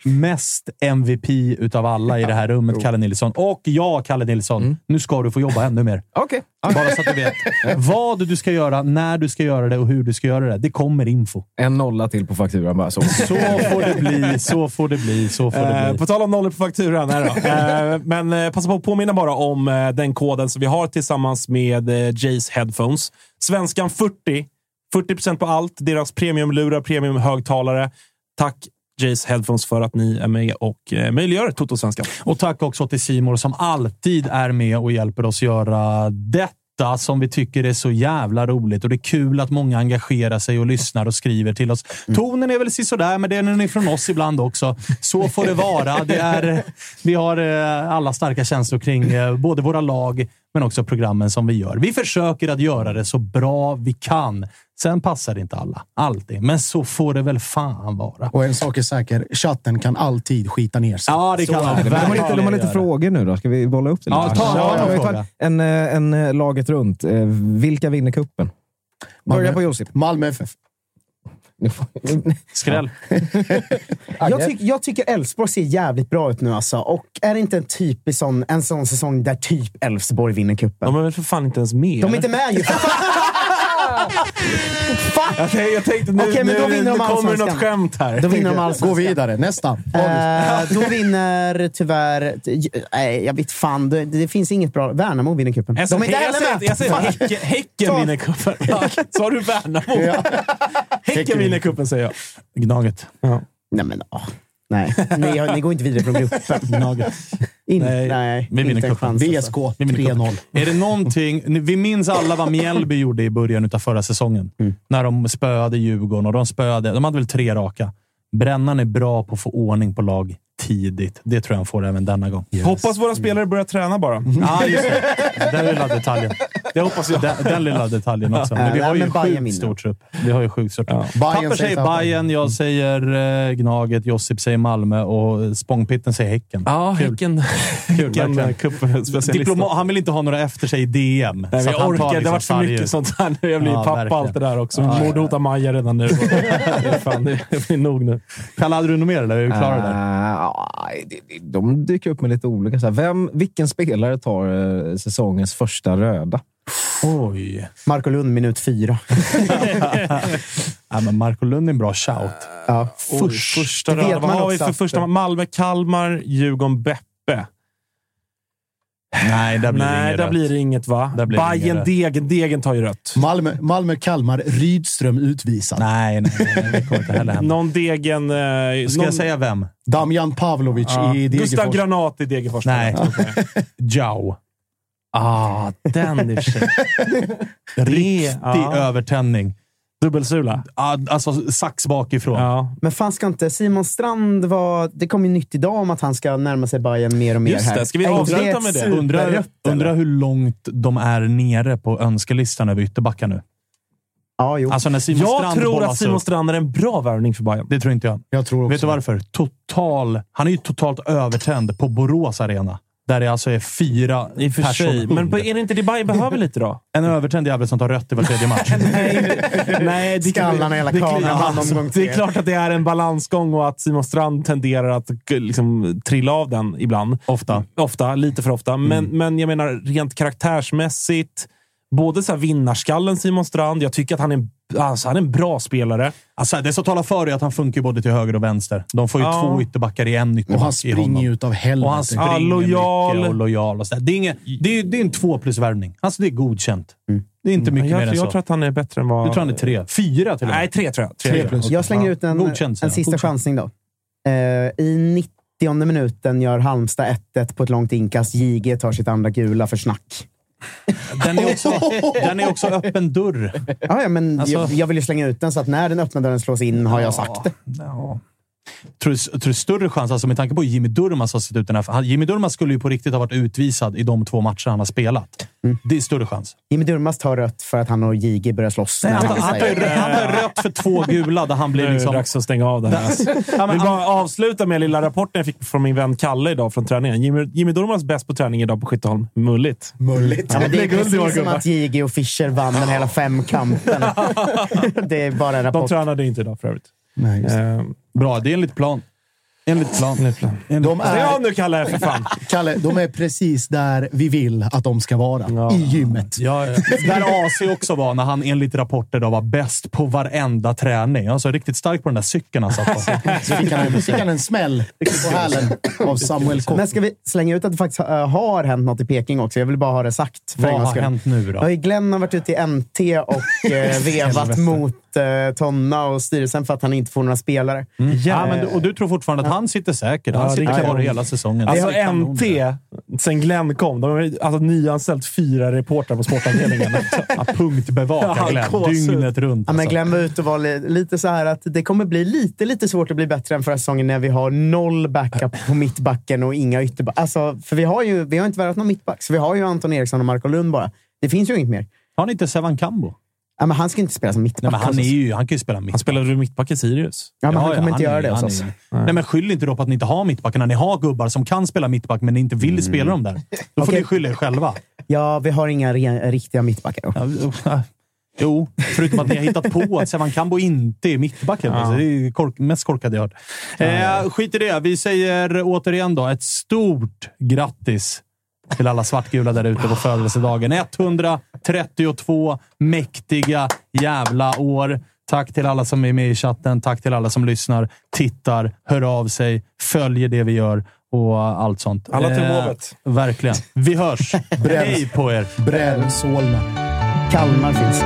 A: mest MVP utav alla i det här rummet, Kalle Nilsson. Och ja, Kalle Nilsson, nu ska du få jobba ännu mer.
G: Okej.
A: Bara så att du vet. Vad du ska göra, när du ska göra det och hur du ska göra det. Det kommer info.
G: En nolla till på fakturan bara. Så.
A: Så får det bli, så får det bli, så får det
B: Eh,
A: bli.
B: på tal om nollor på fakturan. Här då. Eh, men eh, passa på att påminna bara om eh, den koden som vi har tillsammans med eh, Jays Headphones. Svenskan 40. 40% på allt. Deras premiumlurar, premiumhögtalare. Tack Jays Headphones för att ni är med och eh, möjliggör Toto-svenskan.
A: Och tack också till Simor som alltid är med och hjälper oss göra detta som vi tycker är så jävla roligt. Och det är kul att många engagerar sig och lyssnar och skriver till oss. Tonen är väl sådär, men det är den är från oss ibland också. Så får det vara. Det är, vi har eh, alla starka känslor kring eh, både våra lag, men också programmen som vi gör. Vi försöker att göra det så bra vi kan. Sen passar det inte alla. Alltid. Men så får det väl fan vara.
C: Och en sak är säker, chatten kan alltid skita ner sig.
A: Ja, det kan man
G: De har lite, de har lite frågor nu då. Ska vi bolla upp det
A: Ja,
G: lite?
A: ta- ta en fråga.
G: en, eh, en, eh, laget runt. Eh, Vilka vinner kuppen? Börja på Josip.
C: Malmö FF.
A: Skräll.
D: Jag, tyck, jag tycker Elfsborg ser jävligt bra ut nu alltså. Och är det inte en typisk sån, en sån säsong där typ Elfsborg vinner cupen?
B: De är väl för fan inte ens med?
D: De är inte med ju! Fuck!
B: Jag tänkte, jag tänkte nu,
D: Okej, men då
B: nu,
D: vinner
B: nu
D: de
B: kommer det
D: allsvenskan.
B: något skämt här.
D: Då vinner de
C: Gå
D: allsvenskan.
C: vidare. Nästa.
D: Eh, då vinner tyvärr... Nej, jag vet fan. Det, det finns inget bra. Värnamo vinner cupen.
B: Jag
D: De är
B: säger,
D: inte
B: jag
D: heller
B: säger,
D: med!
B: jag säger
D: Fuck.
B: häcken, vinner cupen. Sa du Värnamo? Häcken vinner cupen, säger jag.
A: Gnaget.
D: Nej, men åh. Nej, ni, har- ni går inte vidare från gruppen. In,
A: Nej,
D: nej,
A: vi vinner
D: inte en
A: cupen.
D: chans.
C: VSK
D: alltså.
C: 3-0.
A: Är det någonting... Vi minns alla vad Mjällby gjorde i början av förra säsongen. När de spöade Djurgården och de spöade... De hade väl tre raka. Brännan är bra på att få ordning på lag tidigt. Det tror jag han får även denna gång.
B: Hoppas våra spelare börjar träna bara.
A: Ja, just det. Den lilla detaljen.
B: Det hoppas jag.
A: Den, den lilla detaljen också. Men vi
D: Ja,
A: har ju
D: Bayern
A: sjukt stor trupp. Vi har ju sjukt stor trupp.
C: Bayern
A: Tapper
C: säger.
A: Bayern, jag säger eh, Gnaget, Josip säger Malmö och Spångpitten säger Häcken.
B: Ja,
A: Kul.
B: Häcken.
A: Kul. Diploma- han vill inte ha några efter sig i DM.
B: Nej, jag orkar.
A: tar
B: Det har
A: liksom
B: varit för mycket
A: ut.
B: sånt här nu. Jag blir
A: Ja,
B: pappa
A: verkligen.
B: allt det där också. Mordhota Maja redan nu. det, är fan, det blir nog nu.
A: Kalle, hade du något mer eller är vi klara där?
G: Ja, de dyker upp med lite olika. Så här, vem, vilken spelare tar eh, säsongens första röda?
A: Oj.
D: Marco Lund, minut fyra.
A: Ja, men Marco Lund är en bra shout.
D: Ja.
B: Först, första röda. Vad har vi för första? Malmö, Kalmar, Djurgården, Beppe.
A: Nej, där blir det
B: Nej,
A: inget
B: där blir det inget va?
A: Där blir det
B: Bajen
A: inget
B: Degen, Degen tar ju rött.
C: Malmö, Malmö Kalmar, Rydström utvisad.
A: Nej, nej, nej, det kommer inte heller hända.
B: Någon Degen... Eh,
A: Ska
B: någon,
A: jag säga vem?
C: Damjan Pavlovic
B: Ja.
C: i
B: Gustav
C: Degerfors.
B: Granat i Degerfors.
A: Nej. Jao.
B: Ah, den i och för sig.
A: Riktig
B: ja.
A: övertändning.
B: Dubbelsula.
A: Ah, Alltså sax bakifrån.
B: Ja.
D: Men fan ska inte Simon Strand vara... Det kom ju nytt idag om att han ska närma sig Bayern mer och mer
B: Just
D: här.
B: det, ska vi avsluta med det?
A: Undrar, undrar hur långt de är nere på önskelistan över ytterbackar nu.
D: Ja, jo.
A: Alltså när Simon
B: Jag
A: Strand
B: tror att Simon. Strand är en bra värvning för Bayern.
A: Det tror inte jag.
C: Jag tror också
A: Vet du varför? Total, han är ju totalt övertänd på Borås Arena. Där det alltså är fyra
B: I för sig. Men på- är det inte det Bayern behöver lite då?
A: En övertänd jävel som tar rött i var tredje match.
B: Nej, det,
D: Skallarna i hela kameran,
B: alltså, det är klart att det är en balansgång och att Simon Strand tenderar att liksom, trilla av den ibland.
A: Ofta.
B: Ofta, lite för ofta. Men, men jag menar rent karaktärsmässigt. Både så här vinnarskallen Simon Strand. Jag tycker att han är, alltså, han är en bra spelare.
A: Alltså, det som talar för är att han funkar både till höger och vänster. De får ju
B: Ja.
A: två ytterbackar i en ytterback
C: Och han
A: i
C: springer
A: honom.
C: ju utav helvete.
A: Och han springer
B: Ja, lojal.
A: mycket och lojal. Och så det, är inget, det, är, det är en två plus-värvning. Alltså, det är godkänt. Det är inte mycket
B: jag
A: mer än
B: jag
A: så.
B: tror att han är bättre än vad...
A: Du tror han är tre? Fyra till och med?
B: Nej, tre tror jag.
A: Tre plus.
D: Jag slänger ut en,
A: Godkänt, säger
D: en
A: jag.
D: sista
A: Godkänt.
D: chansning då. Eh, I 90 minuten gör Halmstad 1-1 på ett långt inkast. JG tar sitt andra gula för snack.
A: Den är också, den är också öppen dörr.
D: Ja, ja, men
A: Alltså-
D: jag, jag vill ju slänga ut den så att när den öppna dörren slås in har jag sagt det.
A: Ja. Tror du, tror du större chans, alltså med tanke på hur Jimmy Durmaz har sett ut den här... Jimmy Durmaz skulle ju på riktigt ha varit utvisad i de två matcher han har spelat. Det är större chans.
D: Jimmy Durmaz tar rött för att han och JG börjar slåss.
A: Nej, han,
D: han
A: tar, han tar rött för två gula där han
B: Nu
A: blir
B: är det
A: liksom...
B: dags att stänga av det här. alltså. Jag vill bara avsluta med lilla rapporten jag fick från min vän Kalle idag från träningen. Jimmy, Jimmy Durmaz bäst på träning idag på Skytteholm. Mulligt.
C: Mulligt.
D: Ja, men det är precis som
B: gubbar.
D: att JG och Fischer vann den hela femkampen. det är bara en
B: De
D: rapport.
B: tränade inte idag för övrigt.
C: Nej, just det.
B: Eh,
A: Bra, det är enligt plan. Enligt plan. Enligt plan.
C: De
B: Stäng av
C: är,
B: nu Kalle, för fan!
C: Kalle, de är precis där vi vill att de ska vara. I gymmet.
A: Ja, ja. Där AC också var när han enligt rapporter då var bäst på varenda träning. Alltså riktigt stark på den där cykeln han satt på.
C: Så fick han, en- fick han en smäll på hälen av Samuel Kopp.
D: Men ska vi slänga ut att det faktiskt äh, har hänt något i Peking också? Jag vill bara ha det sagt.
A: Vad har hänt nu
D: Ja,
A: då?
D: Glenn har varit ute i NT och eh, vevat mot eh, Tonna och styrelsen för att han inte får några spelare.
A: Ja, men, du- och du tror fortfarande att han sitter säkert? Han
B: Ja,
A: sitter kvar hela säsongen.
B: Alltså. NT, sen Glenn kom, de har alltså nyanställt fyra reportrar på sportavdelningen.
A: Ja, punktbevaka
B: Ja,
A: Glenn.
B: gåshud.
A: Dygnet runt.
D: Ja, men
A: Alltså.
D: Glenn var ute och var li- lite så här att det kommer bli lite, lite svårt att bli bättre än förra säsongen när vi har noll backup på mittbacken och inga ytterbackar. Alltså, för vi har ju vi har inte värvat någon mittback, så vi har ju Anton Eriksson och Marco Lund bara. Det finns ju inget mer.
A: Har ni inte Sevan Kambo?
D: Ja, men han ska inte spela som mittback.
A: Nej, men han,
D: alltså.
A: är ju, han kan ju spela mitt.
B: Han spelade ju mittback i Sirius.
D: ja, men han kommer inte
A: är-
D: göra det hos
A: han
D: oss.
A: är- Nej, men skyll inte då på att ni inte har mittbackar när ni har gubbar som kan spela mittback men ni inte vill spela dem där. Då får
D: Okej.
A: ni skylla er själva.
D: Ja, vi har inga re- riktiga mittbackar. Då.
A: Ja, Jo, förutom att ni har hittat på att Sevan Kambo inte är mittback. plötsligt. Det är kork, mest korkade jag hört. Eh, skit i det. Vi säger återigen då ett stort grattis till alla svartgula där ute på födelsedagen. 132 mäktiga jävla år. Tack till alla som är med i chatten. Tack till alla som lyssnar, tittar, hör av sig, följer det vi gör och allt sånt.
B: Alla till hovet.
A: Verkligen. Vi hörs. Hej på er!
C: Bränn Solna.
D: Kalmar finns.